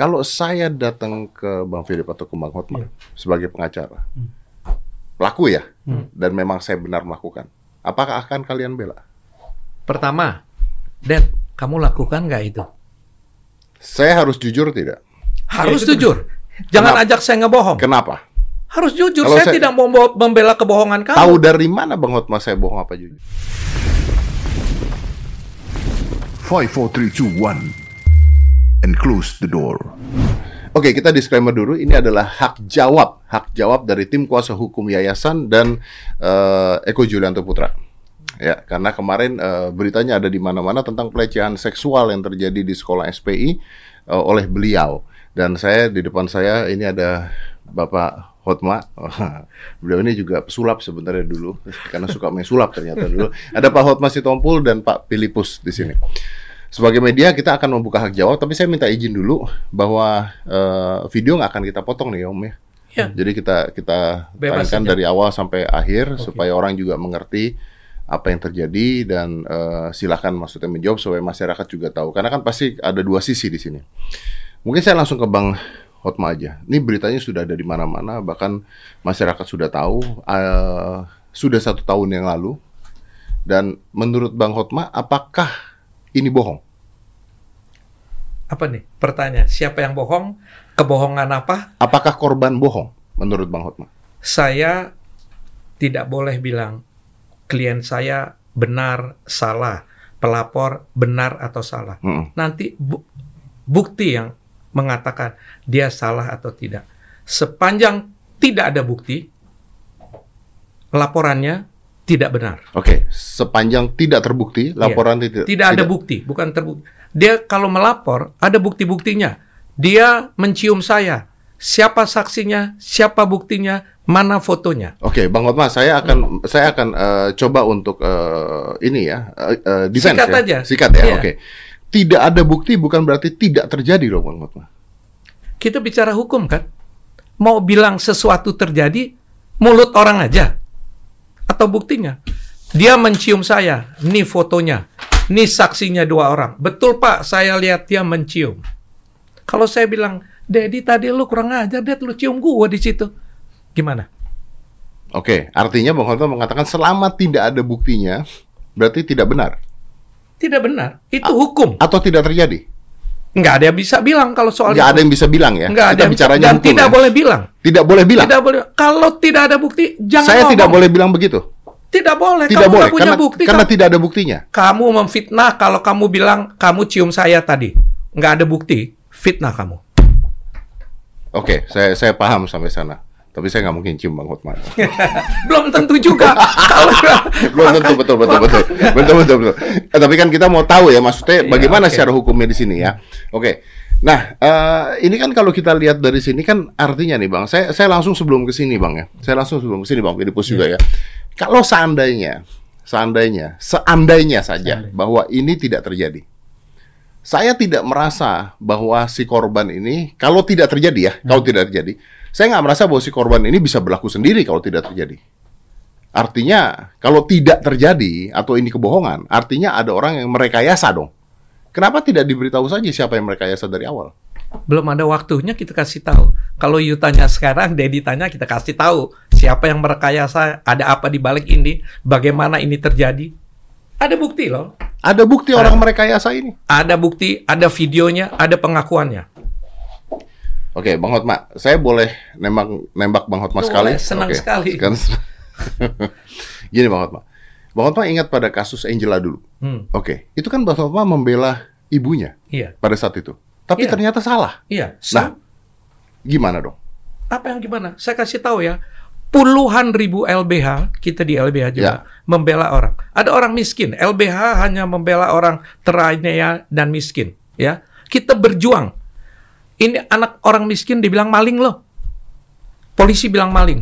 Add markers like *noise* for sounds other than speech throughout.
Kalau saya datang ke Bang Philip atau ke Bang Hotma Iya. sebagai pengacara, Hmm. pelaku ya, Hmm. dan memang saya benar melakukan, apakah akan kalian bela? Pertama, Dad, kamu lakukan nggak itu? Saya harus jujur tidak? Harus itu jujur. Jangan Kenapa? ajak saya ngebohong. Kenapa? Harus jujur. Kalau Saya, saya- tidak mau membela kebohongan kamu. Tahu dari mana Bang Hotma saya bohong apa jujur? Five, four, three, two, one, and close the door. Oke, kita disclaimer dulu. Ini adalah hak jawab, hak jawab dari tim kuasa hukum yayasan dan eh, Eko Julianto Putra. Ya, karena kemarin eh, beritanya ada di mana-mana tentang pelecehan seksual yang terjadi di sekolah SPI eh, oleh beliau. Dan saya di depan saya ini ada Bapak Hotma. *laughs* beliau ini juga pesulap sebenarnya dulu karena suka main sulap ternyata dulu. Ada Pak Hotma Sitompul dan Pak Pilipus di sini. Sebagai media kita akan membuka hak jawab, tapi saya minta izin dulu bahwa eh, video nggak akan kita potong nih Om ya. Ya. Jadi kita kita Bebas tayangkan dari awal sampai akhir Oke. supaya orang juga mengerti apa yang terjadi dan eh, silakan maksudnya menjawab supaya masyarakat juga tahu. Karena kan pasti ada dua sisi di sini. Mungkin saya langsung ke Bang Hotma aja. Ini beritanya sudah ada di mana-mana, bahkan masyarakat sudah tahu. eh, sudah satu tahun yang lalu. Dan menurut Bang Hotma, apakah ini bohong? Apa nih? Pertanyaan. Siapa yang bohong? Kebohongan apa? Apakah korban bohong menurut Bang Hotma? Saya tidak boleh bilang klien saya benar, salah. Pelapor benar atau salah. Mm-mm. Nanti bu- bukti yang mengatakan dia salah atau tidak. Sepanjang tidak ada bukti, laporannya tidak benar. Oke, sepanjang tidak terbukti, laporan tidak Tidak ada bukti, bukan terbukti. Dia kalau melapor, ada bukti-buktinya. Dia mencium saya. Siapa saksinya, siapa buktinya, mana fotonya. Oke, Bang Hotma, saya akan saya akan eh, coba untuk eh, ini ya, eh, defense Sikat ya. aja. Sikat ya. Iya. Oke. Tidak ada bukti bukan berarti tidak terjadi loh, Bang Hotma. Kita bicara hukum kan? Mau bilang sesuatu terjadi, mulut orang aja. Atau buktinya. Dia mencium saya, nih fotonya. Nih saksinya dua orang. Betul Pak, saya lihat dia mencium. Kalau saya bilang, Dedi tadi lu kurang ajar, Ded lu cium gua di situ. Gimana? Oke, artinya Bang Hotma mengatakan selama tidak ada buktinya, berarti tidak benar Tidak benar. Itu hukum. atau tidak terjadi. Nggak ada yang bisa bilang kalau soal Nggak itu. ada yang bisa bilang ya. Nggak ada yang bicaranya dan hukum tidak ya. boleh bilang. Tidak boleh bilang. Tidak boleh. Kalau tidak ada bukti, jangan Saya tidak ngomong. boleh bilang begitu. Tidak boleh. Tidak kamu boleh punya karena bukti. karena kamu, tidak ada buktinya. kamu memfitnah kalau kamu bilang kamu cium saya tadi. Nggak ada bukti, fitnah kamu. Oke, saya saya paham sampai sana. Tapi saya nggak mungkin cium Bang Hotma. *laughs* Belum tentu juga. *laughs* Belum tentu betul betul betul betul betul betul. Eh, tapi kan kita mau tahu ya maksudnya Iya, bagaimana oke. secara hukumnya di sini ya. Oke. Nah, eh, ini kan kalau kita lihat dari sini kan artinya nih Bang, saya saya langsung sebelum ke sini Bang ya. Saya langsung sebelum ke sini Bang, Filipus juga ya. Kalau seandainya seandainya seandainya saja Seandainya. bahwa ini tidak terjadi. Saya tidak merasa bahwa si korban ini kalau tidak terjadi ya, kalau tidak terjadi, saya nggak merasa bahwa si korban ini bisa berlaku sendiri kalau tidak terjadi. Artinya, kalau tidak terjadi atau ini kebohongan, artinya ada orang yang merekayasa dong. Kenapa tidak diberitahu saja siapa yang merekayasa dari awal? belum ada waktunya kita kasih tahu. Kalau you tanya sekarang, Dedi tanya kita kasih tahu siapa yang merekayasa, ada apa di balik ini, bagaimana ini terjadi. Ada bukti loh. Ada bukti orang merekayasa ini. Ada bukti, ada videonya, ada pengakuannya. Oke, Bang Hotma, saya boleh nembak nembak Bang Hotma Boleh, sekali? senang Oke. sekali. Kan- *laughs* Gini Bang Hotma. Bang Hotma ingat pada kasus Angela dulu. Hmm, Oke, itu kan Bang Hotma membela ibunya iya, pada saat itu. Tapi Iya. ternyata salah. iya. Nah, gimana dong? apa yang gimana? Saya kasih tahu ya. Puluhan ribu LBH, kita di LBH juga, membela orang. Ada orang miskin. LBH hanya membela orang teraniaya dan miskin. Ya, Kita berjuang. Ini anak orang miskin dibilang maling loh. Polisi bilang maling.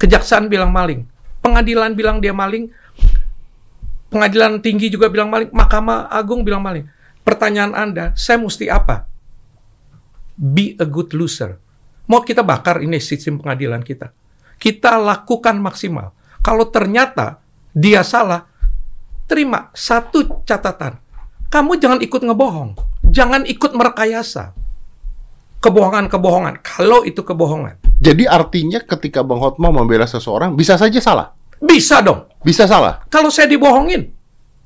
Kejaksaan bilang maling. Pengadilan bilang dia maling. Pengadilan tinggi juga bilang maling. Mahkamah Agung bilang maling. Pertanyaan Anda, saya mesti apa? Be a good loser. Mau kita bakar ini sistem pengadilan kita. Kita lakukan maksimal. Kalau ternyata dia salah, terima satu catatan. Kamu jangan ikut ngebohong. Jangan ikut merekayasa. Kebohongan-kebohongan. Kalau itu kebohongan, Jadi artinya ketika Bang Hotma membela seseorang bisa saja salah. bisa dong. Bisa salah. Kalau saya dibohongin,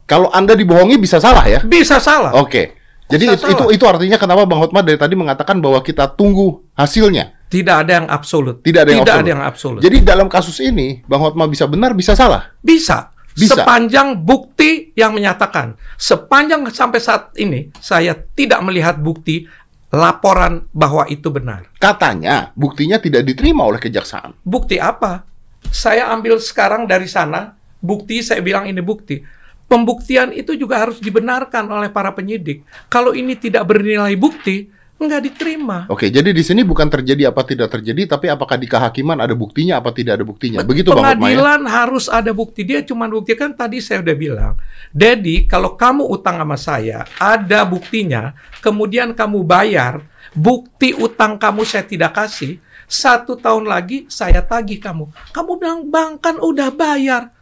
Kalau Anda dibohongi bisa salah ya? bisa salah. Oke. Jadi Bisa itu, itu salah. itu artinya kenapa Bang Hotma dari tadi mengatakan bahwa kita tunggu hasilnya. Tidak ada yang absolut. Tidak ada yang absolut. yang absolut. Jadi dalam kasus ini Bang Hotma bisa benar bisa salah. Bisa. Bisa. Sepanjang bukti yang menyatakan. Sepanjang sampai saat ini, saya tidak melihat bukti laporan bahwa itu benar. Katanya buktinya tidak diterima oleh kejaksaan. Bukti apa? Saya ambil sekarang dari sana, bukti saya bilang ini bukti. Pembuktian itu juga harus dibenarkan oleh para penyidik. Kalau ini tidak bernilai bukti, nggak diterima. Oke, jadi di sini bukan terjadi apa tidak terjadi, tapi apakah di kehakiman ada buktinya apa tidak ada buktinya. Begitu Bang ya? Pengadilan harus ada bukti. Dia cuma buktikan tadi saya udah bilang. Dedi, kalau kamu utang sama saya, ada buktinya, kemudian kamu bayar, bukti utang kamu saya tidak kasih, satu tahun lagi saya tagih kamu. Kamu bilang, bang kan udah bayar.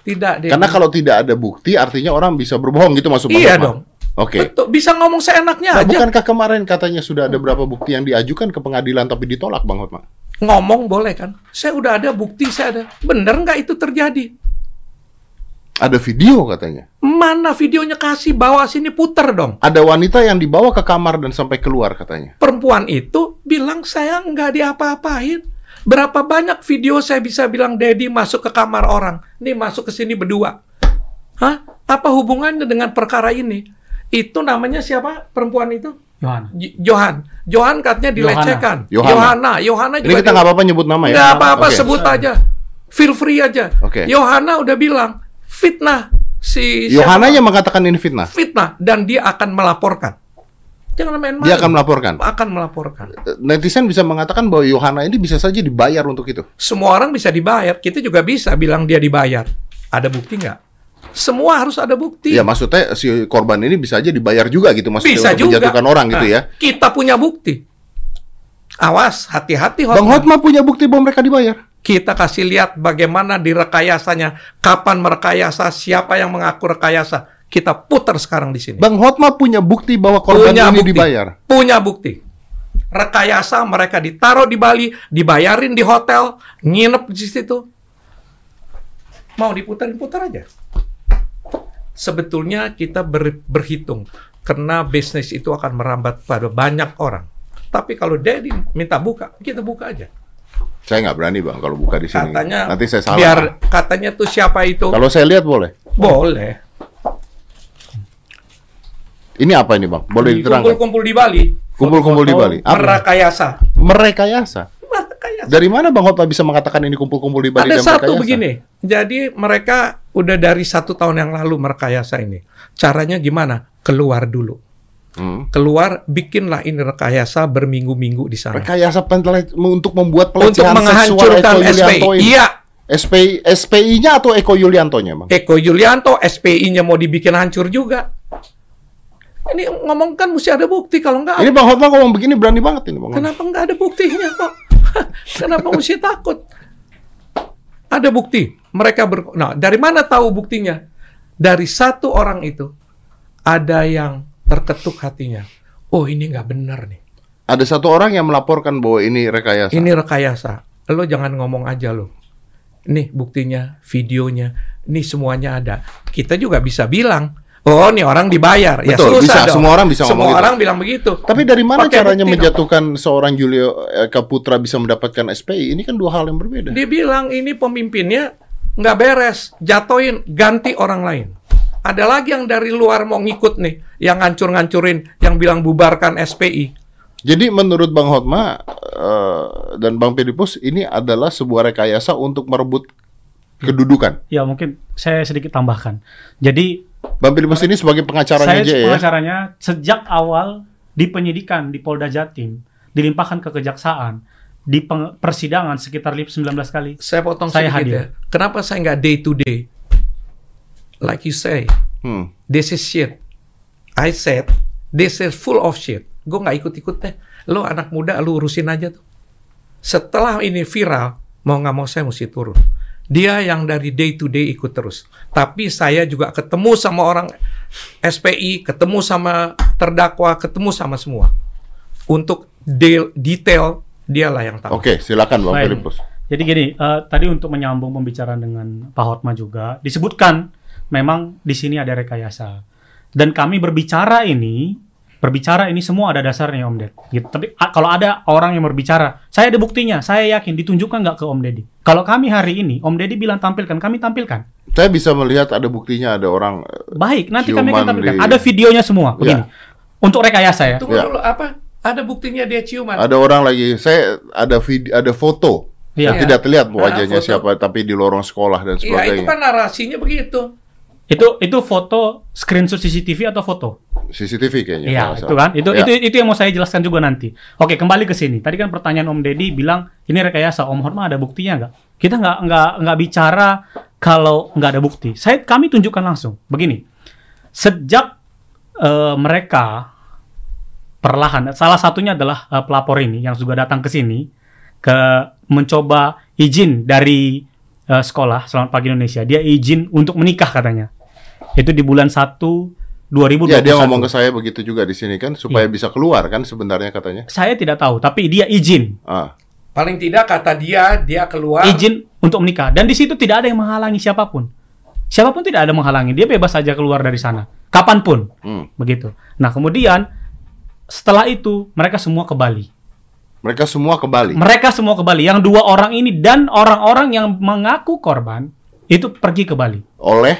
Tidak, Dedi. Karena kalau tidak ada bukti artinya orang bisa berbohong gitu masuk Bang Iya dong. Oke. Betul, bisa ngomong seenaknya Nah, aja. bukankah kemarin katanya sudah ada berapa bukti yang diajukan ke pengadilan tapi ditolak Bang Hotma? Ngomong boleh kan? Saya udah ada bukti, saya ada. Bener nggak itu terjadi? Ada video katanya. Mana videonya kasih bawa sini puter dong. Ada wanita yang dibawa ke kamar dan sampai keluar katanya. perempuan itu bilang saya nggak diapa-apain. Berapa banyak video saya bisa bilang Dedi masuk ke kamar orang, nih masuk ke sini berdua. Hah? Apa hubungannya dengan perkara ini? Itu namanya siapa perempuan itu? Yohana. J- Johan. Johan katanya dilecehkan. Yohana. Yohana. Yohana Ini juga kita nggak apa-apa nyebut nama ya? Nggak apa-apa Oke. sebut aja. Feel free aja. Oke. Yohana udah bilang fitnah si Yohana siapa? yang mengatakan ini fitnah. fitnah dan dia akan melaporkan. Jangan main-main. Dia akan melaporkan. akan melaporkan. Netizen bisa mengatakan bahwa Yohana ini bisa saja dibayar untuk itu. Semua orang bisa dibayar. Kita juga bisa bilang dia dibayar. Ada bukti nggak? Semua harus ada bukti. Ya maksudnya si korban ini bisa aja dibayar juga gitu maksudnya bisa untuk juga. menjatuhkan orang gitu Nah, ya. Kita punya bukti. Awas, hati-hati Bang. Hotma punya bukti bahwa mereka dibayar. Kita kasih lihat bagaimana direkayasanya, kapan merekayasa, siapa yang mengaku rekayasa. Kita putar sekarang di sini. Bang Hotma punya bukti bahwa korban punya ini bukti. dibayar. Punya bukti. Rekayasa mereka ditaruh di Bali, dibayarin di hotel, nginep di situ. Mau diputar-putar aja. Sebetulnya kita ber- berhitung karena bisnis itu akan merambat pada banyak orang. Tapi kalau Dedi minta buka, kita buka aja. Saya nggak berani bang kalau buka di sini. Katanya Nanti saya salah. biar katanya tuh siapa itu Kalau saya lihat boleh. boleh. Ini apa ini bang? Boleh diterangkan? Kumpul-kumpul di Bali, Kumpul-kumpul di Bali. Apa? merekayasa. Merekayasa. Merekayasa. Dari mana bang Hotma bisa mengatakan ini kumpul-kumpul di Bali Ada dan satu merekayasa? begini. Jadi mereka udah dari satu tahun yang lalu merekayasa ini. Caranya gimana? Keluar dulu. Hmm. Keluar, bikinlah ini rekayasa berminggu-minggu di sana. Rekayasa pentelit untuk membuat Untuk pelecehan menghancurkan seksual Eko SPI. Yulianto ini. Iya, SPI, SPI-nya atau Eko Yuliantonya bang? Eko Yulianto, SPI-nya mau dibikin hancur juga. Ini ngomong kan mesti ada bukti. Kalau enggak, Ini bang Hotma ngomong begini berani banget ini bang. kenapa enggak ada buktinya kok? *laughs* kenapa mesti takut? Ada bukti. Mereka ber... Nah, dari mana tahu buktinya? Dari satu orang itu, ada yang terketuk hatinya. Oh, ini nggak benar nih. Ada satu orang yang melaporkan bahwa ini rekayasa. Ini rekayasa. Lo jangan ngomong aja lo. Nih buktinya, videonya, ini semuanya ada. Kita juga bisa bilang, oh nih orang dibayar. ya Betul, susah bisa. dong. Semua orang bisa Semua ngomong gitu. orang bilang begitu. Tapi dari mana Pakai caranya bukti dong. menjatuhkan seorang Julio Eka Putra bisa mendapatkan SPI? Ini kan dua hal yang berbeda. Dia bilang ini pemimpinnya nggak beres, jatoin, ganti orang lain. Ada lagi yang dari luar mau ngikut nih, yang ngancur-ngancurin, yang bilang bubarkan SPI. Jadi menurut Bang Hotma eh, dan Bang Filipus ini adalah sebuah rekayasa untuk merebut kedudukan. Ya mungkin saya sedikit tambahkan. Jadi Bang Filipus ini sebagai pengacaranya saya aja ya. pengacaranya sejak awal di penyidikan di Polda Jatim dilimpahkan ke kejaksaan di persidangan sekitar 19 kali. Saya potong Saya sedikit hadir. ya. Kenapa saya nggak day to day? Like you say, Hmm. this is shit. I said, this is full of shit. Gue nggak ikut-ikut deh. Lo anak muda, lo urusin aja tuh. Setelah ini viral, mau nggak mau saya mesti turun. Dia yang dari day to day ikut terus. Tapi saya juga ketemu sama orang SPI, ketemu sama terdakwa, ketemu sama semua. Untuk de- detail dialah yang tahu. Oke, silakan Bang. Filipus. Jadi gini, eh, tadi untuk menyambung pembicaraan dengan Pak Hotma juga disebutkan memang di sini ada rekayasa. Dan kami berbicara ini, berbicara ini semua ada dasarnya Om Ded. Gitu. Tapi a- kalau ada orang yang berbicara, saya ada buktinya, saya yakin ditunjukkan nggak ke Om Deddy. Kalau kami hari ini, Om Deddy bilang tampilkan, kami tampilkan. Saya bisa melihat ada buktinya ada orang eh, Baik, nanti kami akan tampilkan. di- Ada videonya semua. Begini. Untuk rekayasa ya. Tunggu Ya. dulu apa? Ada buktinya dia ciuman. ada orang lagi saya ada video ada foto Iya. Saya tidak terlihat wajahnya foto. siapa tapi di lorong sekolah dan Iya, itu sebagainya. kan narasinya begitu. Itu itu foto screenshot CCTV atau foto? CCTV kayaknya. Iya, itu kan. Itu Ya. itu itu yang mau saya jelaskan juga nanti. Oke, kembali ke sini. Tadi kan pertanyaan Om Deddy bilang ini rekayasa. Om Horma ada buktinya nggak? Kita nggak nggak nggak bicara kalau nggak ada bukti. Saya kami tunjukkan langsung. Begini, sejak eh, mereka perlahan, salah satunya adalah eh, pelapor ini yang juga datang ke sini ke mencoba izin dari eh, sekolah Selamat Pagi Indonesia. Dia izin untuk menikah katanya. Itu di bulan 1 2021. Ya dia ngomong ke saya begitu juga di sini kan supaya Iya. bisa keluar kan sebenarnya katanya. Saya tidak tahu, tapi dia izin, Ah, Paling tidak kata dia, dia keluar. izin untuk menikah. Dan di situ tidak ada yang menghalangi siapa pun. Siapa pun tidak ada menghalangi, dia bebas saja keluar dari sana, kapan pun, hmm. begitu. Nah kemudian setelah itu mereka semua ke Bali. Mereka semua ke Bali. Mereka semua ke Bali. Yang dua orang ini dan orang-orang yang mengaku korban itu pergi ke Bali, Oleh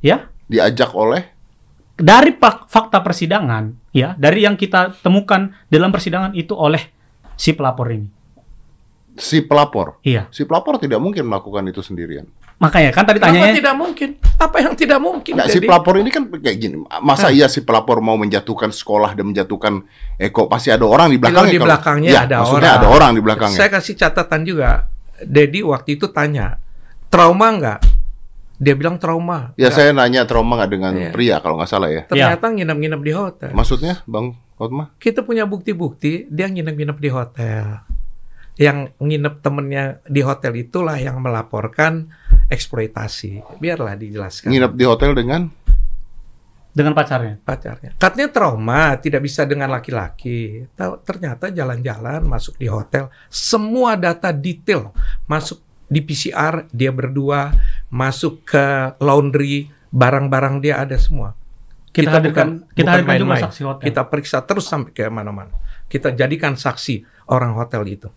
ya. diajak oleh Dari fakta persidangan, ya, dari yang kita temukan dalam persidangan itu oleh si pelapor ini. si pelapor. Iya. Si pelapor tidak mungkin melakukan itu sendirian. Makanya kan tadi tanyanya tidak mungkin? Apa yang tidak mungkin? Nggak, si pelapor ini kan kayak gini. Masa iya si pelapor mau menjatuhkan sekolah dan menjatuhkan Eko? Pasti ada orang di belakangnya. di kalau- belakangnya Ya, ada maksudnya orang. ada orang di belakangnya. Saya kasih catatan juga. Dedi waktu itu tanya, trauma nggak? Dia bilang trauma. Ya Nggak. saya nanya trauma nggak dengan Iya. pria kalau nggak salah ya. Ternyata nginep-nginep di hotel. Maksudnya Bang Hotma? Kita punya bukti-bukti dia nginep-nginep di hotel. Yang nginep temennya di hotel itulah yang melaporkan eksploitasi. Biarlah dijelaskan. Nginep di hotel dengan dengan pacarnya. pacarnya. Katanya trauma, tidak bisa dengan laki-laki. Tahu- Ternyata jalan-jalan masuk di hotel, semua data detail masuk di PCR dia berdua, masuk ke laundry, barang-barang dia ada semua. Kita hadirkan- kita hadirkan juga main-main. saksi hotel. Kita periksa terus sampai ke mana-mana. Kita jadikan saksi orang hotel itu.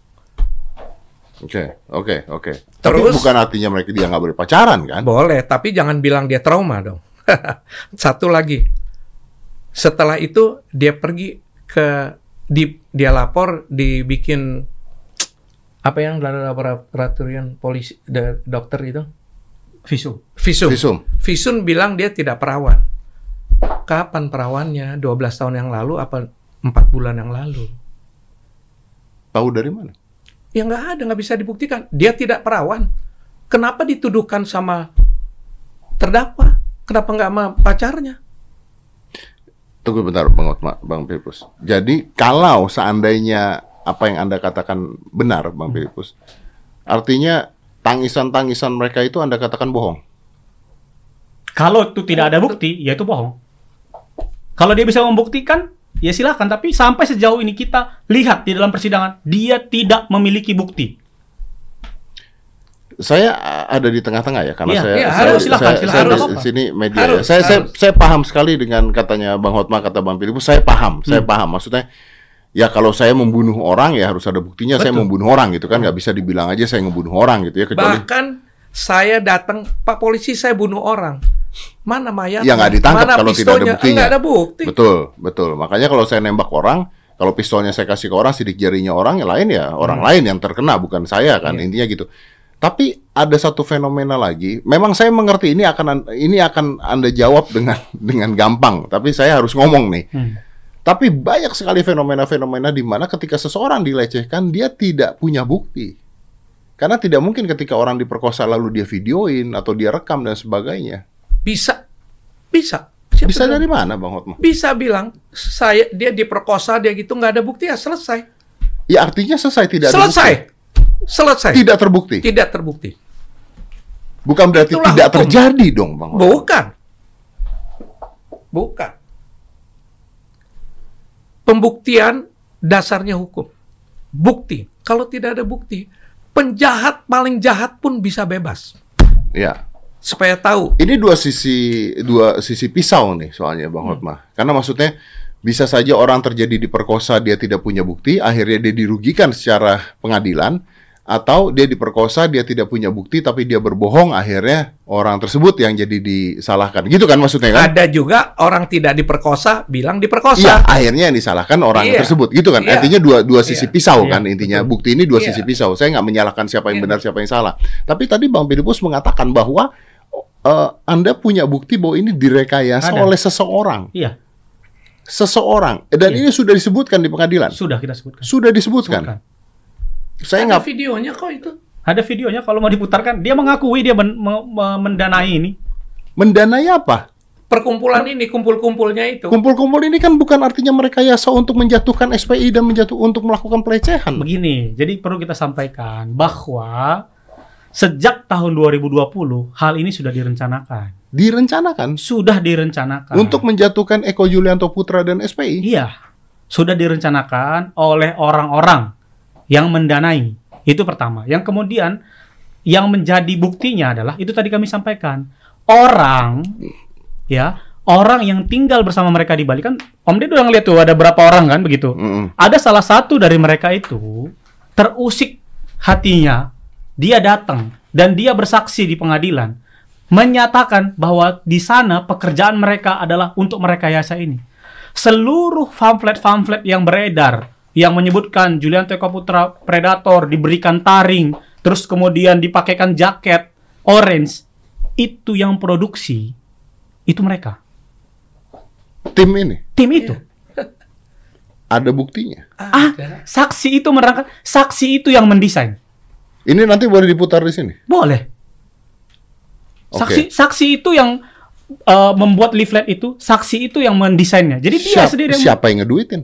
Oke, oke, oke. Tapi Terus- bukan artinya mereka dia nggak boleh pacaran kan? Boleh, tapi jangan bilang dia trauma dong. *laughs* Satu lagi. Setelah itu dia pergi ke di dia lapor dibikin apa yang dari laboratorium polisi dokter itu Visum. visum. Visum. Visum bilang dia tidak perawan. Kapan perawannya? 12 tahun yang lalu apa 4 bulan yang lalu? Tahu dari mana? Ya nggak ada, nggak bisa dibuktikan. Dia tidak perawan. Kenapa dituduhkan sama terdakwa? Kenapa nggak sama pacarnya? Tunggu bentar Bang Hotma, Bang Filipus. Jadi kalau seandainya apa yang Anda katakan benar Bang Filipus, artinya tangisan-tangisan mereka itu Anda katakan bohong. Kalau itu tidak ada bukti, ya itu bohong. Kalau dia bisa membuktikan, ya silakan. Tapi sampai sejauh ini kita lihat di dalam persidangan, dia tidak memiliki bukti. Saya ada di tengah-tengah ya karena Iya, saya saya, harus, silakan, saya, silakan, saya di sini media Harus, ya. Saya, saya harus. saya paham sekali dengan katanya Bang Hotma kata Bang Filipus, saya paham, Hmm. saya paham. Maksudnya ya kalau saya membunuh orang ya harus ada buktinya saya Betul. membunuh orang gitu kan nggak bisa dibilang aja saya ngebunuh orang gitu ya kecuali Bahkan saya datang, Pak polisi saya bunuh orang. Mana mayat? Ya, nggak ditangkap Mana kalau tidak ada buktinya. Ada bukti. Betul, betul. Makanya kalau saya nembak orang, kalau pistolnya saya kasih ke orang, sidik jarinya orang, yang lain ya orang Hmm. lain yang terkena, bukan saya kan. Iya. Intinya gitu. Tapi ada satu fenomena lagi. Memang saya mengerti ini akan ini akan anda jawab dengan *laughs* dengan gampang. Tapi saya harus ngomong nih. Hmm. Tapi banyak sekali fenomena-fenomena di mana ketika seseorang dilecehkan dia tidak punya bukti. Karena tidak mungkin ketika orang diperkosa lalu dia videoin atau dia rekam dan sebagainya. Bisa, bisa. Siapa Bisa bilang? dari mana, Bang Hotma? Bisa bilang saya dia diperkosa dia gitu nggak ada bukti ya selesai. Ya artinya selesai tidak ada selesai. bukti. Selesai. Tidak terbukti. Tidak terbukti. Bukan berarti Itulah tidak hukum. terjadi dong, Bang. Hotma. Bukan. Bukan. Pembuktian dasarnya hukum. Bukti. Kalau tidak ada bukti, penjahat paling jahat pun bisa bebas. Ya. Supaya tahu. Ini dua sisi dua sisi pisau nih soalnya Bang Hmm. Hotma. Karena maksudnya bisa saja orang terjadi diperkosa dia tidak punya bukti, akhirnya dia dirugikan secara pengadilan atau dia diperkosa dia tidak punya bukti tapi dia berbohong akhirnya orang tersebut yang jadi disalahkan. Gitu kan maksudnya kan? Ada juga orang tidak diperkosa bilang diperkosa. Iya, akhirnya yang disalahkan orang Iya. tersebut, gitu kan? Iya. Artinya dua dua sisi Iya. pisau Iya, kan intinya. Bukti ini dua Iya. sisi pisau. Saya nggak menyalahkan siapa yang Iya. benar, siapa yang salah. Tapi tadi Bang Filipus mengatakan bahwa eh, Anda punya bukti bahwa ini direkayasa Ada. oleh seseorang, Iya, seseorang. Dan Iya. ini sudah disebutkan di pengadilan. sudah kita sebutkan. Sudah disebutkan. Sebutkan. Saya nggak videonya kok itu. Ada videonya kalau mau diputarkan, dia mengakui dia men- me- me- mendanai ini. mendanai apa? Perkumpulan ini, kumpul-kumpulnya itu. Kumpul-kumpul ini kan bukan artinya merekayasa untuk menjatuhkan SPI dan menjatuh untuk melakukan pelecehan. Begini, jadi perlu kita sampaikan bahwa sejak tahun 2020 hal ini sudah direncanakan. Direncanakan Sudah direncanakan. untuk menjatuhkan Eko Julianto Putra dan SPI. Iya, sudah direncanakan oleh orang-orang yang mendanai. Itu pertama. Yang kemudian yang menjadi buktinya adalah itu tadi kami sampaikan orang ya orang yang tinggal bersama mereka di Bali kan Om Ded udah ngeliat tuh ada berapa orang kan begitu. Mm-mm. Ada salah satu dari mereka itu terusik hatinya, dia datang dan dia bersaksi di pengadilan menyatakan bahwa di sana pekerjaan mereka adalah untuk merekayasa ini. Seluruh pamflet-pamflet yang beredar yang menyebutkan Julian Teko Putra Predator diberikan taring, terus kemudian dipakaikan jaket orange, itu yang produksi itu mereka. Tim ini Tim itu. ada buktinya. Ah, saksi itu menerangkan, saksi itu yang mendesain. Ini nanti boleh diputar di sini. Boleh. Saksi saksi itu yang uh, membuat leaflet itu, saksi itu yang mendesainnya. Jadi dia Siap- sendiri yang siapa yang ngeduitin?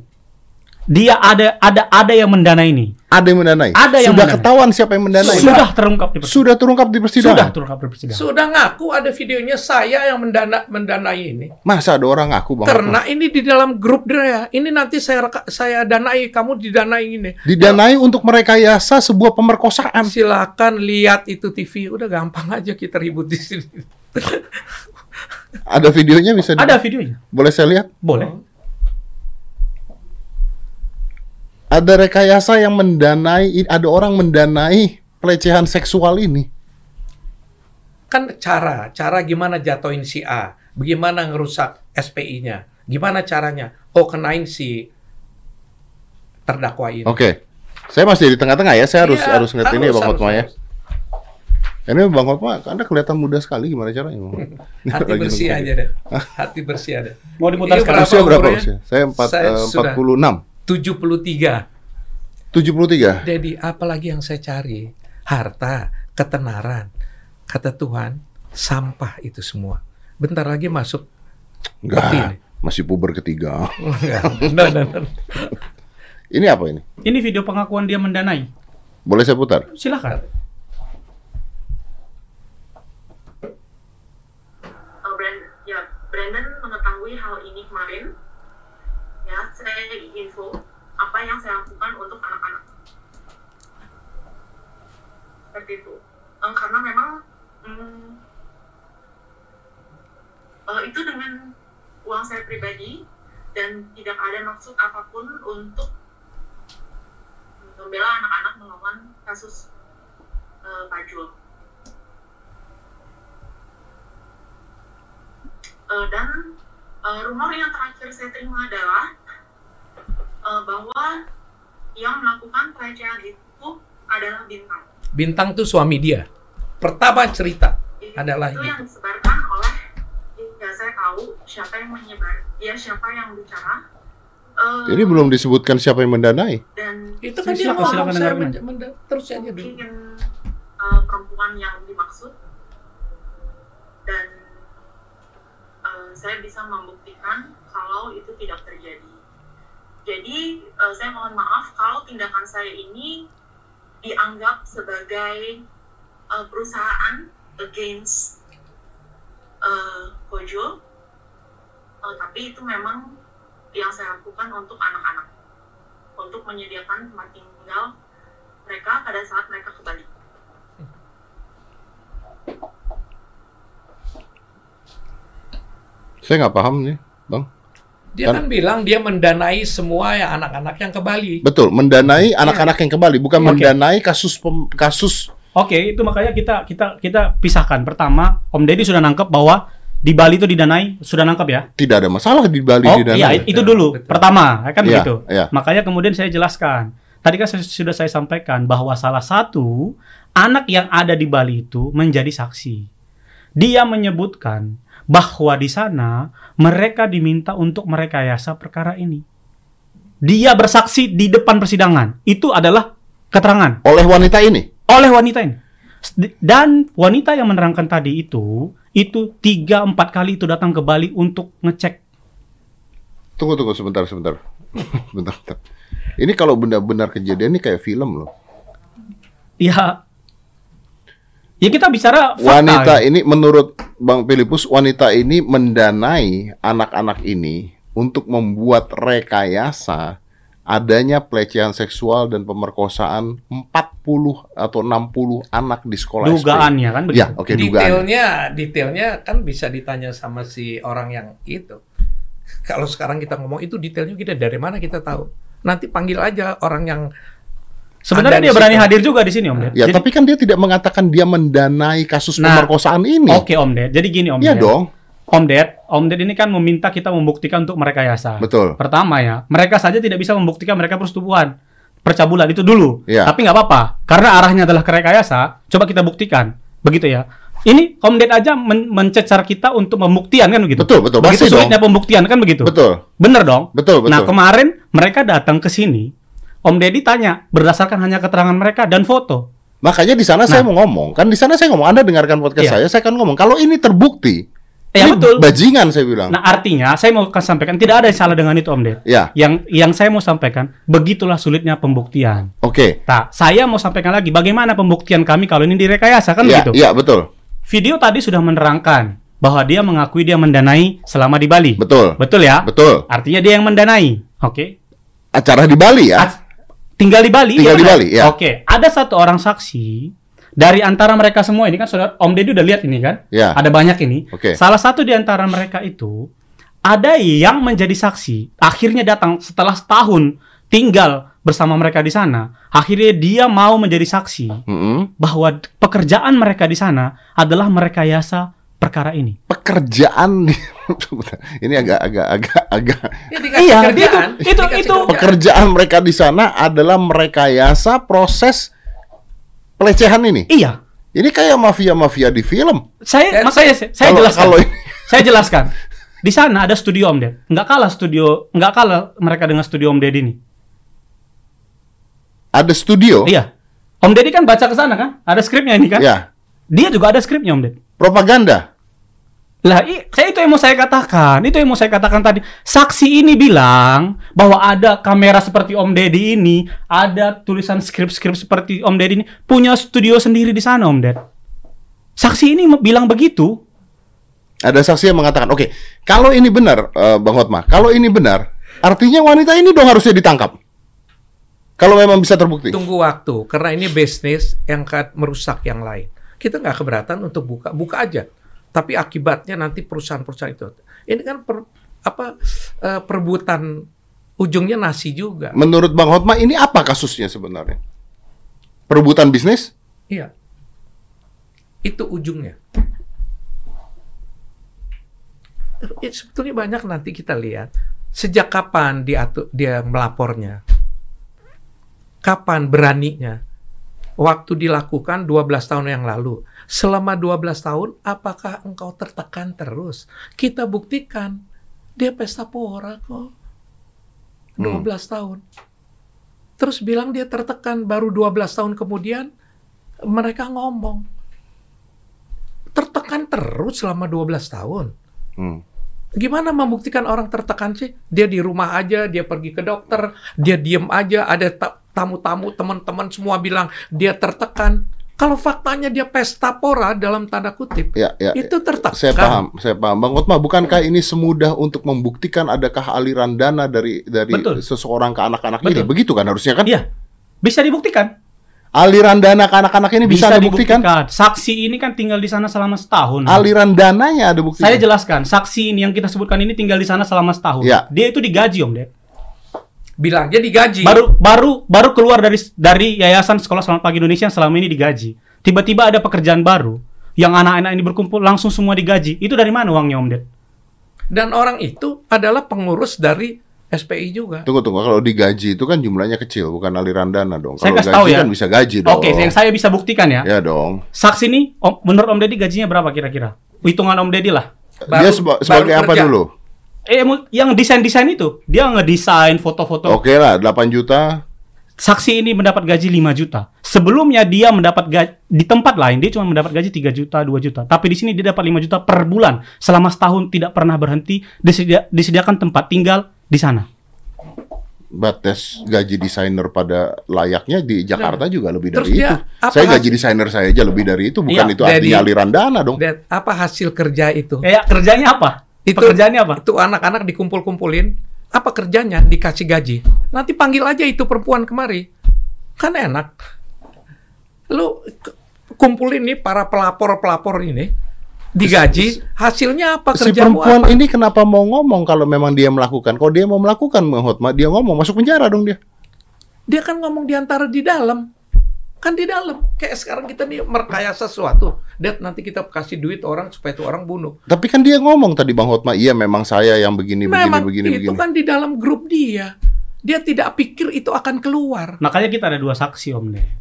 Dia ada ada ada yang mendanai ini. Ada yang mendanai. Ada yang Sudah mendanai. ketahuan siapa yang mendanai. Sudah terungkap di persidangan. Sudah terungkap di persidangan. Sudah terungkap di persidangan. Sudah ngaku ada videonya saya yang mendana mendanai ini. Masa ada orang ngaku bang? Karena ini di dalam grup dia. Ini nanti saya reka- saya danai, kamu didanai ini. Didanai untuk merekayasa sebuah pemerkosaan. Silakan lihat itu TV. Udah gampang aja kita ribut di sini. Ada videonya bisa? di- Ada videonya. Boleh saya lihat? Boleh. Ada rekayasa yang mendanai, ada orang mendanai pelecehan seksual ini. Kan cara, cara gimana jatuhin si A, bagaimana ngerusak SPI-nya, gimana caranya? Oh kenain si terdakwa ini. Oke. Saya masih di tengah-tengah ya. Saya harus Iya, harus ngeliat ini ya harus, Bang harus, Hotma ya. Ini Bang Hotma, Anda kelihatan muda sekali. Gimana caranya? *laughs* Hati Lagi bersih aja deh. Hati bersih ada. Mau diputar Ini sekarang? Usia berapa umurnya? usia? Saya empat, eh, sudah 46. 73. 73. Jadi apalagi yang saya cari? Harta, ketenaran. Kata Tuhan, sampah itu semua. Bentar lagi masuk Enggak. Masih puber ketiga. *laughs* Benar, benar. Ini apa ini? Ini video pengakuan dia mendanai. Boleh saya putar? Silakan. uh, Brand, ya Brandon mengetahui hal saya info apa yang saya lakukan untuk anak-anak seperti itu Eh, karena memang mm, eh, itu dengan uang saya pribadi dan tidak ada maksud apa pun untuk membela anak-anak melawan kasus Jul. Eh, dan eh, rumor yang terakhir saya terima adalah eh, bahwa yang melakukan pelecehan itu adalah bintang. Bintang tuh suami dia. Pertama cerita Itu adalah yang gitu. disebarkan oleh ya saya tahu siapa yang menyebar, ya siapa yang bicara. Eh, Ini belum disebutkan siapa yang mendanai. dan Itu kan dia ngomong silakan saya terus aja dulu. mungkin eh, perempuan yang dimaksud dan eh, saya bisa membuktikan kalau itu tidak terjadi. Jadi eh, saya mohon maaf kalau tindakan saya ini dianggap sebagai eh, perusahaan against eh, Kojo, Eh, tapi itu memang yang saya lakukan untuk anak-anak. untuk menyediakan tempat tinggal mereka pada saat mereka ke Bali. Saya nggak paham nih, Bang. Dia Kan- kan bilang dia mendanai semua ya anak-anak yang ke Bali. Betul, mendanai anak-anak yang ke Bali, bukan Oke. mendanai kasus pem- kasus Oke, itu makanya kita kita kita pisahkan. Pertama, Om Deddy sudah nangkep bahwa di Bali itu didanai, sudah nangkep ya? tidak ada masalah di Bali Oh didanai. iya, itu dulu. betul. Pertama, kan Iya, begitu. iya. Makanya kemudian saya jelaskan. Tadi kan saya- sudah saya sampaikan bahwa salah satu anak yang ada di Bali itu menjadi saksi. Dia menyebutkan bahwa di sana mereka diminta untuk merekayasa perkara ini. Dia bersaksi di depan persidangan. Itu adalah keterangan Oleh wanita ini. oleh wanita ini. Dan wanita yang menerangkan tadi itu, itu tiga empat kali itu datang ke Bali untuk ngecek. Tunggu tunggu sebentar sebentar. *laughs* bentar, bentar. Ini kalau benar-benar kejadian ini kayak film loh. Ya, ya kita bicara fakta. Wanita ya. ini menurut Bang Filipus wanita ini mendanai anak-anak ini untuk membuat rekayasa adanya pelecehan seksual dan pemerkosaan 40 atau 60 anak di sekolah dugaannya kan begitu. Ya, oke dugaan. detailnya, detailnya kan bisa ditanya sama si orang yang itu. Kalau sekarang kita ngomong itu detailnya kita dari mana kita tahu. Nanti panggil aja orang yang Sebenarnya dia di berani situ. hadir juga di sini Om Ded. Ya, Jadi- tapi kan dia tidak mengatakan dia mendanai kasus Nah, pemerkosaan ini. Oke Om Ded. Jadi gini Om Iya Ded. dong. Om Ded, Om Ded ini kan meminta kita membuktikan untuk merekayasa. Betul. Pertama ya, mereka saja tidak bisa membuktikan mereka persetubuhan. Percabulan itu dulu. Iya. Tapi nggak apa-apa. Karena arahnya adalah kerekayasa, coba kita buktikan. Begitu ya. Ini Om Ded aja men- mencecar kita untuk pembuktian kan begitu. Betul, betul. Begitu dong. sulitnya pembuktian kan begitu. Betul. Bener dong? Betul, betul. Nah, kemarin mereka datang ke sini, Om Deddy tanya berdasarkan hanya keterangan mereka dan foto. Makanya di sana saya Nah. mau ngomong. Kan di sana saya ngomong, Anda dengarkan podcast Iya. saya, saya akan ngomong. Kalau ini terbukti, Ya, ini betul. bajingan saya bilang. Nah, artinya saya mau sampaikan tidak ada yang salah dengan itu Om Ded. ya, Yang yang saya mau sampaikan, begitulah sulitnya pembuktian. oke. Nah, saya mau sampaikan lagi bagaimana pembuktian kami kalau ini direkayasa kan Iya, begitu. iya betul. Video tadi sudah menerangkan bahwa dia mengakui dia mendanai selama di Bali. Betul. Betul ya? Betul. Artinya dia yang mendanai. Oke. Acara di Bali ya? Tinggal di Bali. Tinggal iya di benar? Bali, ya. Oke, ada satu orang saksi dari antara mereka semua ini kan saudara Om Deddy udah lihat ini kan? Ya. Ada banyak ini. Oke. Salah satu di antara mereka itu ada yang menjadi saksi, akhirnya datang setelah setahun tinggal bersama mereka di sana. Akhirnya dia mau menjadi saksi Mm-mm. bahwa pekerjaan mereka di sana adalah merekayasa perkara ini. Pekerjaan di- *laughs* ini agak agak agak agak ya Iya, dia kerjaan. tuh- itu- itu- kerjaan. pekerjaan mereka di sana adalah merekayasa proses pelecehan ini. Iya, Ini kayak mafia-mafia di film. saya makanya saya, saya Kalau- jelaskan. kalau *laughs* ini- saya jelaskan. Di sana ada studio Om Ded. Nggak kalah studio, nggak kalah mereka dengan studio Om Ded ini. Ada studio. Iya. Om Deddy kan baca ke sana kan? Ada skripnya ini kan? Ya, Dia juga ada skripnya Om Ded. Propaganda. Lah, saya itu yang mau saya katakan. Itu yang mau saya katakan tadi. Saksi ini bilang bahwa ada kamera seperti Om Deddy ini, ada tulisan skrip-skrip seperti Om Deddy ini, punya studio sendiri di sana Om Ded. Saksi ini bilang begitu. Ada saksi yang mengatakan, oke, kalau ini benar, eh, Bang Hotma, kalau ini benar, artinya wanita ini dong harusnya ditangkap. Kalau memang bisa terbukti. Tunggu waktu, karena ini bisnis yang merusak yang lain. Kita nggak keberatan untuk buka, buka aja. Tapi akibatnya nanti perusahaan-perusahaan itu. Ini kan per- apa eh, perebutan ujungnya nasi juga. Menurut Bang Hotma, ini apa kasusnya sebenarnya? Perebutan bisnis? Iya. Itu ujungnya. Eh, Sebetulnya banyak nanti kita lihat sejak kapan dia dia melapornya. Kapan beraninya? Waktu dilakukan 12 tahun yang lalu. Selama 12 tahun apakah engkau tertekan terus? Kita buktikan dia pesta pora kok. 12 tahun. Terus bilang dia tertekan baru 12 tahun kemudian mereka ngomong tertekan terus selama 12 tahun. Hmm. Gimana membuktikan orang tertekan sih? Dia di rumah aja, dia pergi ke dokter, dia diem aja, ada tamu-tamu, teman-teman semua bilang dia tertekan. Kalau faktanya dia pesta pora dalam tanda kutip, Ya, ya. itu tertekan. Saya paham, saya paham. Bang Hotma, bukankah ini semudah untuk membuktikan adakah aliran dana dari dari Betul. seseorang ke anak-anak ini? Begitu kan harusnya kan? Iya. Bisa dibuktikan. Aliran dana ke anak-anak ini bisa, dibuktikan? Saksi ini kan tinggal di sana selama setahun. Aliran dananya ada bukti. Saya jelaskan, saksi ini yang kita sebutkan ini tinggal di sana selama setahun. Ya. Dia itu digaji, Om Ded. Bilang dia digaji. Baru baru baru keluar dari dari Yayasan Sekolah Selamat Pagi Indonesia yang selama ini digaji. Tiba-tiba ada pekerjaan baru yang anak-anak ini berkumpul langsung semua digaji. Itu dari mana uangnya, Om Ded? Dan orang itu adalah pengurus dari SPI juga. Tunggu tunggu kalau digaji itu kan jumlahnya kecil bukan aliran dana dong. Saya Kalau kasih gaji tahu ya. kan bisa gaji dong. Oke, yang saya bisa buktikan ya. Ya dong. Saksi ini, om, menurut Om Deddy gajinya berapa kira-kira? Hitungan Om Deddy lah. Dia Baru- seba- baru sebagai apa kerja. dulu? Eh, yang desain-desain itu, dia ngedesain foto-foto. Oke lah, 8 juta. Saksi ini mendapat gaji 5 juta. Sebelumnya dia mendapat gaji di tempat lain dia cuma mendapat gaji 3 juta, 2 juta. Tapi di sini dia dapat 5 juta per bulan selama setahun tidak pernah berhenti disedia- disediakan tempat tinggal di sana. Batas gaji desainer pada layaknya di Jakarta juga lebih dari dia itu. Saya gaji desainer saya aja lebih dari itu, bukan Iya, itu artinya aliran dana dong. Dan apa hasil kerja itu? Kayak kerjanya apa? Itu Pekerjaannya apa? Itu anak-anak dikumpul-kumpulin. Apa kerjanya? Dikasih gaji. Nanti panggil aja itu perempuan kemari. Kan enak. Lu kumpulin nih para pelapor-pelapor ini digaji. Hasilnya apa Si perempuan apa? ini kenapa mau ngomong kalau memang dia melakukan? Kalau dia mau melakukan, Bang Hotma, dia ngomong masuk penjara dong dia. Dia kan ngomong di antara di dalam. Kan di dalam. Kayak sekarang kita nih merekayasa sesuatu. Dad, nanti kita kasih duit orang supaya itu orang bunuh. Tapi kan dia ngomong tadi Bang Hotma, iya memang saya yang begini Memang begini begini itu begini. kan di dalam grup dia. Dia tidak pikir itu akan keluar. Makanya kita ada dua saksi Om Deddy.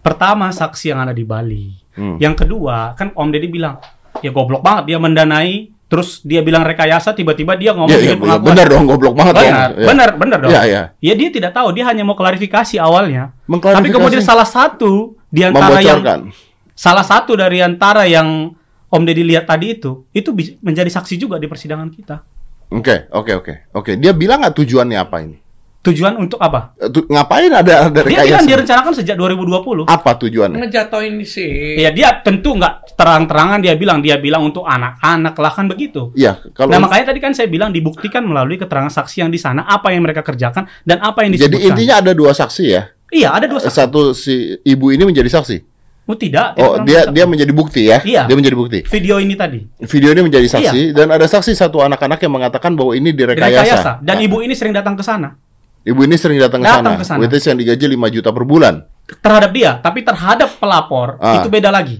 Pertama saksi yang ada di Bali. Hmm. Yang kedua kan Om Deddy bilang ya goblok banget dia mendanai terus dia bilang rekayasa tiba-tiba dia ngomong Iya, iya, bikin pengakuan. benar dong, goblok banget dong. Benar, Iya. benar, benar dong. Iya, iya. Ya dia tidak tahu, dia hanya mau klarifikasi awalnya. Tapi kemudian salah satu di antara yang. Salah satu dari antara yang Om Deddy lihat tadi itu, itu menjadi saksi juga di persidangan kita. Oke, oke, oke. Oke, dia bilang nggak tujuannya apa ini? Tujuan untuk apa? Eh, tu- ngapain ada ada Dia bilang direncanakan sejak 2020. Apa tujuannya? Ngejatoin sih. Ya dia tentu nggak terang-terangan dia bilang dia bilang untuk anak-anak lah kan begitu. Iya, kalau Nah makanya tadi kan saya bilang dibuktikan melalui keterangan saksi yang di sana apa yang mereka kerjakan dan apa yang jadi disebutkan. intinya ada dua saksi ya. iya ada dua saksi. Satu si ibu ini menjadi saksi. Oh tidak. Oh, dia dia menjadi bukti ya. Iya. Dia menjadi bukti. video ini tadi Video ini menjadi saksi Iya. dan ada saksi satu anak-anak yang mengatakan bahwa ini direkayasa. direkayasa dan Nah, ibu ini sering datang ke sana ibu ini sering datang ke Datang sana. ke sana. Which is yang digaji 5 juta per bulan. terhadap dia, tapi terhadap pelapor Ah. itu beda lagi.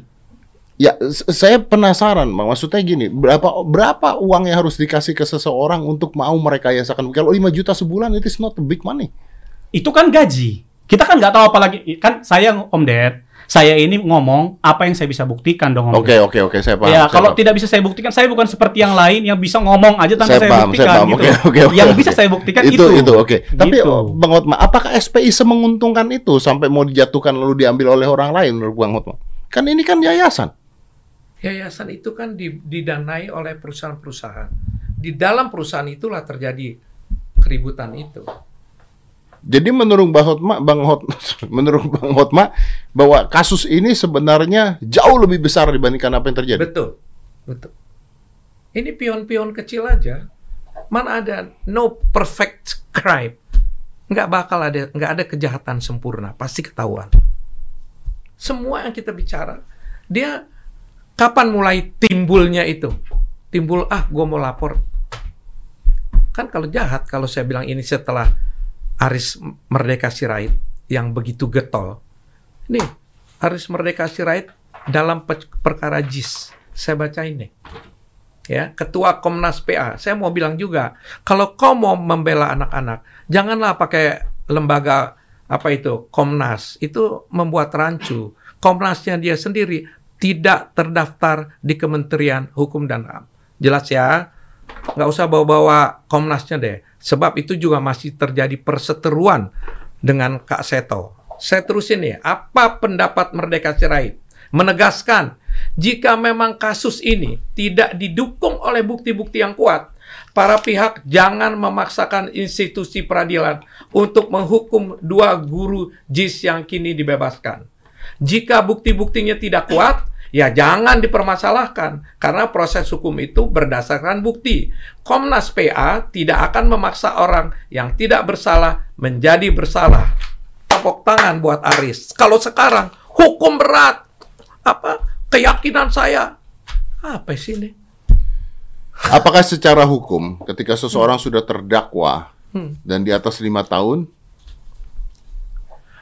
Ya, saya penasaran, Bang. Maksudnya gini, berapa berapa uang yang harus dikasih ke seseorang untuk mau merekayasakan? Kalau 5 juta sebulan itu not a big money. Itu kan gaji. Kita kan nggak tahu apa lagi. Kan saya Om Ded, saya ini ngomong apa yang saya bisa buktikan dong Om Oke, oke, oke, saya paham. ya, saya kalau paham. tidak bisa saya buktikan, saya bukan seperti yang lain yang bisa ngomong aja tanpa Saya saya, paham, buktikan saya paham. gitu. Oke, oke, oke, yang oke. bisa saya buktikan itu itu. itu oke. Tapi Gitu. oh, Bang Hotma, apakah SPI semenguntungkan itu sampai mau dijatuhkan lalu diambil oleh orang lain menurut Bang Hotma? Kan ini kan yayasan. Yayasan itu kan di- didanai oleh perusahaan-perusahaan. Di dalam perusahaan itulah terjadi keributan itu. Jadi menurut Bang Hotma, Bang Hot, *laughs* menurut Bang Hotma bahwa kasus ini sebenarnya jauh lebih besar dibandingkan apa yang terjadi. Betul, betul. Ini pion-pion kecil aja. Mana ada no perfect crime? Nggak bakal ada, nggak ada kejahatan sempurna. Pasti ketahuan. Semua yang kita bicara, dia kapan mulai timbulnya itu? Timbul, ah, gue mau lapor. Kan kalau jahat, kalau saya bilang ini setelah Aris Merdeka Sirait yang begitu getol. Nih, Aris Merdeka Sirait dalam pe- perkara JIS. Saya baca ini. Ya, Ketua Komnas PA. Saya mau bilang juga, kalau kau mau membela anak-anak, janganlah pakai lembaga apa itu Komnas. Itu membuat rancu. Komnasnya dia sendiri tidak terdaftar di Kementerian Hukum dan HAM. Jelas ya? Nggak usah bawa-bawa Komnasnya deh. Sebab itu juga masih terjadi perseteruan dengan Kak Seto. Saya terusin ya, apa pendapat Merdeka Sirait? Menegaskan, jika memang kasus ini tidak didukung oleh bukti-bukti yang kuat, para pihak jangan memaksakan institusi peradilan untuk menghukum dua guru JIS yang kini dibebaskan. Jika bukti-buktinya tidak kuat, ya jangan dipermasalahkan karena proses hukum itu berdasarkan bukti. Komnas PA tidak akan memaksa orang yang tidak bersalah menjadi bersalah. Tepuk tangan buat Aris. Kalau sekarang hukum berat, apa keyakinan saya apa sih ini? Apakah secara hukum ketika seseorang sudah terdakwa Hmm. dan di atas lima tahun,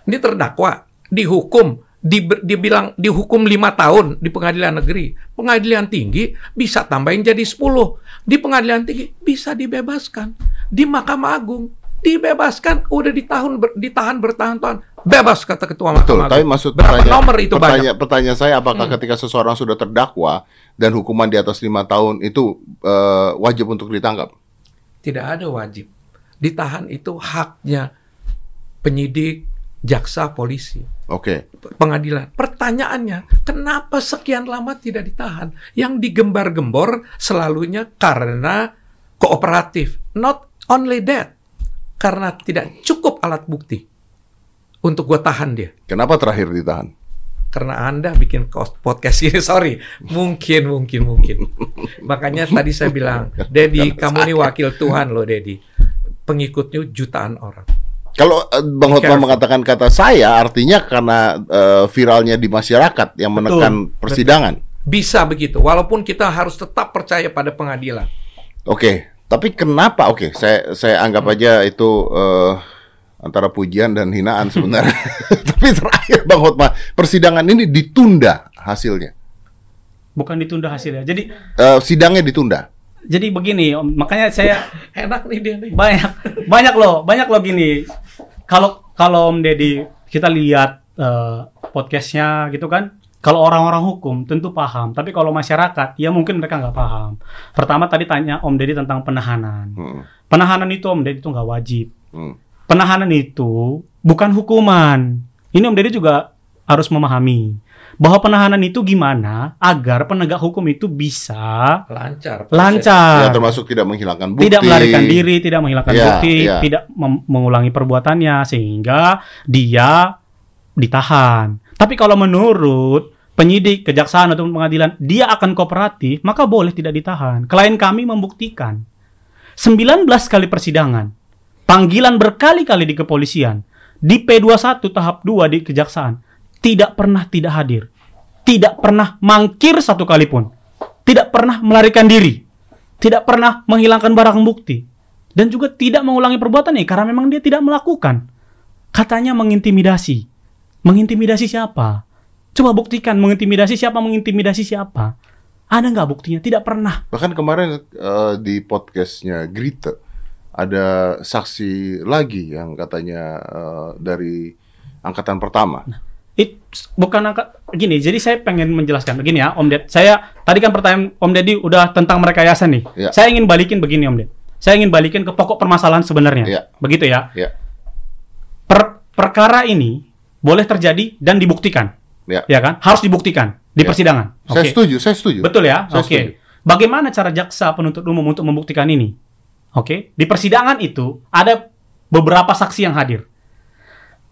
Ini terdakwa, dihukum, di, dibilang dihukum lima tahun di pengadilan negeri. Pengadilan tinggi bisa tambahin jadi 10. Di pengadilan tinggi bisa dibebaskan. Di Mahkamah Agung dibebaskan, udah ditahan, ber, ditahan bertahun-tahun. Bebas kata ketua betul. Mahkamah Tapi Agung. maksud pertanyaan, nomor itu pertanyaan, banyak? Hmm. pertanyaan saya apakah ketika seseorang sudah terdakwa dan hukuman di atas lima tahun itu eh, wajib untuk ditangkap? Tidak ada wajib. Ditahan itu haknya penyidik, jaksa, polisi. Oke, pengadilan. Pertanyaannya, kenapa sekian lama tidak ditahan? Yang digembar-gembor selalunya karena kooperatif. Not only that, karena tidak cukup alat bukti untuk gue tahan dia. kenapa terakhir ditahan? Karena Anda bikin podcast ini, *laughs* sorry. Mungkin, mungkin, mungkin. Makanya tadi saya bilang, Dedi, kamu ini wakil Tuhan loh, Dedi. Pengikutnya jutaan orang. Kalau eh, Bang Hotman Careful. mengatakan kata saya, artinya karena eh, viralnya di masyarakat yang menekan persidangan. Bisa begitu, walaupun kita harus tetap percaya pada pengadilan. Oke, tapi kenapa? Oke, saya saya anggap aja itu eh, antara pujian dan hinaan sebenarnya. *laughs* *laughs* tapi terakhir Bang Hotman, persidangan ini ditunda hasilnya. Bukan ditunda hasilnya. Jadi Eh, sidangnya ditunda. jadi begini, makanya saya *laughs* Enak nih dia nih. banyak banyak loh banyak loh gini kalau kalau Om Deddy kita lihat eh, podcastnya gitu kan kalau orang-orang hukum tentu paham. Tapi kalau masyarakat ya mungkin mereka nggak paham. Pertama tadi tanya Om Deddy tentang penahanan. Hmm, penahanan itu Om Deddy itu nggak wajib. Hmm. penahanan itu bukan hukuman. Ini Om Deddy juga harus memahami bahwa penahanan itu gimana agar penegak hukum itu bisa Lancar. proses. lancar Ya termasuk tidak menghilangkan bukti. tidak melarikan diri, tidak menghilangkan Ya, bukti, ya. tidak mengulangi perbuatannya sehingga dia ditahan. Tapi kalau menurut penyidik, kejaksaan atau pengadilan dia akan kooperatif, maka boleh tidak ditahan. Klien kami membuktikan 19 kali persidangan, panggilan berkali-kali di kepolisian, di P21 tahap 2 di kejaksaan, tidak pernah tidak hadir. Tidak pernah mangkir satu kali pun. Tidak pernah melarikan diri tidak pernah menghilangkan barang bukti dan juga tidak mengulangi perbuatannya karena memang dia tidak melakukan. Katanya mengintimidasi. Mengintimidasi siapa? Coba buktikan mengintimidasi siapa, mengintimidasi siapa. Ada nggak buktinya? Tidak pernah. Bahkan kemarin eh, di podcastnya Grita ada saksi lagi yang katanya eh, dari angkatan pertama. It, bukan angka gini. Jadi saya pengen menjelaskan begini ya, Om Ded. Saya tadi kan pertanyaan Om Deddy udah tentang mereka nih. Ya. Saya ingin balikin begini Om Ded. Saya ingin balikin ke pokok permasalahan sebenarnya. Ya. Begitu ya. Ya, Per- perkara ini boleh terjadi dan dibuktikan. ya. ya kan? Harus dibuktikan di Ya. persidangan. Saya setuju, saya setuju. Betul ya? Oke. setuju. Bagaimana cara jaksa penuntut umum untuk membuktikan ini? Oke. Di persidangan itu ada beberapa saksi yang hadir.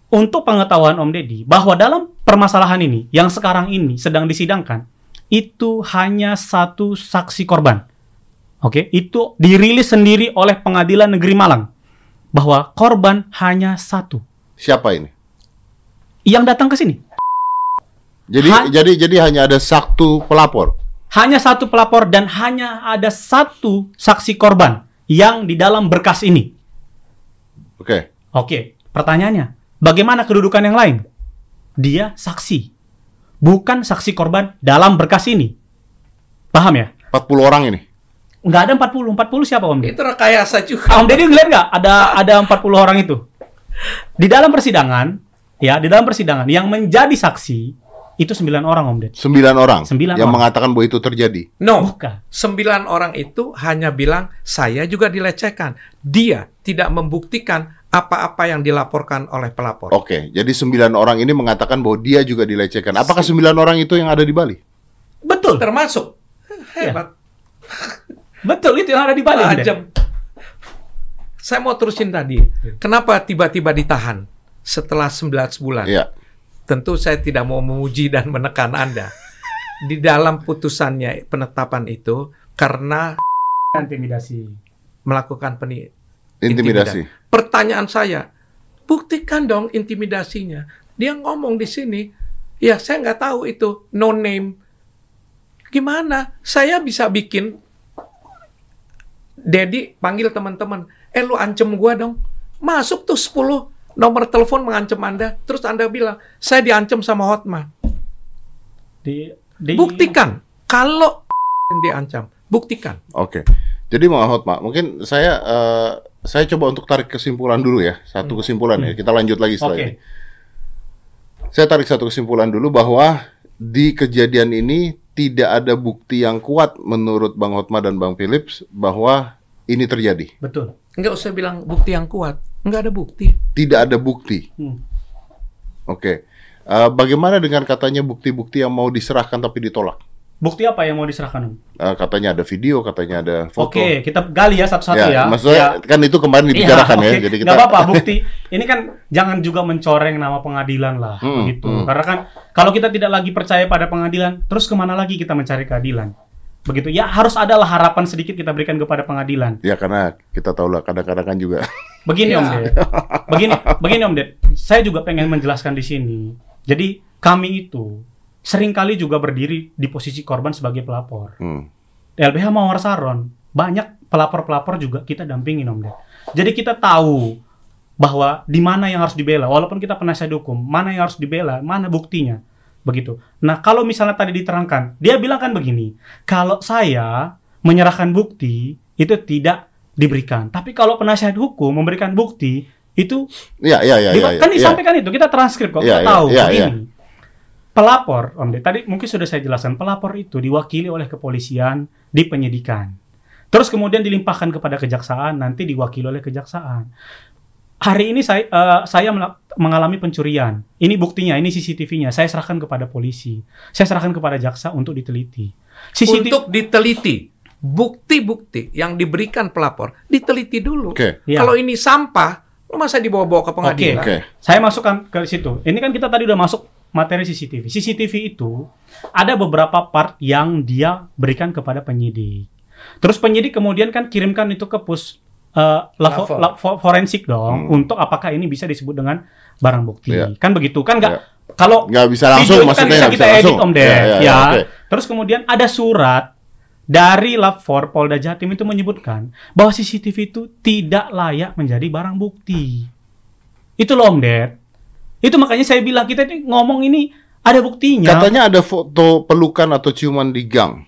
Untuk pengetahuan Om Deddy, bahwa dalam permasalahan ini yang sekarang ini sedang disidangkan, itu hanya satu saksi korban. Oke, itu dirilis sendiri oleh Pengadilan Negeri Malang bahwa korban hanya satu Siapa ini? yang datang ke sini. Jadi Ha- jadi jadi hanya ada satu pelapor. hanya satu pelapor dan hanya ada satu saksi korban yang di dalam berkas ini. Oke. Oke, pertanyaannya, bagaimana kedudukan yang lain? Dia saksi, bukan saksi korban dalam berkas ini. Paham ya? 40 orang ini. Nggak ada 40. 40 siapa Om Deddy? Itu rekayasa juga. Om Deddy ngeliat nggak ada ada 40 orang itu? Di dalam persidangan, ya di dalam persidangan yang menjadi saksi itu 9 orang Om Deddy. 9 orang Sembilan yang orang. mengatakan bahwa itu terjadi. No, Bukan. sembilan orang itu hanya bilang saya juga dilecehkan. Dia tidak membuktikan apa-apa yang dilaporkan oleh pelapor. Oke, jadi 9 orang ini mengatakan bahwa dia juga dilecehkan. Apakah 9 orang itu yang ada di Bali? Betul. Termasuk hebat, Betul itu yang ada di Bali. Tajam. Saya mau terusin tadi. Kenapa tiba-tiba ditahan setelah 11 bulan? Iya. tentu saya tidak mau memuji dan menekan Anda. Di dalam putusannya penetapan itu karena Intimidasi. melakukan peni Intimidasi. Pertanyaan saya, buktikan dong intimidasinya. Dia ngomong di sini, ya saya nggak tahu itu no name. Gimana? Saya bisa bikin Dedi panggil teman-teman, eh lu ancam gua dong. Masuk tuh 10 nomor telepon mengancam Anda, terus Anda bilang, saya diancam sama Hotma. Di, di Buktikan. Kalau yang *laughs* diancam, buktikan. Oke. Jadi Bang Ahmad, Mak, mungkin saya eh, saya coba untuk tarik kesimpulan dulu ya. Satu kesimpulan ya. Kita lanjut lagi setelah Oke. ini. Saya tarik satu kesimpulan dulu bahwa di kejadian ini tidak ada bukti yang kuat menurut Bang Hotma dan Bang Philips bahwa ini terjadi. Betul. Nggak usah bilang bukti yang kuat. Nggak ada bukti. Tidak ada bukti. Hmm. Oke. Eh, bagaimana dengan katanya bukti-bukti yang mau diserahkan tapi ditolak? Bukti apa yang mau diserahkan? Eh, katanya ada video, katanya ada foto. Oke, kita gali ya satu-satu Ya, ya. maksudnya Ya. kan itu kemarin dibicarakan Iya, ya. oke. Jadi kita Nggak apa-apa bukti. Ini kan jangan juga mencoreng nama pengadilan lah, Hmm, begitu. hmm. Karena kan kalau kita tidak lagi percaya pada pengadilan, terus ke mana lagi kita mencari keadilan? Begitu. Ya harus adalah harapan sedikit kita berikan kepada pengadilan. Ya karena kita tahu lah kadang-kadang kan juga Begini *laughs* Ya. Om Ded. Begini, begini Om Ded. Saya juga pengen menjelaskan di sini. Jadi kami itu sering kali juga berdiri di posisi korban sebagai pelapor. hmm, LBH Mawar Saron, banyak pelapor-pelapor juga kita dampingin Om Ded. Jadi kita tahu bahwa di mana yang harus dibela, walaupun kita penasihat hukum, mana yang harus dibela, mana buktinya. Begitu. Nah, kalau misalnya tadi diterangkan, dia bilang kan begini, kalau saya menyerahkan bukti, itu tidak diberikan. Tapi kalau penasihat hukum memberikan bukti, itu ya ya ya ya. kan ya, disampaikan itu, kita transkrip kok, Iya, kita iya, tahu iya, begini. Pelapor, Om Ded, tadi mungkin sudah saya jelaskan, pelapor itu diwakili oleh kepolisian di penyidikan. Terus kemudian dilimpahkan kepada kejaksaan, nanti diwakili oleh kejaksaan. Hari ini saya eh, saya mengalami pencurian. Ini buktinya, ini CCTV-nya. Saya serahkan kepada polisi. Saya serahkan kepada jaksa untuk diteliti. CCTV Untuk diteliti. Bukti-bukti yang diberikan pelapor, diteliti dulu. Oke. Iya. Kalau ini sampah, lu masa dibawa-bawa ke pengadilan? Oke. Saya masukkan ke situ. Ini kan kita tadi udah masuk materi CCTV. CCTV itu ada beberapa part yang dia berikan kepada penyidik. Terus penyidik kemudian kan kirimkan itu ke pus lab, Lapor. lab fo- forensik dong Hmm. untuk apakah ini bisa disebut dengan barang bukti. Iya. Kan begitu kan nggak Iya. kalau Nggak bisa langsung video itu kan maksudnya bisa kita bisa edit langsung. Om Ded. Ya, ya, ya. ya, oke. Terus kemudian ada surat dari Lapor Polda Jatim itu menyebutkan bahwa CCTV itu tidak layak menjadi barang bukti. Itu loh Om Ded. Itu makanya saya bilang kita ini ngomong ini ada buktinya. Katanya ada foto pelukan atau ciuman di gang.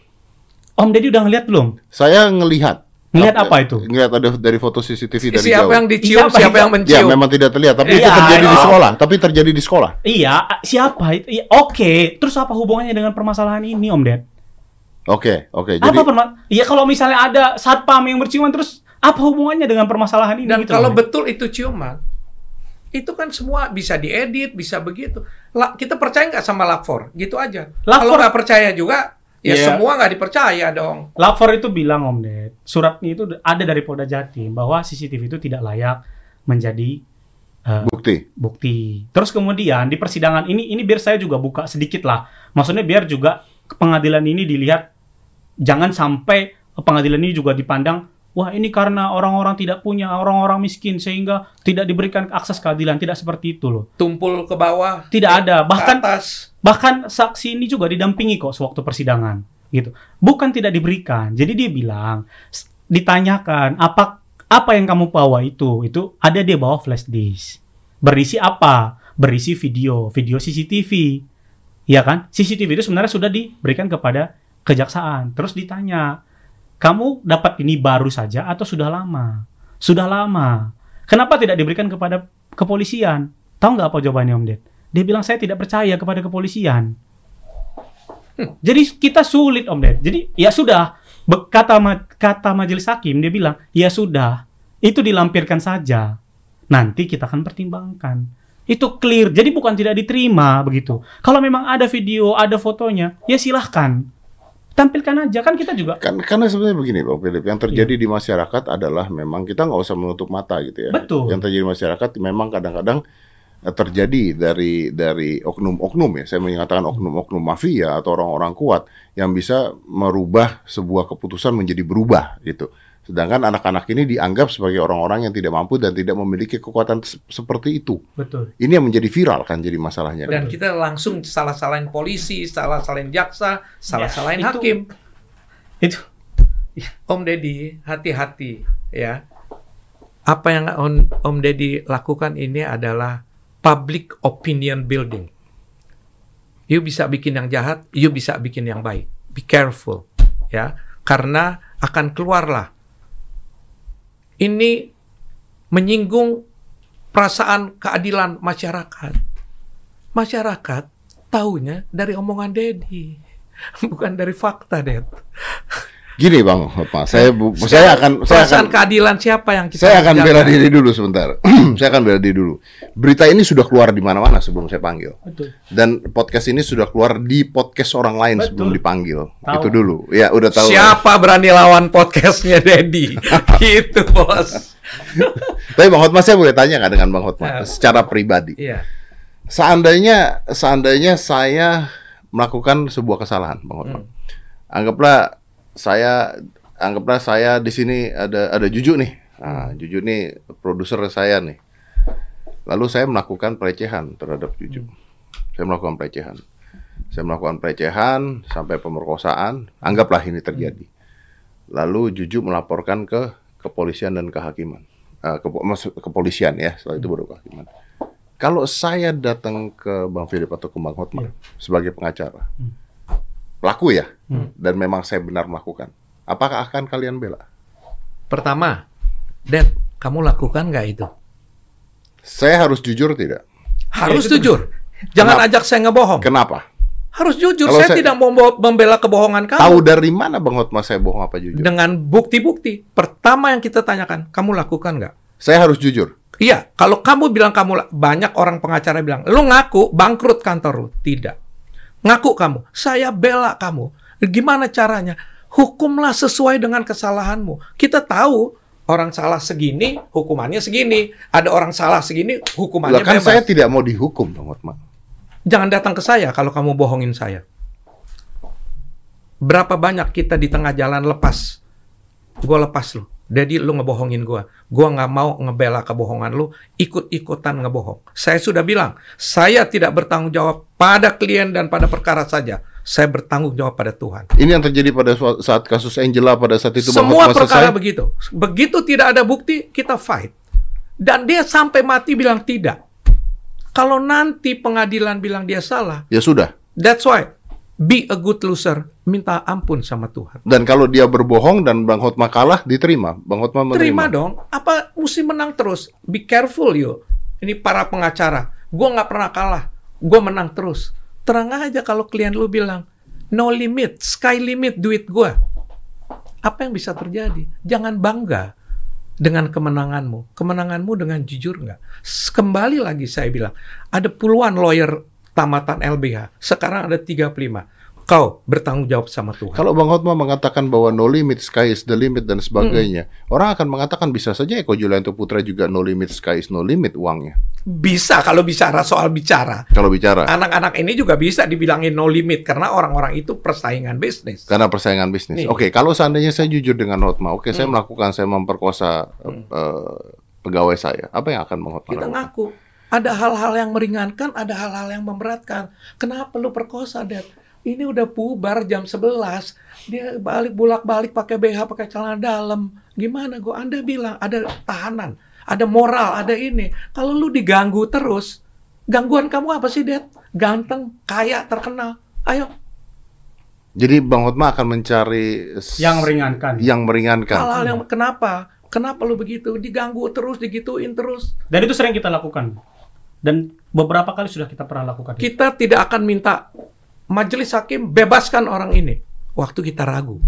Om Deddy udah ngeliat belum? Saya ngelihat. Ngelihat apa itu? Ngelihat ada dari foto CCTV dari Siapa jauh. yang dicium, Siapa siapa, itu? yang Ya, mencium? memang tidak terlihat, tapi itu Iya, terjadi di iya. sekolah. Tapi terjadi di sekolah. Iya, siapa itu? Iya, Oke, terus apa hubungannya dengan permasalahan ini Om Ded? Oke, oke. Jadi apa perma- Iya kalau misalnya ada satpam yang berciuman terus apa hubungannya dengan permasalahan ini? Dan gitu kalau loh, betul itu ciuman, itu kan semua bisa diedit, bisa begitu. La, kita percaya nggak sama lapor? Gitu aja. Kalau Lapor- nggak percaya juga, ya Iya. semua nggak dipercaya dong. Lapor itu bilang Om Ded, suratnya itu ada dari Polda Jatim bahwa CCTV itu tidak layak menjadi eh, bukti. bukti. Terus kemudian di persidangan ini ini biar saya juga buka sedikit lah. Maksudnya biar juga pengadilan ini dilihat jangan sampai pengadilan ini juga dipandang wah ini karena orang-orang tidak punya orang-orang miskin sehingga tidak diberikan akses keadilan. Tidak seperti itu loh. Tumpul ke bawah. Tidak ada. Bahkan atas. bahkan saksi ini juga didampingi kok sewaktu persidangan gitu. Bukan tidak diberikan. Jadi dia bilang ditanyakan apa apa yang kamu bawa itu? Itu ada dia bawa flash disk. Berisi apa? Berisi video. Video CCTV ya kan? CCTV itu sebenarnya sudah diberikan kepada kejaksaan. Terus ditanya kamu dapat ini baru saja atau sudah lama sudah lama kenapa tidak diberikan kepada kepolisian tahu nggak apa jawabannya Om Ded dia bilang saya tidak percaya kepada kepolisian. Jadi kita sulit Om Ded. Jadi ya sudah kata ma- kata majelis hakim dia bilang ya sudah itu dilampirkan saja. Nanti kita akan pertimbangkan. Itu clear. Jadi bukan tidak diterima begitu. Kalau memang ada video, ada fotonya, ya silahkan. Tampilkan aja kan kita juga Kan karena sebenarnya begini Bang Philip, yang terjadi di masyarakat adalah memang kita nggak usah menutup mata gitu ya. Betul. Yang terjadi di masyarakat memang kadang-kadang eh, terjadi dari dari oknum-oknum ya, saya mengatakan oknum-oknum mafia atau orang-orang kuat yang bisa merubah sebuah keputusan menjadi berubah gitu. Sedangkan anak-anak ini dianggap sebagai orang-orang yang tidak mampu dan tidak memiliki kekuatan se- seperti itu. Betul. Ini yang menjadi viral kan jadi masalahnya. Dan kita langsung salah-salahin polisi, salah-salahin jaksa, salah-salahin itu- hakim. Itu Om Deddy, hati-hati ya. Apa yang Om, Om Deddy lakukan ini adalah public opinion building. You bisa bikin yang jahat, you bisa bikin yang baik. Be careful ya, karena akan keluarlah. Ini menyinggung perasaan keadilan masyarakat. Masyarakat taunya dari omongan Dedi, *laughs* bukan dari fakta, Ded. Gini Bang Hotma, saya bu- saya akan saya akan keadilan siapa yang kita saya akan bela diri dulu sebentar. *clears throat* saya akan bela diri dulu. Berita ini sudah keluar di mana-mana sebelum saya panggil. betul. Dan podcast ini sudah keluar di podcast orang lain Betul. sebelum dipanggil. Tahu. Itu dulu. Ya, udah tahu. Siapa berani lawan podcastnya Dedi? *laughs* gitu bos. *laughs* Tapi Bang Hotma saya boleh tanya nggak dengan Bang Ya. Hotma secara pribadi? Iya. Seandainya seandainya saya melakukan sebuah kesalahan, Bang Hotma. Anggaplah saya anggaplah saya di sini ada ada Juju nih. Nah, Juju nih produser saya nih. Lalu saya melakukan pelecehan terhadap Juju. Saya melakukan pelecehan. Saya melakukan pelecehan sampai pemerkosaan. Anggaplah ini terjadi. Lalu Juju melaporkan ke kepolisian dan kehakiman. Eh, kepo- maksud- kepolisian ya, setelah itu baru kehakiman. Kalau saya datang ke Bang Philip atau ke Bang Hotma sebagai pengacara, pelaku ya, dan memang saya benar melakukan, apakah akan kalian bela? Pertama, Ded, kamu lakukan nggak itu? Saya harus jujur tidak? Harus jujur. Jangan Kenapa? ajak saya ngebohong. Kenapa? Harus jujur. Kalau Saya, saya- tidak mau membela kebohongan kamu. Tahu dari mana Bang Hotma saya bohong apa jujur? Dengan bukti-bukti. Pertama yang kita tanyakan, kamu lakukan nggak? Saya harus jujur. Iya, kalau kamu bilang kamu banyak orang pengacara bilang, lu ngaku bangkrut kantor lu. Tidak. Ngaku kamu, saya bela kamu. Gimana caranya? Hukumlah sesuai dengan kesalahanmu. Kita tahu orang salah segini, hukumannya segini. Ada orang salah segini, hukumannya Lah kan bebas. saya tidak mau dihukum Bang Hotma. Jangan datang ke saya kalau kamu bohongin saya. Berapa banyak kita di tengah jalan lepas? Gue lepas lu. Jadi lu ngebohongin gua. Gua nggak mau ngebela kebohongan lu, ikut-ikutan ngebohong. Saya sudah bilang, saya tidak bertanggung jawab pada klien dan pada perkara saja. Saya bertanggung jawab pada Tuhan. Ini yang terjadi pada saat kasus Angela pada saat itu Semua perkara selesai. begitu. Begitu tidak ada bukti, kita fight. Dan dia sampai mati bilang tidak. Kalau nanti pengadilan bilang dia salah, Ya sudah. That's why be a good loser, minta ampun sama Tuhan. Dan kalau dia berbohong dan Bang Hotma kalah, diterima. Bang Hotma menerima. Terima dong. Apa mesti menang terus? Be careful yo. Ini para pengacara. Gue nggak pernah kalah. Gue menang terus. Terang aja kalau klien lu bilang no limit, sky limit duit gue. Apa yang bisa terjadi? Jangan bangga dengan kemenanganmu. Kemenanganmu dengan jujur nggak? Kembali lagi saya bilang, ada puluhan lawyer tamatan LBH. Sekarang ada 35. Kau bertanggung jawab sama Tuhan. Kalau Bang Hotma mengatakan bahwa no limit, sky is the limit dan sebagainya, Hmm. orang akan mengatakan bisa saja Eko Julianto Putra juga no limit, sky is no limit uangnya. Bisa kalau bicara soal bicara. Kalau bicara, Anak-anak ini juga bisa dibilangin no limit karena orang-orang itu persaingan bisnis. karena persaingan bisnis. Hmm. Oke, kalau seandainya saya jujur dengan Hotma, oke saya melakukan, saya memperkosa eh, pegawai saya, apa yang akan Bang Hotma Kita lakukan? ngaku. Ada hal-hal yang meringankan, ada hal-hal yang memberatkan. Kenapa lu perkosa, Dad? Ini udah bubar jam 11. Dia balik bolak-balik pakai BH, pakai celana dalam. Gimana gua? Anda bilang ada tahanan, ada moral, ada ini. Kalau lu diganggu terus, gangguan kamu apa sih, Dad? Ganteng, kaya, terkenal. Ayo, Jadi Bang Hotma akan mencari Yang meringankan. yang meringankan. hal-hal yang kenapa? Kenapa lu begitu? Diganggu terus, digituin terus. Dan itu sering kita lakukan. Dan beberapa kali sudah kita pernah lakukan. Kita tidak akan minta majelis hakim bebaskan orang ini. Waktu kita ragu,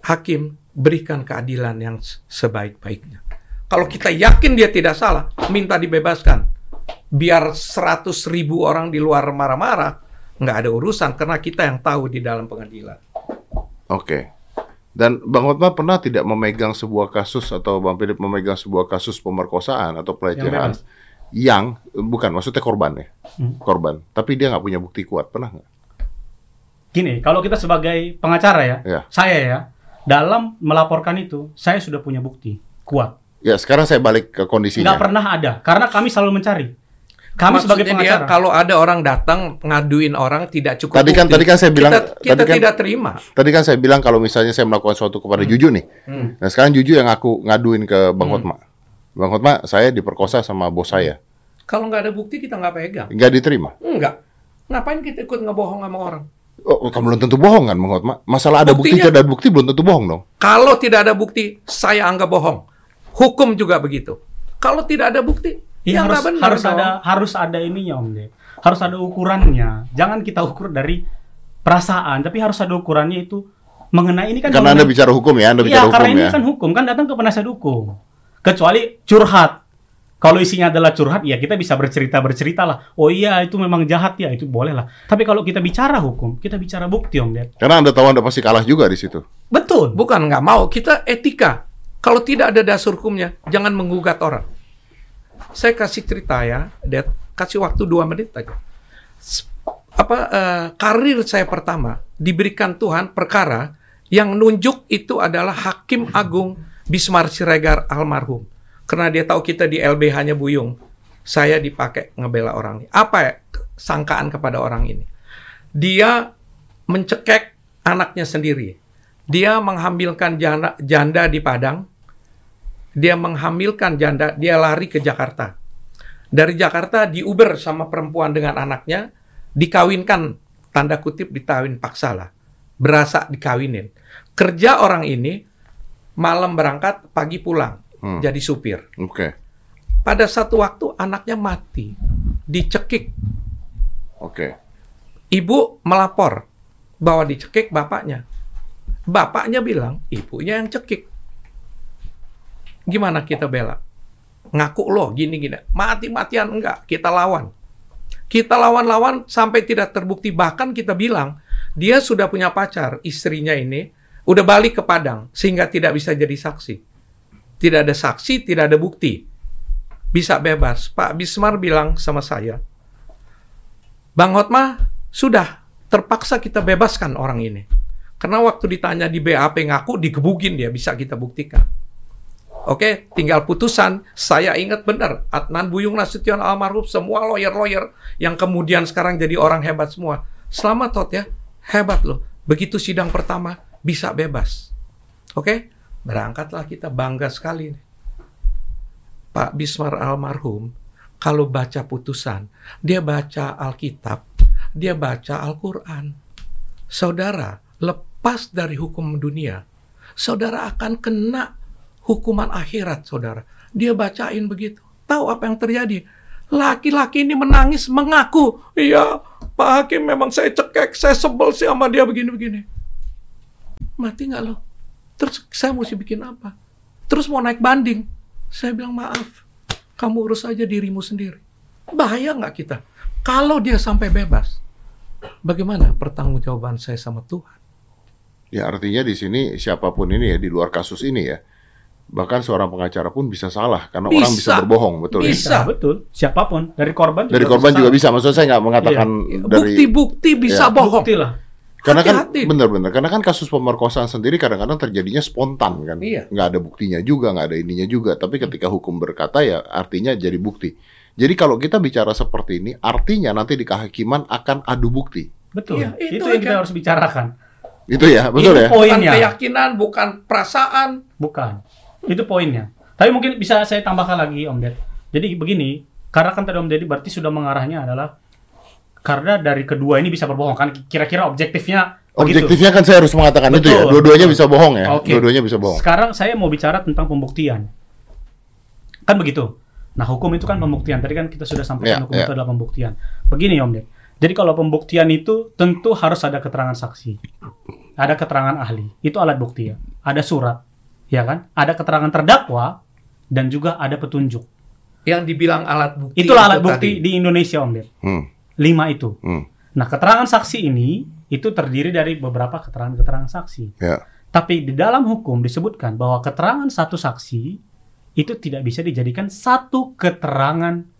hakim berikan keadilan yang se- sebaik-baiknya. Kalau kita yakin dia tidak salah, minta dibebaskan. Biar 100 ribu orang di luar marah-marah, nggak ada urusan karena kita yang tahu di dalam pengadilan. Oke. Dan Bang Hotma pernah tidak memegang sebuah kasus atau Bang Philip memegang sebuah kasus pemerkosaan atau pelecehan bebas. yang bukan maksudnya korban ya, Hmm. korban, tapi dia nggak punya bukti kuat, pernah nggak? Gini, kalau kita sebagai pengacara ya, Ya. saya ya, dalam melaporkan itu, saya sudah punya bukti kuat. Ya sekarang saya balik ke kondisinya. Nggak pernah ada, karena kami selalu mencari. Kami sebagai Maksudnya dia pengacara. kalau ada orang datang ngaduin orang tidak cukup Tadi kan- bukti, tadi kan saya bilang- kita, kita tadi kan- tidak terima. Tadi kan saya bilang kalau misalnya saya melakukan sesuatu kepada Juju nih, Hmm. nah sekarang Juju yang aku ngaduin ke Bang Hotma, Bang Hotma saya diperkosa sama bos saya, Kalau nggak ada bukti kita nggak pegang. nggak diterima. Enggak. Ngapain kita ikut ngebohong sama orang? Oh, kan belum tentu bohong kan, Bang Hotma? Masalah ada bukti, Buktinya- tidak ada bukti belum tentu bohong dong. Kalau tidak ada bukti, saya anggap bohong. Hukum juga begitu. Kalau tidak ada bukti, Iya, ya harus nggak benar harus dong. ada harus ada ininya Om Ded. Harus ada ukurannya. Jangan kita ukur dari perasaan, tapi harus ada ukurannya itu mengenai ini kan Karena Anda bicara hukum ya, Anda Iya, bicara karena hukum ini ya. kan hukum, kan datang ke penasihat hukum. Kecuali curhat. Kalau isinya adalah curhat, ya kita bisa bercerita-bercerita lah. Oh iya, itu memang jahat ya, itu boleh lah. Tapi kalau kita bicara hukum, kita bicara bukti, Om Ded. Karena Anda tahu Anda pasti kalah juga di situ. Betul. Bukan nggak mau, kita etika. Kalau tidak ada dasar hukumnya, jangan menggugat orang. Saya kasih cerita ya, Dad. Kasih waktu dua menit aja. Apa eh, karir saya pertama diberikan Tuhan perkara yang nunjuk itu adalah Hakim Agung Bismar Siregar almarhum. Karena dia tahu kita di LBH-nya Buyung. Saya dipakai ngebela orang ini. Apa ya sangkaan kepada orang ini? Dia mencekek anaknya sendiri. Dia menghamilkan janda, janda di Padang. Dia menghamilkan janda, dia lari ke Jakarta. Dari Jakarta di Uber sama perempuan dengan anaknya, dikawinkan, tanda kutip ditawin paksa lah. Berasa dikawinin. Kerja orang ini, malam berangkat, pagi pulang. Hmm. Jadi supir. Oke. Pada satu waktu anaknya mati. Dicekik. Oke. Ibu melapor bahwa dicekik bapaknya. Bapaknya bilang, ibunya yang cekik. Gimana kita bela? Ngaku loh, gini-gini. Mati-matian enggak, kita lawan. Kita lawan-lawan sampai tidak terbukti. Bahkan kita bilang, dia sudah punya pacar, istrinya ini, udah balik ke Padang, sehingga tidak bisa jadi saksi. Tidak ada saksi, tidak ada bukti. Bisa bebas. Pak Bismar bilang sama saya, Bang Hotma, sudah terpaksa kita bebaskan orang ini. Karena waktu ditanya di BAP ngaku digebugin dia bisa kita buktikan. Oke, tinggal putusan. Saya ingat benar, Adnan Buyung Nasution almarhum semua lawyer-lawyer yang kemudian sekarang jadi orang hebat semua. Selamat Tot ya, hebat loh. Begitu sidang pertama bisa bebas. Oke, berangkatlah kita bangga sekali. Pak Bismar almarhum kalau baca putusan, dia baca Alkitab, dia baca Al-Quran. Saudara, lepas dari hukum dunia, saudara akan kena hukuman akhirat, saudara. Dia bacain begitu. Tahu apa yang terjadi? Laki-laki ini menangis, mengaku, iya, Pak Hakim memang saya cekek, saya sebel sih sama dia begini-begini. Mati nggak lo? Terus saya mesti bikin apa? Terus mau naik banding. Saya bilang maaf, kamu urus aja dirimu sendiri. Bahaya nggak kita? Kalau dia sampai bebas, bagaimana pertanggungjawaban saya sama Tuhan? Ya artinya di sini siapa pun ini ya di luar kasus ini ya. Bahkan seorang pengacara pun bisa salah karena orang bisa Bisa. berbohong, betul ya? Bisa. betul. Siapa pun dari korban Dari korban juga salah. bisa. Maksud saya nggak mengatakan dari Bukti-bukti bisa Ya. bohong. Bukti lah. Karena kan benar-benar karena kan kasus pemerkosaan sendiri kadang-kadang terjadinya spontan kan. Iya. Nggak ada buktinya juga, nggak ada ininya juga. Tapi ketika hukum berkata ya artinya jadi bukti. Jadi kalau kita bicara seperti ini, artinya nanti di kehakiman akan adu bukti. Betul. Iya, itu itu, yang kita kan. harus bicarakan. Itu ya, betul Itu ya? poinnya. Bukan keyakinan, bukan perasaan. Bukan. Itu poinnya. Tapi mungkin bisa saya tambahkan lagi Om Ded. Jadi begini, karena kan tadi Om Deddy berarti sudah mengarahnya adalah karena dari kedua ini bisa berbohong kan kira-kira objektifnya begitu. Objektifnya kan saya harus mengatakan itu ya. Betul, Dua-duanya betul. bisa bohong ya. Oke. Dua-duanya bisa bohong. Sekarang saya mau bicara tentang pembuktian. Kan begitu. Nah, hukum itu kan pembuktian. Tadi kan kita sudah sampaikan Ya, hukum ya. itu adalah pembuktian. Begini Om Ded. Jadi kalau pembuktian itu tentu harus ada keterangan saksi. Ada keterangan ahli. Itu alat bukti ya. Ada surat, ya kan? Ada keterangan terdakwa dan juga ada petunjuk. Yang dibilang alat bukti. Itulah alat itu bukti tadi. di Indonesia Om Ded. Hmm. Lima itu. Hmm. Nah, keterangan saksi ini itu terdiri dari beberapa keterangan-keterangan saksi. Ya. Tapi di dalam hukum disebutkan bahwa keterangan satu saksi itu tidak bisa dijadikan satu keterangan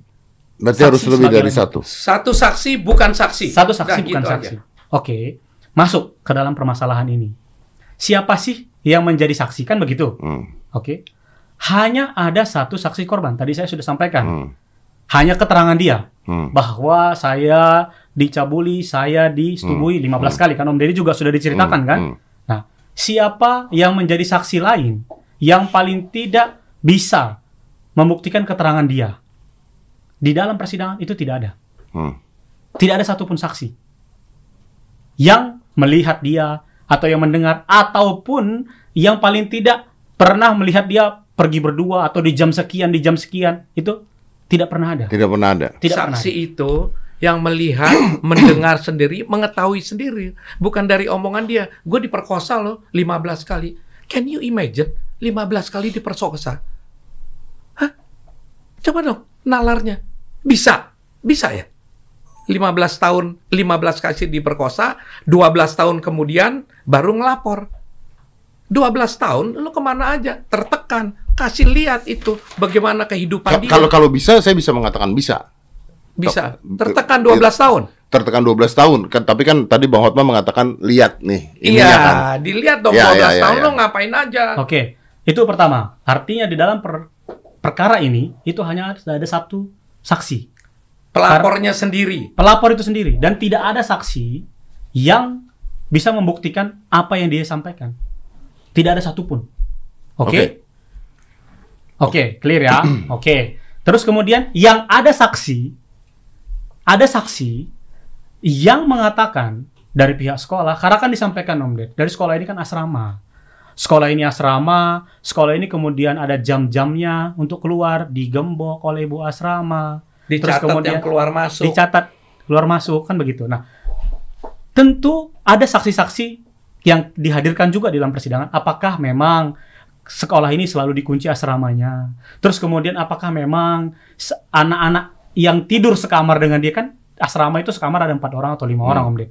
Berarti Saksi harus lebih dari satu. Satu saksi bukan saksi. Satu saksi Udah bukan gitu saksi. aja. Oke, masuk ke dalam permasalahan ini. Siapa sih yang menjadi saksi kan begitu? Hmm. Oke. Hanya ada satu saksi korban. Tadi saya sudah sampaikan. Hmm. Hanya keterangan dia Hmm. bahwa saya dicabuli, saya disetubui 15 kali kan Om Deddy juga sudah diceritakan Hmm. kan? Hmm. Nah, siapa yang menjadi saksi lain yang paling tidak bisa membuktikan keterangan dia? Di dalam persidangan itu tidak ada. Hmm. Tidak ada satupun saksi yang melihat dia atau yang mendengar ataupun yang paling tidak pernah melihat dia pergi berdua atau di jam sekian di jam sekian itu tidak pernah ada. Tidak pernah ada. Tidak pernah. saksi ada. itu yang melihat, *coughs* mendengar sendiri, mengetahui sendiri, bukan dari omongan dia. Gue diperkosa loh 15 kali. Can you imagine 15 kali diperkosa? Hah? Coba dong nalarnya. Bisa. Bisa ya? 15 tahun, 15 kasih diperkosa, 12 tahun kemudian baru ngelapor. 12 tahun lu ke mana aja? Tertekan. Kasih lihat itu bagaimana kehidupan Ka- dia. Kalau kalau bisa saya bisa mengatakan bisa. Bisa. Tertekan 12 tahun. Tertekan 12 tahun. Kan tapi kan tadi Bang Hotma mengatakan lihat nih Iya, kan. dilihat dong Iya, 12 iya, iya, tahun iya. lo ngapain aja. Oke, itu pertama. Artinya di dalam per- perkara ini itu hanya ada satu saksi, Pelapornya sendiri. pelapor itu sendiri dan tidak ada saksi yang bisa membuktikan apa yang dia sampaikan. Tidak ada satupun. Oke. Oke. Oke, clear ya. *clears throat* Oke. Terus kemudian yang ada saksi, ada saksi yang mengatakan dari pihak sekolah, karena kan disampaikan Om Ded, dari sekolah ini kan asrama. Sekolah ini asrama, sekolah ini kemudian ada jam-jamnya untuk keluar, digembok oleh ibu asrama. Dicatat yang keluar masuk. Dicatat keluar masuk kan begitu. Nah, tentu ada saksi-saksi yang dihadirkan juga dalam persidangan. Apakah memang sekolah ini selalu dikunci asramanya? Terus kemudian apakah memang anak-anak yang tidur sekamar dengan dia kan asrama itu sekamar ada empat orang atau lima orang Om Ded.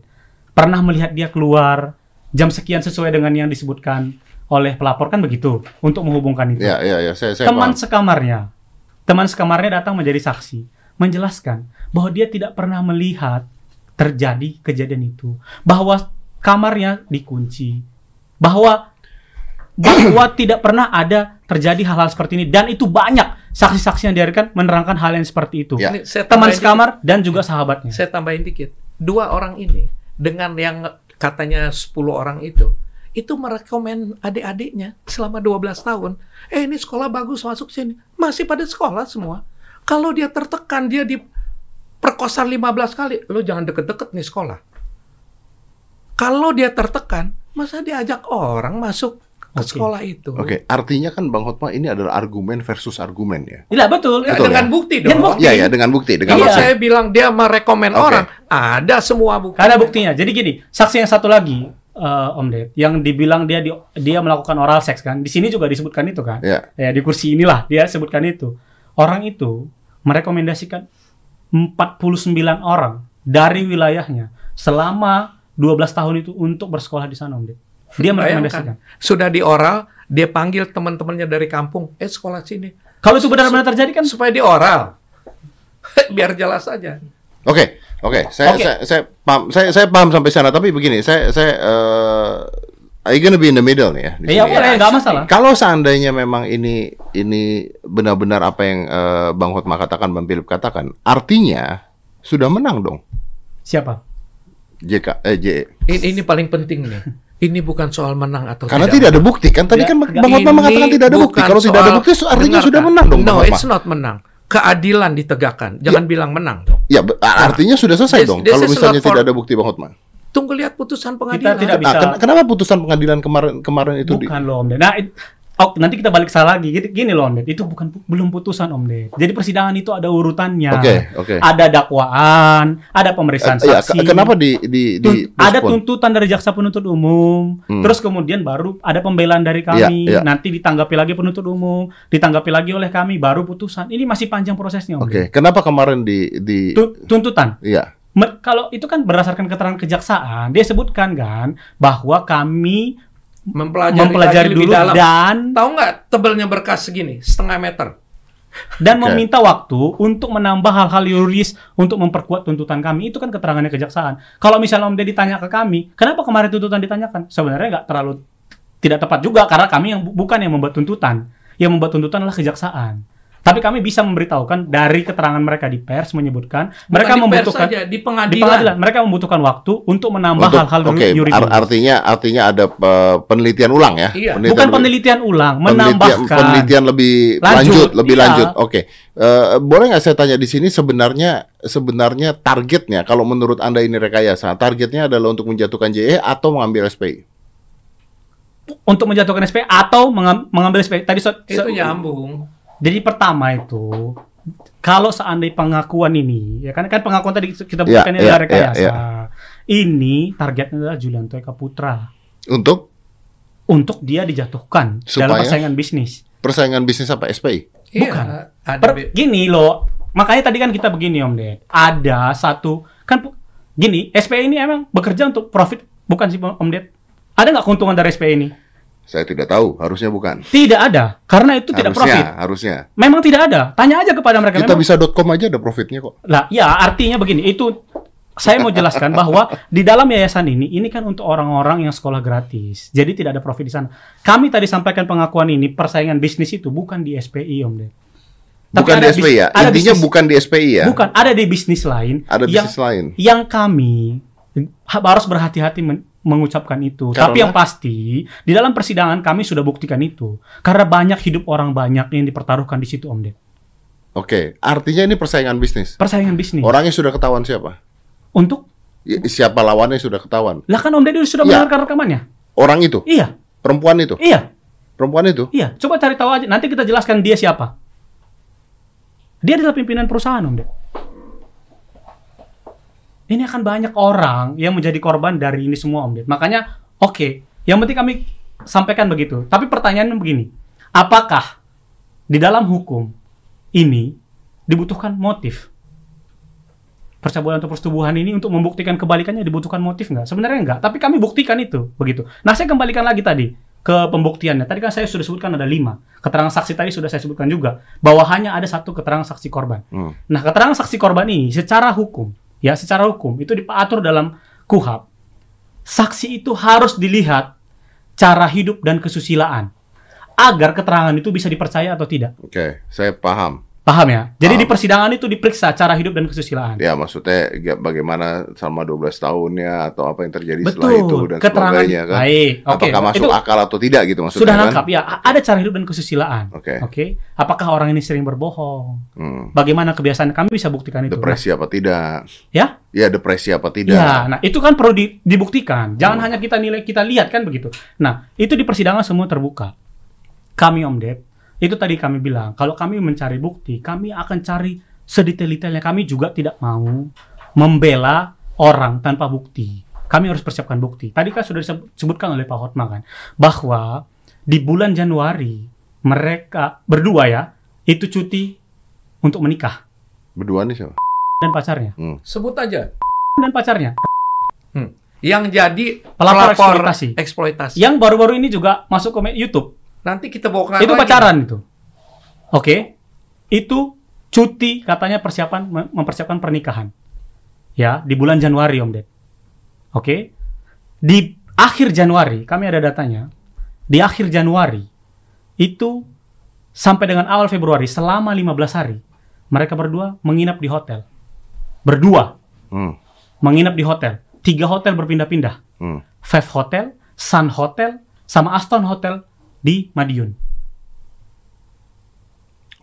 Pernah melihat dia keluar jam sekian sesuai dengan yang disebutkan oleh pelapor kan begitu untuk menghubungkan itu Ya, ya, ya. Saya, saya teman paham. sekamarnya, teman sekamarnya datang menjadi saksi, menjelaskan bahwa dia tidak pernah melihat terjadi kejadian itu, bahwa kamarnya dikunci, bahwa bahwa tidak pernah ada terjadi hal-hal seperti ini dan itu banyak saksi-saksi yang dihadirkan menerangkan hal yang seperti itu. Ya. Ini saya Teman sekamar dan juga sahabatnya. dikit. Saya tambahin dikit. Dua orang ini dengan yang katanya 10 orang itu itu merekomen adik-adiknya selama 12 tahun. Eh ini sekolah bagus masuk sini. Masih pada sekolah semua. Kalau dia tertekan, dia diperkosa 15 kali, lo jangan deket-deket nih sekolah. Kalau dia tertekan, masa diajak orang masuk ke Oke. sekolah itu? Oke, artinya kan Bang Hotma ini adalah argumen versus argumen ya. Tidak betul. Ya, Betul, dengan ya? bukti Dengan dong. bukti. Iya, ya, dengan bukti, dengan Kalau Iya. bukti. saya bilang dia merekomen Oke. orang, ada semua bukti. Ada buktinya. Jadi gini, saksi yang satu lagi, eh, Om Ded, yang dibilang dia di- dia melakukan oral seks kan. Di sini juga disebutkan itu kan. Ya. Ya, di kursi inilah dia sebutkan itu. Orang itu merekomendasikan 49 orang dari wilayahnya selama 12 tahun itu untuk bersekolah di sana, Om Ded. Dia merekomendasikan. Bayangkan, sudah di oral, dia panggil teman-temannya dari kampung, eh sekolah sini. Kalau itu benar-benar terjadi kan Supaya di oral. *laughs* Biar jelas aja. Oke, oke. Saya, Oke. saya, saya paham, saya, saya paham sampai sana. Tapi begini, saya, saya, uh, I gonna be in the middle nih ya. di Iya sini. boleh, nggak masalah. Kalau seandainya memang ini ini benar-benar apa yang eh, Bang Hotma katakan, Bang Philip katakan, artinya sudah menang dong Siapa? JK eh J. Ini, ini paling penting nih. Ini bukan soal menang atau Karena tidak ada bukti kan tadi Ya, kan Bang Hotma Ini mengatakan tidak ada bukti. Kalau tidak ada bukti artinya dengarkan. sudah menang dong No, Bang it's not menang. Keadilan ditegakkan. Jangan bilang menang dong. Ya, be- artinya sudah selesai this- dong. this Kalau is misalnya for- tidak ada bukti Bang Hotma. Tunggu lihat putusan Kita pengadilan. tidak Nah, bisa. ken- kenapa putusan pengadilan kemarin kemarin itu di bukan loh Om. Nah, it- oh, nanti kita balik salah lagi. Gini, gini loh Om Ded. Itu bukan belum putusan Om Ded. Jadi persidangan itu ada urutannya. Oke, oke. Ada dakwaan, ada pemeriksaan ya, saksi. ke- kenapa di di di ada tuntutan dari jaksa penuntut umum, Hmm. terus kemudian baru ada pembelaan dari kami, Iya, iya. nanti ditanggapi lagi penuntut umum, ditanggapi lagi oleh kami, baru putusan. Ini masih panjang prosesnya, Om. Oke, kenapa kemarin di di Tu- tuntutan. Iya. Kalau itu kan berdasarkan keterangan kejaksaan, dia sebutkan kan bahwa kami Mempelajari, mempelajari lagi lebih dulu dalam. dan Tahu nggak tebelnya berkas segini, setengah meter. dan Oke. meminta waktu untuk menambah hal-hal yuridis untuk memperkuat tuntutan kami. Itu kan keterangannya kejaksaan. Kalau misalnya Om Deddy ditanya ke kami, kenapa kemarin tuntutan ditanyakan? Sebenarnya nggak terlalu tidak tepat juga karena kami yang bu- bukan yang membuat tuntutan. Yang membuat tuntutan adalah kejaksaan. Tapi kami bisa memberitahukan dari keterangan mereka di pers menyebutkan mereka Bukan di pers membutuhkan saja, di di pengadilan. pengadilan mereka membutuhkan waktu untuk menambah hal-hal Oke, yuridis. ar- artinya artinya ada penelitian ulang ya. Iya. Penelitian Bukan lebih- penelitian ulang, penelitian, menambahkan. penelitian lebih Lanjut, lanjut, lebih iya. lanjut. Oke, Eh, boleh nggak saya tanya di sini sebenarnya sebenarnya targetnya kalau menurut anda ini rekayasa, targetnya adalah untuk menjatuhkan JE atau mengambil SPI? untuk menjatuhkan SP atau mengam- mengambil SP. Tadi so- Itu so- nyambung. Jadi pertama itu kalau seandainya pengakuan ini, ya kan kan pengakuan tadi kita Iya, bukan ini iya, adalah rekayasa. iya, Ini targetnya adalah Julianto Eka Putra Untuk untuk dia dijatuhkan dalam Supaya? persaingan bisnis. persaingan bisnis apa SPI? Bukan. Iya, ada Per- gini loh, makanya tadi kan kita begini Om Ded. Ada satu kan gini, SPI ini emang bekerja untuk profit bukan sih Om Ded? Ada nggak keuntungan dari SPI ini? Saya tidak tahu, harusnya bukan. Tidak ada, karena itu tidak harusnya, profit. harusnya. Memang tidak ada. Tanya aja kepada mereka. Kita Memang- bisa .com aja ada profitnya kok. Lah, ya artinya begini, itu saya mau jelaskan *laughs* bahwa di dalam yayasan ini ini kan untuk orang-orang yang sekolah gratis. Jadi tidak ada profit di sana. Kami tadi sampaikan pengakuan ini persaingan bisnis itu bukan di SPI Om Ded. Tapi Bukan di ada SPI bis- ya. ada Intinya bisnis- bukan di SPI ya. Bukan, ada di bisnis lain. Ada yang, bisnis lain. Yang kami ha- harus berhati-hati men- mengucapkan itu. Karena? Tapi yang pasti di dalam persidangan kami sudah buktikan itu. Karena banyak hidup orang banyak yang dipertaruhkan di situ Om Ded. Oke, artinya ini persaingan bisnis. Persaingan bisnis. Orangnya sudah ketahuan siapa? Untuk I- Siapa lawannya sudah ketahuan. lah kan Om Ded sudah Iya. mendengarkan rekamannya. Orang itu, Iya, perempuan itu, iya. perempuan itu. Iya, coba cari tahu aja. Nanti kita jelaskan dia siapa. Dia adalah pimpinan perusahaan, Om Ded. Ini akan banyak orang yang menjadi korban dari ini semua, Om Ded. Makanya, oke, yang penting kami sampaikan begitu. Tapi pertanyaannya begini, apakah di dalam hukum ini dibutuhkan motif? Percabulan atau persetubuhan ini untuk membuktikan kebalikannya dibutuhkan motif nggak? Sebenarnya nggak, tapi kami buktikan itu, begitu. Nah, saya kembalikan lagi tadi ke pembuktiannya. Tadi kan saya sudah sebutkan ada lima. Keterangan saksi tadi sudah saya sebutkan juga bahwa hanya ada satu keterangan saksi korban. Hmm. Nah, keterangan saksi korban ini secara hukum, ya secara hukum itu diatur dalam KUHAP. Saksi itu harus dilihat cara hidup dan kesusilaan agar keterangan itu bisa dipercaya atau tidak. Oke, saya paham. Paham ya? Jadi Paham. di persidangan itu diperiksa cara hidup dan kesusilaan. Ya, maksudnya ya, bagaimana selama 12 tahunnya atau apa yang terjadi setelah Betul. itu dan Keterangan sebagainya kan? baik. Oke. Apakah masuk Itu akal atau tidak gitu maksudnya sudah kan? lengkap ya. A- Ada cara hidup dan kesusilaan. Oke. Oke. Apakah orang ini sering berbohong? Hmm. Bagaimana kebiasaan kami bisa buktikan itu? Depresi apa tidak? Ya? Ya, depresi apa tidak? Ya, nah itu kan perlu di- dibuktikan. Jangan hanya kita nilai, kita lihat kan begitu. Nah, itu di persidangan semua terbuka. Kami Om Dep, itu tadi kami bilang, kalau kami mencari bukti, kami akan cari sedetail-detailnya. Kami juga tidak mau membela orang tanpa bukti. Kami harus persiapkan bukti. Tadi kan sudah disebutkan oleh Pak Hotma kan, bahwa di bulan Januari mereka berdua ya, itu cuti untuk menikah Berdua nih siapa? dan pacarnya. Sebut aja. Dan pacarnya. Yang jadi Pelapor pelapor eksploitasi. eksploitasi. Yang baru-baru ini juga masuk ke YouTube. Nanti kita bawa ke itu lagi. pacaran itu. Oke. Itu cuti katanya persiapan mem- mempersiapkan pernikahan. Ya, di bulan Januari Om Ded. Oke. Di akhir Januari, kami ada datanya. Di akhir Januari itu sampai dengan awal Februari selama 15 hari mereka berdua menginap di hotel. Berdua Hmm. menginap di hotel. Tiga hotel berpindah-pindah. Hmm. Five Hotel, Sun Hotel, sama Aston Hotel di Madiun.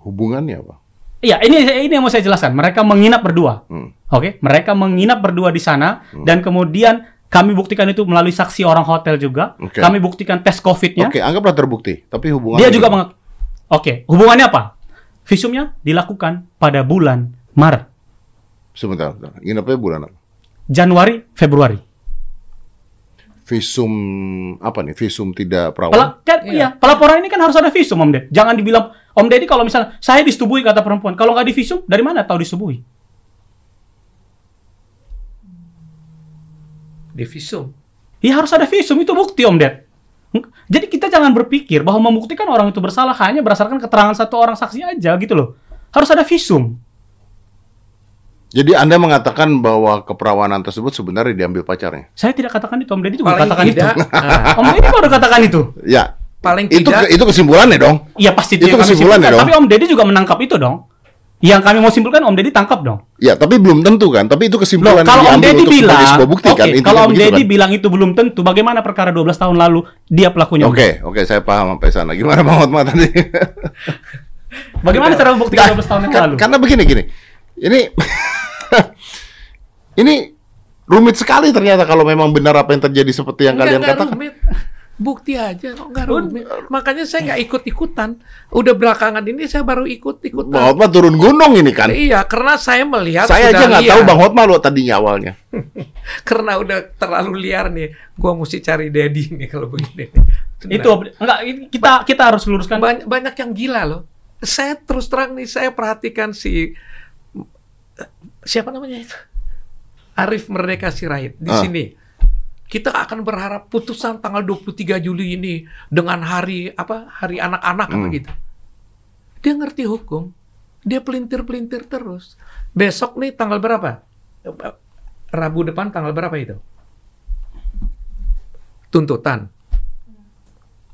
Hubungannya apa? Iya, ini ini yang mau saya jelaskan. Mereka menginap berdua. Hmm. Oke, mereka menginap berdua di sana dan kemudian kami buktikan itu melalui saksi orang hotel juga. Oke. Kami buktikan tes COVID-nya. Oke, anggaplah terbukti. Tapi hubungan Dia juga meng Oke, hubungannya apa? Visumnya dilakukan pada bulan Maret, Sebentar, sebentar. Bulan apa? Januari, Februari. Visum apa nih? Visum tidak perawan? Pela- kan, Iya. iya. pelaporan ini kan harus ada visum, Om Ded. Jangan dibilang, Om Deddy kalau misalnya saya disetubui kata perempuan, kalau nggak di visum, dari mana tahu disetubui? Di visum. Iya harus ada visum, itu bukti Om Ded. Jadi kita jangan berpikir bahwa membuktikan orang itu bersalah hanya berdasarkan keterangan satu orang saksi aja gitu loh. Harus ada visum. Jadi Anda mengatakan bahwa keperawanan tersebut sebenarnya diambil pacarnya. Saya tidak katakan itu, Om Deddy juga Paling katakan tidak, itu. *laughs* ah, Om Deddy baru katakan itu. Ya. paling Itu tidak itu kesimpulannya dong. Iya pasti Itu kesimpulannya dong. Tapi Om Deddy juga menangkap itu dong. Yang kami mau simpulkan Om Deddy tangkap dong. Ya, tapi belum tentu kan. Tapi itu Loh, kesimpulan kalau yang Om diambil Deddy bilang, sebuah bukti oke, kan. Kalau Om begitu Deddy kan. bilang itu belum tentu, bagaimana perkara 12 tahun lalu dia pelakunya? Oke, oke, saya paham sampai sana. Gimana Bang Hotma tadi? Bagaimana cara membuktikan 12 tahun yang lalu? Karena begini gini. Ini *laughs* ini rumit sekali ternyata kalau memang benar apa yang terjadi seperti yang Enggak, kalian enggak katakan. rumit. Bukti aja kok enggak rumit. Makanya saya nggak ikut-ikutan. Udah belakangan ini saya baru Bang ikut-ikutan. Hotma turun gunung ini kan. Iya, karena saya melihat Saya aja nggak tahu Bang Hotma lo tadinya awalnya. *laughs* Karena udah terlalu liar nih. Gua mesti cari Dedi nih kalau begini. Itu enggak ini kita kita harus luruskan. banyak, banyak yang gila loh. Saya terus terang nih, saya perhatikan si siapa namanya itu? Arif Merdeka Sirait di Ah. sini. Kita akan berharap putusan tanggal 23 Juli ini dengan hari apa? Hari anak-anak apa Hmm. gitu. Dia ngerti hukum. Dia pelintir-pelintir terus. Besok nih tanggal berapa? Rabu depan tanggal berapa itu? Tuntutan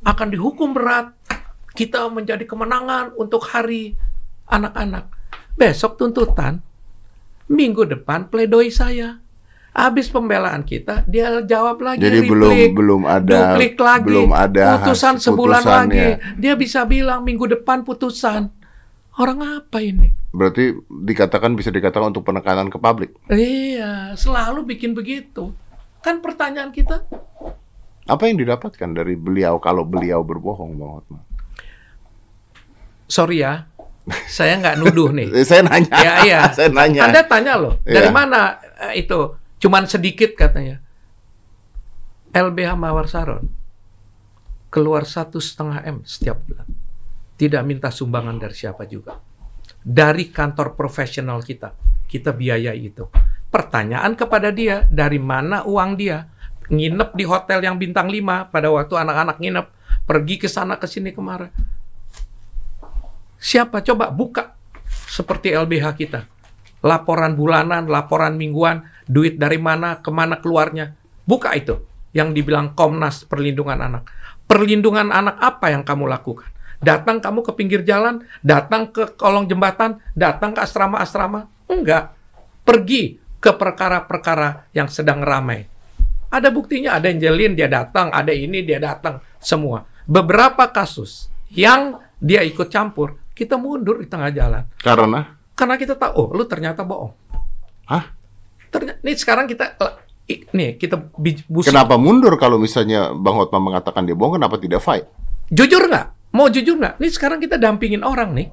akan dihukum berat. Kita menjadi kemenangan untuk hari anak-anak. Besok tuntutan, minggu depan pledoi saya. Habis pembelaan kita, dia jawab lagi. Jadi replik, belum belum ada duplik lagi, belum ada putusan sebulan lagi. Dia bisa bilang minggu depan putusan. Orang apa ini? Berarti dikatakan bisa dikatakan untuk penekanan ke publik. Iya, selalu bikin begitu. Kan pertanyaan kita, Apa yang didapatkan dari beliau kalau beliau berbohong, Bang Hotma? sorry ya, saya nggak nuduh nih. *laughs* Saya nanya. Ya, iya. *laughs* saya nanya. Anda tanya loh, dari Iya. mana eh, itu? Cuman sedikit katanya. LBH Mawar Saron keluar satu setengah m setiap bulan. Tidak minta sumbangan dari siapa juga. Dari kantor profesional kita, kita biayai itu. Pertanyaan kepada dia, dari mana uang dia? Nginep di hotel yang bintang 5 pada waktu anak-anak nginep, pergi ke sana ke sini kemarin. Siapa? Coba buka seperti LBH kita. Laporan bulanan, laporan mingguan, duit dari mana, ke mana keluarnya. Buka itu. Yang dibilang Komnas Perlindungan Anak. Perlindungan anak apa yang kamu lakukan? Datang kamu ke pinggir jalan, datang ke kolong jembatan, datang ke asrama-asrama? Enggak. Pergi ke perkara-perkara yang sedang ramai. Ada buktinya, ada Angelin dia datang, ada ini dia datang, semua. Beberapa kasus yang dia ikut campur, kita mundur di tengah jalan. Karena Karena kita tahu, oh, lu ternyata bohong. Hah? Ternyata, nih sekarang kita, nih kita busuk. kenapa mundur kalau misalnya Bang Hotma mengatakan dia bohong, kenapa tidak fight? Jujur nggak? Mau jujur nggak? Nih sekarang kita dampingin orang nih,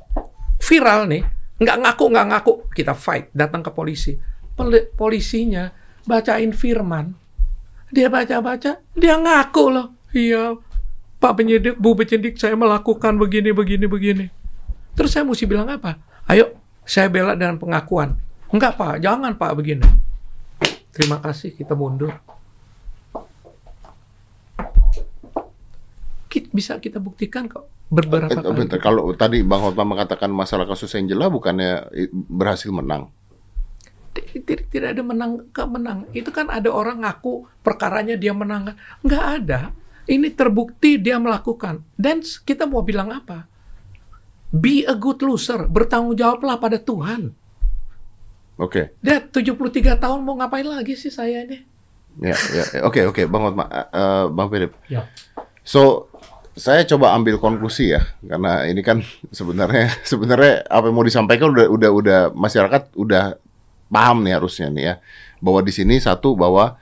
viral nih, nggak ngaku nggak ngaku, kita fight, datang ke polisi. Poli- polisinya bacain firman, dia baca-baca, dia ngaku loh, iya Pak penyidik, Bu penyidik, saya melakukan begini, begini, begini. Terus saya mesti bilang apa? Ayo, saya bela dengan pengakuan. Enggak Pak, jangan Pak begini. Terima kasih, kita mundur. Bisa kita buktikan kok beberapa Eh, kali. bentar, kalau tadi Bang Hotma mengatakan masalah kasus Angela bukannya i- berhasil menang. tidak, tidak ada menang ke menang. Itu kan ada orang ngaku perkaranya dia menang. Nggak ada. Ini terbukti dia melakukan. Dan kita mau bilang apa? Be a good loser. Bertanggung jawablah pada Tuhan. Oke. Dia 73 tahun mau ngapain lagi sih saya ini? Ya, ya, ya. oke, oke, Bang Hotma, Eh, eh, Bang Philip. Ya. So, saya coba ambil konklusi ya, karena ini kan sebenarnya *laughs* sebenarnya apa yang mau disampaikan udah udah udah masyarakat udah paham nih harusnya nih ya, bahwa di sini satu bahwa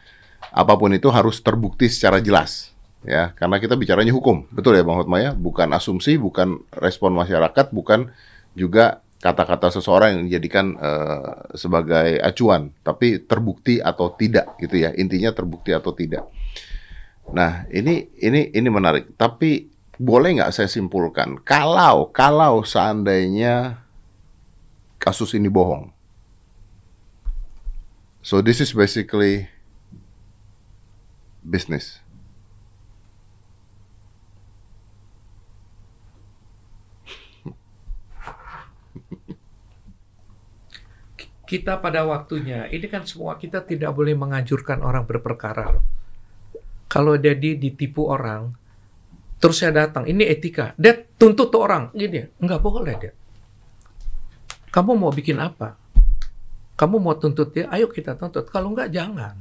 apa pun itu harus terbukti secara jelas ya, karena kita bicaranya hukum, betul ya Bang Hotma ya, bukan asumsi, bukan respon masyarakat, bukan juga kata-kata seseorang yang dijadikan eh, sebagai acuan, tapi terbukti atau tidak gitu ya, intinya terbukti atau tidak. Nah, ini ini ini menarik. Tapi boleh nggak saya simpulkan kalau kalau seandainya kasus ini bohong. So this is basically business. Kita pada waktunya, ini kan semua kita tidak boleh menganjurkan orang berperkara. loh. Kalau jadi ditipu orang, terus saya datang, ini etika. Dia tuntut tuh orang, gini, nggak boleh dia. Kamu mau bikin apa? Kamu mau tuntut dia, ayo kita tuntut. Kalau nggak, jangan.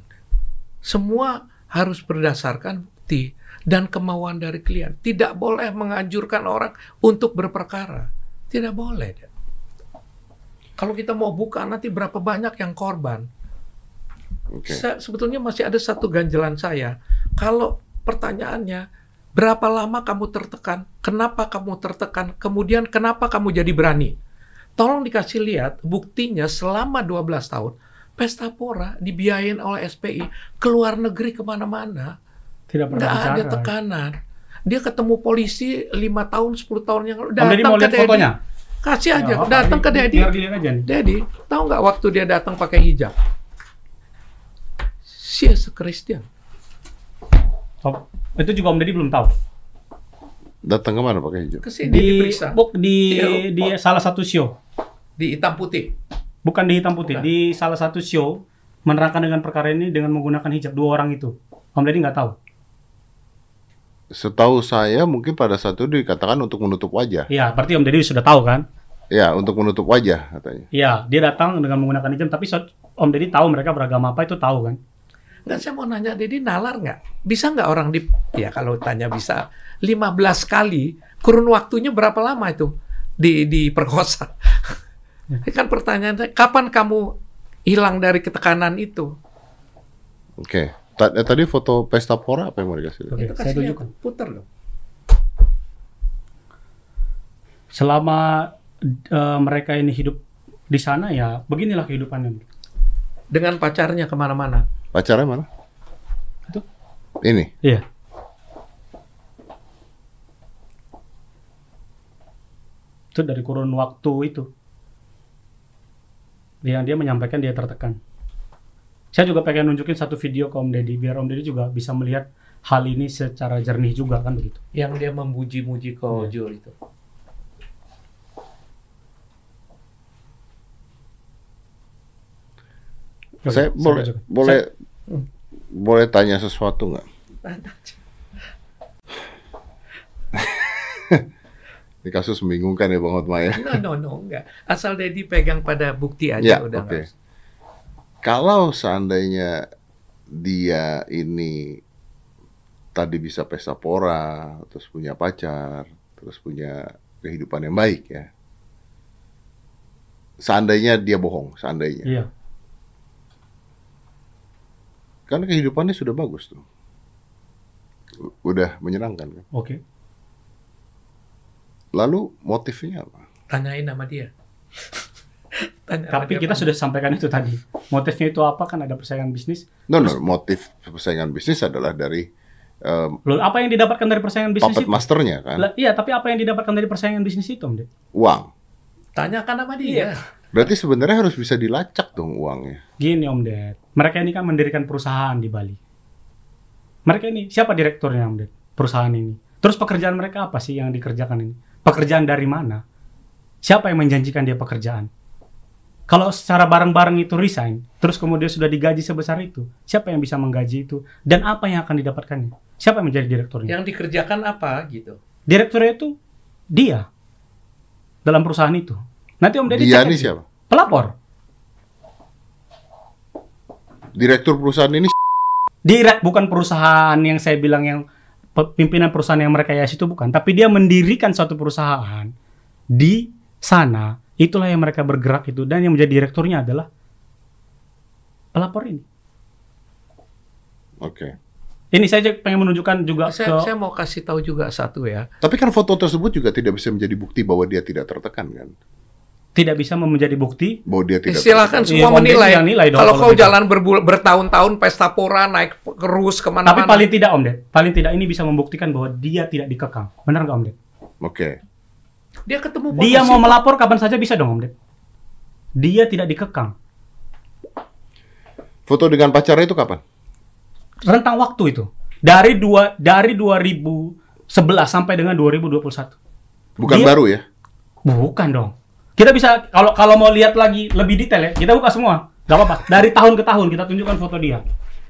Semua harus berdasarkan bukti dan kemauan dari klien. Tidak boleh menganjurkan orang untuk berperkara. Tidak boleh. dia. Kalau kita mau buka nanti berapa banyak yang korban. Oke. Saya- sebetulnya masih ada satu ganjelan saya. Kalau pertanyaannya, berapa lama kamu tertekan? Kenapa kamu tertekan? Kemudian kenapa kamu jadi berani? Tolong dikasih lihat buktinya selama 12 tahun. Pesta Pora dibiayain oleh SPI ke luar negeri ke mana-mana. Tidak pernah Nggak ada bicara. tekanan. Dia ketemu polisi 5 tahun, 10 tahun yang lalu. Om Deddy mau ke lihat fotonya? Kasih aja. Ya, datang di- ke Dedi. Biar dilihat aja nih. Dedi, tahu nggak waktu dia datang pakai hijab? A Christian. Oh, itu juga Om Deddy belum tahu. Datang ke mana pakai hijau? Ke sini Di diperiksa. buk di Iya, di salah satu show. Di hitam putih. Bukan di hitam putih, Bukan. di salah satu show menerangkan dengan perkara ini dengan menggunakan hijab dua orang itu. Om Deddy nggak tahu. Setahu saya mungkin pada saat itu dikatakan untuk menutup wajah. Iya, berarti Om Deddy sudah tahu kan? Ya, untuk menutup wajah katanya. Iya, dia datang dengan menggunakan hijab, tapi saat Om Deddy tahu mereka beragama apa itu tahu kan? Nggak, saya mau nanya, Dedi nalar nggak? Bisa nggak orang di... Ya kalau tanya bisa. 15 kali, kurun waktunya berapa lama itu di diperkosa? Ini *laughs* kan pertanyaannya, kapan kamu hilang dari ketekanan itu? Oke. Ta- eh, Tadi foto pesta pora apa yang mau dikasih? Oke, itu saya kasih tunjukkan. puter dong. Selama eh, mereka ini hidup di sana ya beginilah kehidupannya. Dengan pacarnya ke mana-mana. Pacarnya mana? Itu. Ini. Iya. Itu dari kurun waktu itu. Yang dia menyampaikan dia tertekan. Saya juga pengen nunjukin satu video ke Om Deddy biar Om Deddy juga bisa melihat hal ini secara jernih juga kan begitu. Yang dia memuji-muji Kojo itu. Oke, saya boleh tunjukkan. boleh Hmm. boleh tanya sesuatu nggak? *laughs* Ini kasus membingungkan ya Bang Hotma ya. No, no, no, enggak. Asal Dedi pegang pada bukti aja Ya, udah oke. nggak usah. Kalau seandainya dia ini tadi bisa pesta pora, terus punya pacar, terus punya kehidupan yang baik ya. Seandainya dia bohong, seandainya. Iya. Karena kehidupannya sudah bagus tuh. Udah menyenangkan kan. Oke. Lalu motifnya apa? Tanyain sama dia. *laughs* Tapi kita Pak. sudah sampaikan itu tadi. Motifnya itu apa kan ada persaingan bisnis. No, no, motif persaingan bisnis adalah dari um, Loh, apa yang didapatkan dari persaingan bisnis puppet itu? masternya kan, Lah, iya, tapi apa yang didapatkan dari persaingan bisnis itu, Om Ded? uang. Tanyakan sama dia. Iya. Berarti sebenarnya harus bisa dilacak dong uangnya. Gini Om Ded, mereka ini kan mendirikan perusahaan di Bali. Mereka ini, siapa direkturnya Om Ded? Perusahaan ini. Terus pekerjaan mereka apa sih yang dikerjakan ini? Pekerjaan dari mana? Siapa yang menjanjikan dia pekerjaan? Kalau secara bareng-bareng itu resign, terus kemudian sudah digaji sebesar itu, siapa yang bisa menggaji itu? Dan apa yang akan didapatkannya? Siapa yang menjadi direkturnya? Yang dikerjakan apa gitu. Direkturnya itu dia dalam perusahaan itu. Nanti Om Deddy Dia cek ini aja. siapa? Pelapor. Direktur perusahaan ini Direct bukan perusahaan yang saya bilang yang pimpinan perusahaan yang mereka yas itu bukan, tapi dia mendirikan suatu perusahaan di sana. Itulah yang mereka bergerak itu dan yang menjadi direkturnya adalah pelapor ini. Oke. Ini saya juga pengen menunjukkan juga Saya, ke saya mau kasih tahu juga satu ya. Tapi kan foto tersebut juga tidak bisa menjadi bukti bahwa dia tidak tertekan kan? tidak bisa menjadi bukti. Bahwa dia tidak Silakan tertekan. Iya, semua Deddy menilai. yang nilai dong Kalau kalau kau jalan berbul- bertahun-tahun pesta pora naik kerus ke mana-mana. Tapi paling tidak Om Ded, paling tidak ini bisa membuktikan bahwa dia tidak dikekang. Benar nggak Om Ded? Oke. Dia ketemu Dia polisi. mau melapor kapan saja bisa dong Om Ded. Dia tidak dikekang. Foto dengan pacarnya itu kapan? rentang waktu itu dari dua dari 2011 sampai dengan 2021 Bukan Dia- baru ya? bukan dong Kita bisa kalau kalau mau lihat lagi lebih detail ya, kita buka semua. Gak apa-apa. Dari tahun ke tahun kita tunjukkan foto dia.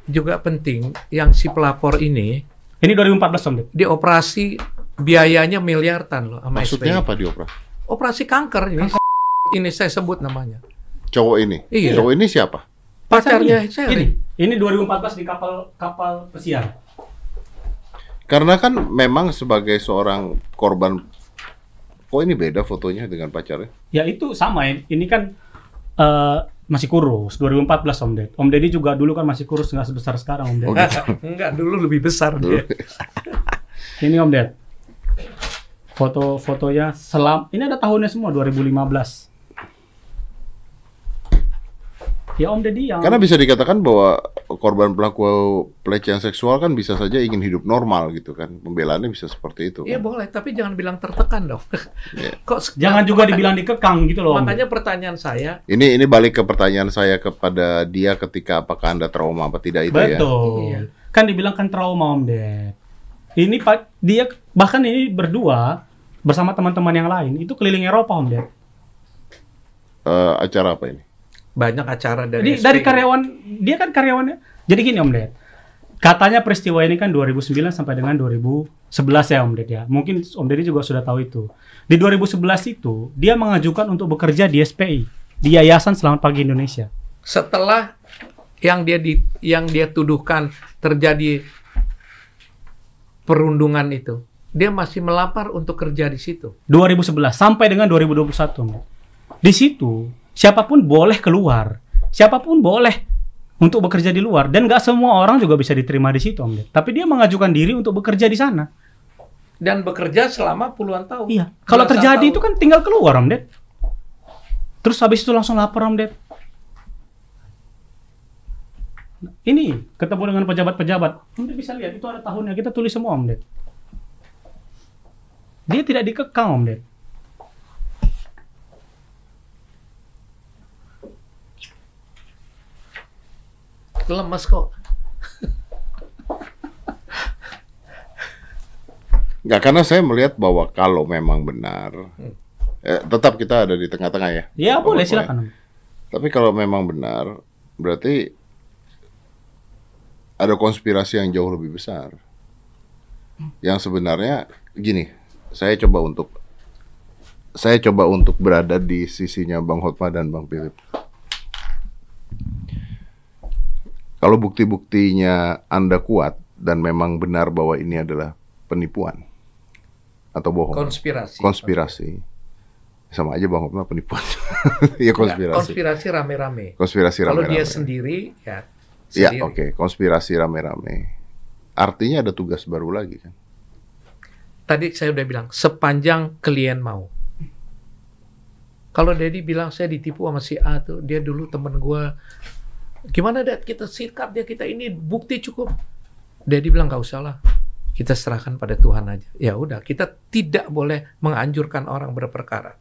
Juga penting yang si pelapor ini Ini 2014 Om Ded. dioperasi biayanya miliaran loh sama Maksudnya SBY. apa dioperasi? Operasi kanker ini. Ini saya sebut namanya. Cowok ini. Iya. Cowok ini siapa? Pacarnya Ini, Sherry. ini 2014 di kapal kapal pesiar. Karena kan memang sebagai seorang korban kok ini beda fotonya dengan pacarnya? Ya itu sama ya. Ini kan eh, masih kurus 2014 Om Ded. Om Deddy juga dulu kan masih kurus nggak sebesar sekarang Om Ded. Oh, gitu. Enggak, dulu lebih besar dia. *laughs* Ini Om Ded. Foto-fotonya selam. Ini ada tahunnya semua 2015. Ya Om Deddy yang Karena bisa dikatakan bahwa korban pelaku pelecehan seksual kan bisa saja ingin hidup normal gitu kan. Pembelaannya bisa seperti itu. Iya kan. boleh, tapi jangan bilang tertekan dong. Iya. *laughs* Kok jangan juga makanya- dibilang dikekang gitu loh. Makanya pertanyaan saya, Ini ini balik ke pertanyaan saya kepada dia ketika apakah Anda trauma apa tidak itu ya. Betul. Iya. Kan dibilang kan trauma Om Ded. Ini Pak dia bahkan ini berdua bersama teman-teman yang lain itu keliling Eropa Om Ded. Eh, acara apa ini? banyak acara dari Jadi dari karyawan dia kan karyawannya. Jadi gini Om Ded. Katanya peristiwa ini kan 2009 sampai dengan 2011 ya Om Ded ya. Mungkin Om Deddy juga sudah tahu itu. Di 2011 itu dia mengajukan untuk bekerja di SPI, di Yayasan Selamat Pagi Indonesia. setelah yang dia di yang dia tuduhkan terjadi perundungan itu, dia masih melapar untuk kerja di situ. 2011 sampai dengan 2021. Om. Di situ siapa pun boleh keluar, siapa pun boleh untuk bekerja di luar dan nggak semua orang juga bisa diterima di situ Om. Tapi dia mengajukan diri untuk bekerja di sana. Dan bekerja selama puluhan tahun. Iya. Kalau terjadi tahun. itu kan tinggal keluar Om Ded. Terus habis itu langsung lapor Om Ded. Ini ketemu dengan pejabat-pejabat. Ded bisa lihat itu ada tahunnya kita tulis semua Om Ded. Dia tidak dikekang Om Ded. lemes kok. Nggak, karena saya melihat bahwa kalau memang benar, eh, tetap kita ada di tengah-tengah ya. Ya boleh ya. silakan Om. Tapi kalau memang benar, berarti ada konspirasi yang jauh lebih besar. Yang sebenarnya gini, saya coba untuk saya coba untuk berada di sisinya Bang Hotma dan Bang Philip. Kalau bukti-buktinya Anda kuat dan memang benar bahwa ini adalah penipuan atau bohong, Konspirasi. konspirasi, sama aja Bang Hotma penipuan. Iya *laughs* Enggak, konspirasi. konspirasi rame-rame. Konspirasi Kalau rame-rame. dia sendiri, ya Ya, sendiri. oke, konspirasi rame-rame. Artinya ada tugas baru lagi kan? Tadi saya udah bilang, sepanjang klien mau. Kalau Dedi bilang saya ditipu sama si A tuh, dia dulu temen gua. Gimana Dad, kita sikat dia, kita ini bukti cukup. Dedi bilang nggak usah lah, kita serahkan pada Tuhan aja. Ya udah, kita tidak boleh menganjurkan orang berperkara.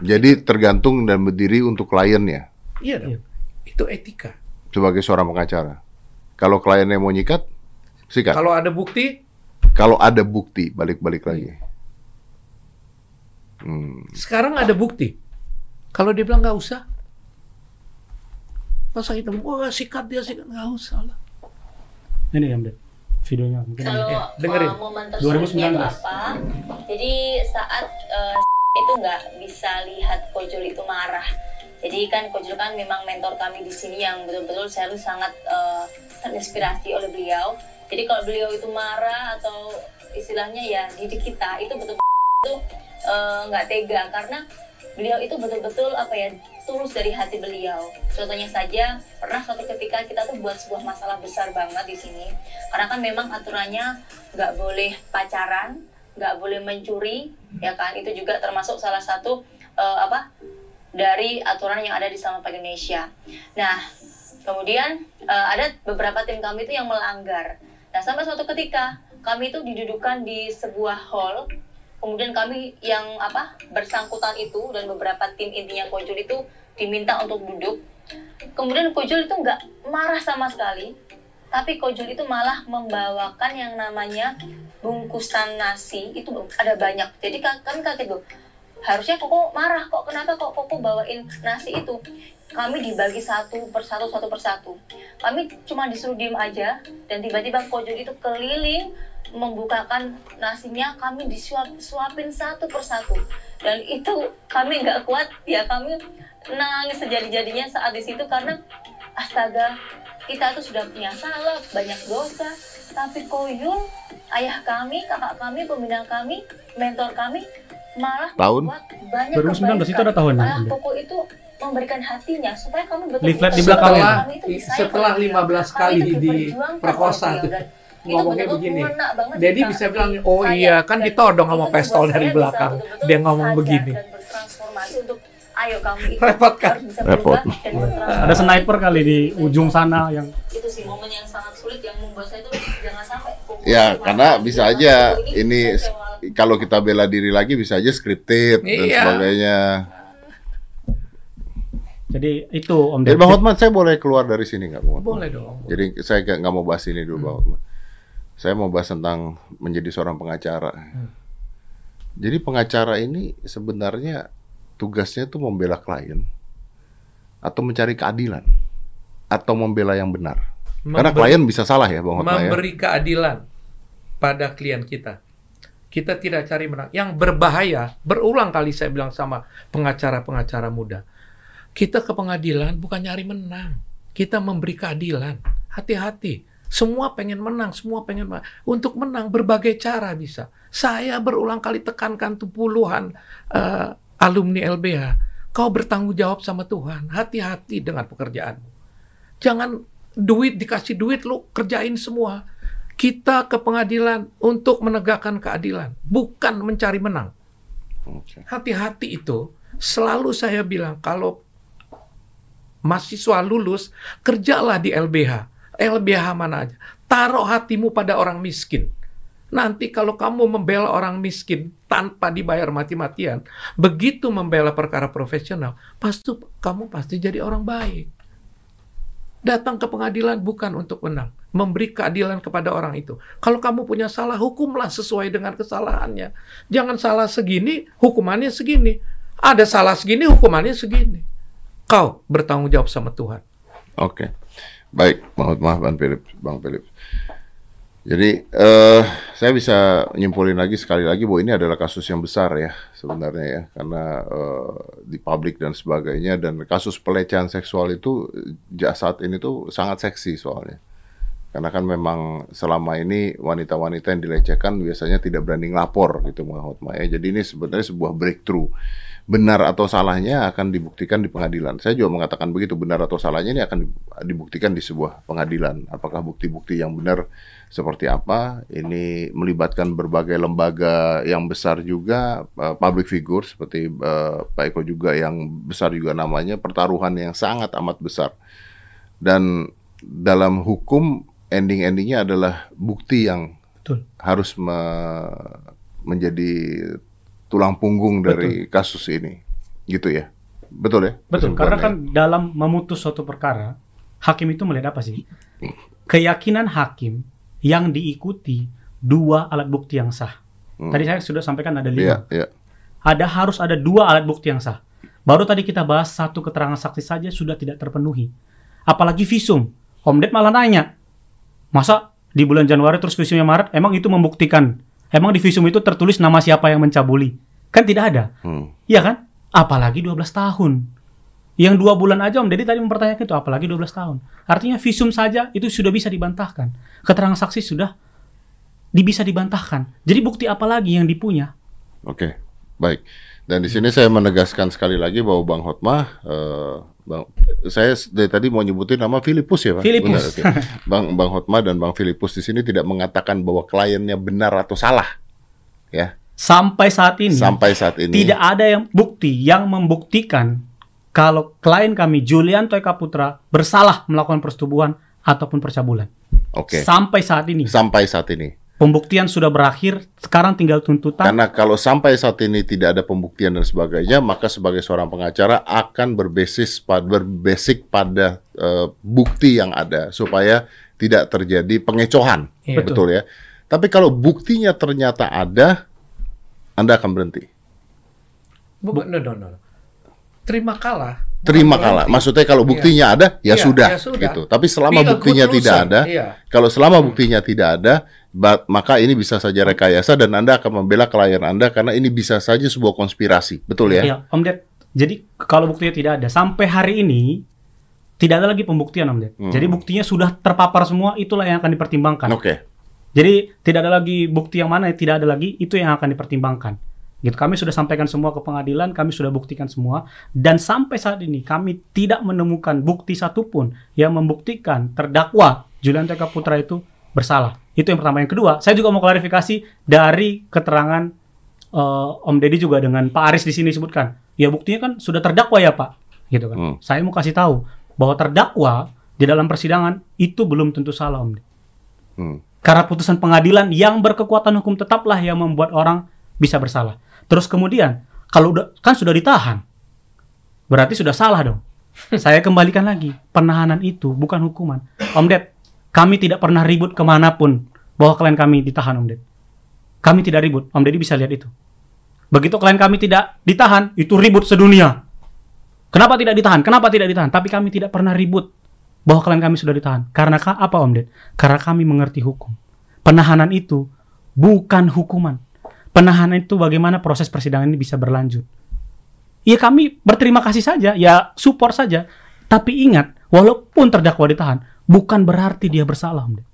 Jadi tergantung dan berdiri untuk kliennya Iya dong, itu etika. sebagai seorang pengacara. Kalau kliennya mau nyikat, sikat. Kalau, Kalau ada bukti, ada bukti, balik-balik lagi. Hmm. sekarang ada bukti. Kalau dia bilang nggak usah, masa kita wah sikat dia sikat nggak usah lah. Ini Ded. Videonya mungkin. Ya, Kalau dengerin. uh, momen tersuliknya 2019. itu apa? Jadi saat uh, itu nggak bisa lihat Kojol itu marah. Jadi kan Kojol kan memang mentor kami di sini yang betul-betul selalu sangat uh, terinspirasi oleh beliau. Jadi kalau beliau itu marah atau istilahnya ya didik kita itu betul-betul itu uh, nggak tega karena beliau itu betul-betul apa ya tulus dari hati beliau. Contohnya saja pernah suatu ketika kita tuh buat sebuah masalah besar banget di sini karena kan memang aturannya nggak boleh pacaran, nggak boleh mencuri, ya kan itu juga termasuk salah satu eh, apa dari aturan yang ada di Selamat Pagi Indonesia. Nah kemudian eh, ada beberapa tim kami itu yang melanggar. Nah sampai suatu ketika kami itu didudukan di sebuah hall. Kemudian kami yang apa bersangkutan itu dan beberapa tim intinya Kojul itu diminta untuk duduk. Kemudian Kojul itu nggak marah sama sekali tapi Kojul itu malah membawakan yang namanya bungkusan nasi. Itu ada banyak. Jadi ka- kami kaget tuh harusnya koko marah kok kenapa kok koko bawain nasi itu? Kami dibagi satu persatu satu persatu kami cuma disuruh diem aja dan tiba-tiba kojol itu keliling membukakan nasinya kami disuap suapin satu persatu dan itu kami nggak kuat ya kami nangis sejadi-jadinya saat di situ karena astaga kita tuh sudah punya salah banyak dosa. Tapi koyul ayah kami kakak kami pembina kami mentor kami malah Tahun? membuat banyak 2019 itu ada tahunnya, malah koko itu memberikan hatinya supaya kami betul Leaflet di belakang Setelah itu disayang setelah beliau. 15 Kami kali diperjuangkan diperkosa oleh tuh. Ngomongnya begini. mengena banget Dedi di bisa bilang, "Oh saya." iya, kan ditodong sama pistol dari belakang. Dia ngomong begini. dan bertransformasi untuk ayo kamu Repot kan? Repot. Ada sniper kali di ujung sana yang itu sih momen yang sangat sulit yang membuat saya itu jangan sampai Ya, karena bisa aja ini kalau kita bela diri lagi bisa aja scripted dan Iya. sebagainya. jadi itu Om Jadi Deddy. Bang Hotman, saya boleh keluar dari sini nggak, Bang Hotman? Boleh dong. Jadi saya nggak mau bahas ini dulu, Bang Hotman. Saya mau bahas tentang menjadi seorang pengacara. Jadi pengacara ini sebenarnya tugasnya tuh membela klien atau mencari keadilan atau membela yang benar. Karena Memberi- klien bisa salah ya, Bang Hotman ya. memberi keadilan pada klien kita. Kita tidak cari menang. Yang berbahaya, berulang kali saya bilang sama pengacara-pengacara muda. Kita ke pengadilan bukan nyari menang. Kita memberi keadilan. Hati-hati. Semua pengen menang, semua pengen menang. Untuk menang berbagai cara bisa. Saya berulang kali tekankan tuh puluhan eh, alumni LBH. Kau bertanggung jawab sama Tuhan. Hati-hati dengan pekerjaanmu. Jangan duit dikasih duit lu kerjain semua. Kita ke pengadilan untuk menegakkan keadilan, bukan mencari menang. Hati-hati itu. Selalu saya bilang kalau mahasiswa lulus, kerjalah di LBH. LBH mana aja. Taruh hatimu pada orang miskin. Nanti kalau kamu membela orang miskin tanpa dibayar mati-matian, begitu membela perkara profesional, pasti kamu pasti jadi orang baik. Datang ke pengadilan bukan untuk menang, memberi keadilan kepada orang itu. Kalau kamu punya salah, hukumlah sesuai dengan kesalahannya. Jangan salah segini, hukumannya segini. Ada salah segini, hukumannya segini. Kau bertanggung jawab sama Tuhan. Oke, baik, Bang Hotmah, Bang Philip, Bang Philip. Jadi eh saya bisa nyimpulin lagi sekali lagi bahwa ini adalah kasus yang besar ya sebenarnya ya. Karena eh, di publik dan sebagainya. Dan kasus pelecehan seksual itu saat ini tuh sangat seksi soalnya. Karena kan memang selama ini wanita-wanita yang dilecehkan biasanya tidak berani ngelapor gitu Bang Hotmah ya. Jadi ini sebenarnya sebuah breakthrough benar atau salahnya akan dibuktikan di pengadilan. Saya juga mengatakan begitu, benar atau salahnya ini akan dibuktikan di sebuah pengadilan. Apakah bukti-bukti yang benar seperti apa? Ini melibatkan berbagai lembaga yang besar juga, eh, public figure seperti eh, Pak Eko juga yang besar juga namanya, pertaruhan yang sangat amat besar. Dan dalam hukum ending-endingnya adalah bukti yang Betul. harus me- menjadi tulang punggung dari kasus ini, gitu ya? Betul ya? Betul, karena kan dalam memutus suatu perkara, hakim itu melihat apa sih? Keyakinan hakim yang diikuti dua alat bukti yang sah. Hmm. Tadi saya sudah sampaikan ada Iya, lima. iya. Ada harus ada dua alat bukti yang sah. Baru tadi kita bahas satu keterangan saksi saja sudah tidak terpenuhi. Apalagi visum. Om Ded malah nanya, masa di bulan Januari terus visumnya Maret, emang itu membuktikan? Emang di visum itu tertulis nama siapa yang mencabuli? Kan tidak ada. Hmm. Iya kan? Apalagi 12 tahun. Yang dua bulan aja Om Deddy tadi mempertanyakan itu, apalagi 12 tahun. Artinya visum saja itu sudah bisa dibantahkan. Keterangan saksi sudah bisa dibantahkan. Jadi bukti apa lagi yang dipunya? Oke, baik. Dan di sini saya menegaskan sekali lagi bahwa Bang Hotmah, eh, Bang, saya dari tadi mau nyebutin nama Filipus ya, Pak? Filipus. Benar, oke. Bang Bang Hotmah dan Bang Filipus di sini tidak mengatakan bahwa kliennya benar atau salah, ya. Sampai saat ini Sampai saat ini. tidak ada yang bukti yang membuktikan kalau klien kami Julian Toyka Putra bersalah melakukan persetubuhan ataupun percabulan. Oke. Sampai saat ini Sampai saat ini. Pembuktian sudah berakhir, sekarang tinggal tuntutan. Karena kalau sampai saat ini tidak ada pembuktian dan sebagainya, maka sebagai seorang pengacara akan berbasis pada berbasic pada eh, bukti yang ada supaya tidak terjadi pengecohan, Iya. betul ya. Tapi kalau buktinya ternyata ada, Anda akan berhenti. Bukan, no, no, no. Terima kalah. bukan Terima berhenti. kalah. Maksudnya kalau buktinya ada, ya, Iya, sudah, ya sudah. gitu. Tapi selama Be buktinya tidak ada, Iya. kalau selama buktinya tidak ada, ba- maka ini bisa saja rekayasa dan Anda akan membela klien Anda karena ini bisa saja sebuah konspirasi. Betul ya? Iya, Om Ded. Jadi kalau buktinya tidak ada sampai hari ini tidak ada lagi pembuktian Om Ded. Hmm. Jadi buktinya sudah terpapar semua, itulah yang akan dipertimbangkan. Oke. Jadi tidak ada lagi bukti yang mana, tidak ada lagi itu yang akan dipertimbangkan. Gitu. Kami sudah sampaikan semua ke pengadilan, kami sudah buktikan semua, dan sampai saat ini kami tidak menemukan bukti satupun yang membuktikan terdakwa Julian Teka Putra itu bersalah. Itu yang pertama. Yang kedua, saya juga mau klarifikasi dari keterangan eh, Om Deddy juga dengan Pak Aris di sini sebutkan. Ya buktinya kan sudah terdakwa ya Pak, gitu kan. Hmm. Saya mau kasih tahu bahwa terdakwa di dalam persidangan itu belum tentu salah Om. Deddy. Hmm. Karena putusan pengadilan yang berkekuatan hukum tetaplah yang membuat orang bisa bersalah. Terus kemudian, kalau udah kan sudah ditahan, berarti sudah salah dong. *laughs* Saya kembalikan lagi, penahanan itu bukan hukuman. Om Ded, kami tidak pernah ribut ke mana pun bahwa klien kami ditahan Om Ded. Kami tidak ribut, Om Deddy bisa lihat itu. Begitu klien kami tidak ditahan, itu ribut sedunia. Kenapa tidak ditahan? Kenapa tidak ditahan? Tapi kami tidak pernah ribut bahwa klien kami sudah ditahan. Karena ka- apa Om Ded? Karena kami mengerti hukum. Penahanan itu bukan hukuman. Penahanan itu bagaimana proses persidangan ini bisa berlanjut. Ya kami berterima kasih saja, ya support saja. Tapi ingat, walaupun terdakwa ditahan, bukan berarti dia bersalah. Om Ded.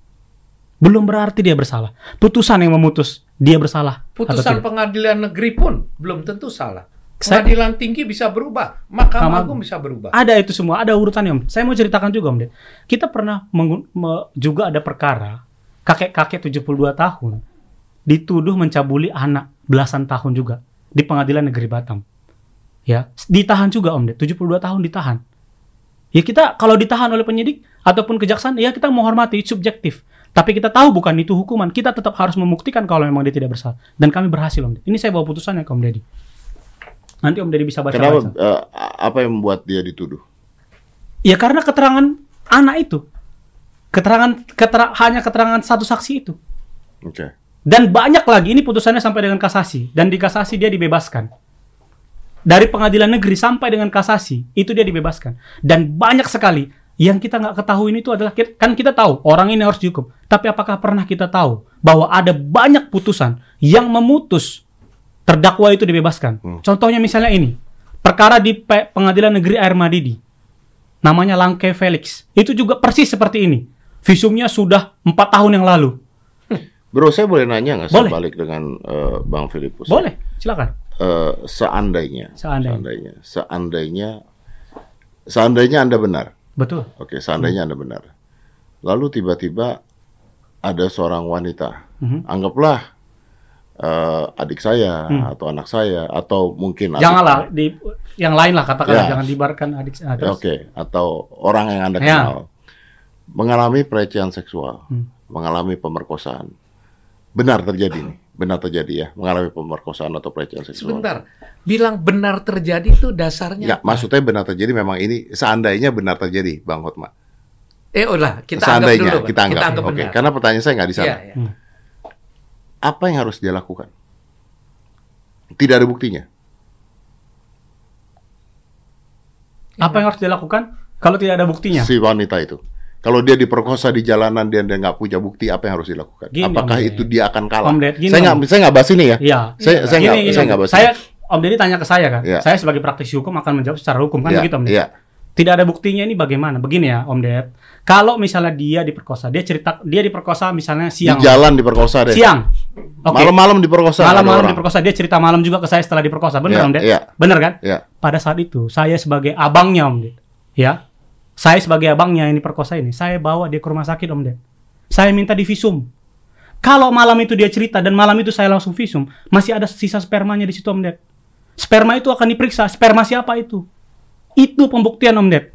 Belum berarti dia bersalah. Putusan yang memutus dia bersalah. Putusan pengadilan negeri pun belum tentu salah. Saya- Pengadilan tinggi bisa berubah, Mahkamah Agung bisa berubah. Ada itu semua, ada urutannya Om. Saya mau ceritakan juga Om. Kita pernah mengu- me- juga ada perkara kakek-kakek 72 tahun dituduh mencabuli anak belasan tahun juga di pengadilan negeri Batam. Ya, ditahan juga Om Ded, 72 tahun ditahan. Ya kita kalau ditahan oleh penyidik ataupun kejaksaan, ya kita menghormati subjektif. Tapi kita tahu bukan itu hukuman. Kita tetap harus membuktikan kalau memang dia tidak bersalah. Dan kami berhasil Om. Ini saya bawa putusannya ke Om Deddy. Nanti Om Deddy bisa Kenapa? baca-baca. eh, apa yang membuat dia dituduh? Ya karena keterangan anak itu. Keterangan ketera- hanya keterangan satu saksi itu. Oke. Dan banyak lagi ini putusannya sampai dengan kasasi dan di kasasi dia dibebaskan. Dari pengadilan negeri sampai dengan kasasi itu dia dibebaskan. Dan banyak sekali yang kita nggak ketahui ini itu adalah kan kita tahu orang ini harus dihukum. Tapi apakah pernah kita tahu bahwa ada banyak putusan yang memutus terdakwa itu dibebaskan? Contohnya misalnya ini perkara di Pe- pengadilan negeri Air Madidi namanya Langke Felix itu juga persis seperti ini. Visumnya sudah empat tahun yang lalu. Bro, saya boleh nanya nggak Boleh. sebalik dengan eh, Bang Filipus? Boleh, silakan. Eh, seandainya, Seandainya. seandainya, seandainya, seandainya Anda benar. Betul. Oke, seandainya Anda benar. Lalu tiba-tiba ada seorang wanita, Mhm. anggaplah eh, adik saya Hmm. atau anak saya atau mungkin Janganlah di yang lain lah katakanlah Ya. jangan dibarkan adik ah, Ya, terus. Oke, atau orang yang Anda Ya. kenal mengalami pelecehan seksual, Hmm. mengalami pemerkosaan. Benar terjadi nih, benar terjadi ya, mengalami pemerkosaan atau pelecehan seksual. Sebentar, bilang benar terjadi itu dasarnya Ya, maksudnya benar terjadi memang ini seandainya benar terjadi, Bang Hotma. Eh, udah, kita seandainya anggap dulu. kita anggap. Oke, benar. karena pertanyaan saya nggak di sana. Iya, iya. Hmm. Apa yang harus dia lakukan? Tidak ada buktinya. Apa yang harus dilakukan kalau tidak ada buktinya? Si wanita itu. Kalau dia diperkosa di jalanan dan dia nggak punya bukti, apa yang harus dilakukan? Gini, Apakah Om itu dia akan kalah? Om Ded, gini, saya nggak, saya nggak bahas ini ya. Iya. Saya, saya Gini, nggak, saya nggak bahas. saya Om Deddy tanya ke saya kan. Iya. Saya sebagai praktisi hukum akan menjawab secara hukum kan Iya, begitu Om Deddy. Iya. Tidak ada buktinya ini bagaimana? Begini ya Om Ded. Kalau misalnya dia diperkosa, dia cerita dia diperkosa misalnya Di siang. jalan diperkosa deh. Siang. Oke. Malam-malam diperkosa. Malam-malam diperkosa, dia cerita malam juga ke saya setelah diperkosa. Benar Iya, Om Ded? iya. Benar kan? Iya. pada saat itu saya sebagai abangnya Om Ded, ya, saya sebagai abangnya yang diperkosa ini, saya bawa dia ke rumah sakit Om Ded. Saya minta divisum. Kalau malam itu dia cerita dan malam itu saya langsung visum, masih ada sisa spermanya di situ Om Ded. Sperma itu akan diperiksa, sperma siapa itu? Itu pembuktian Om Ded.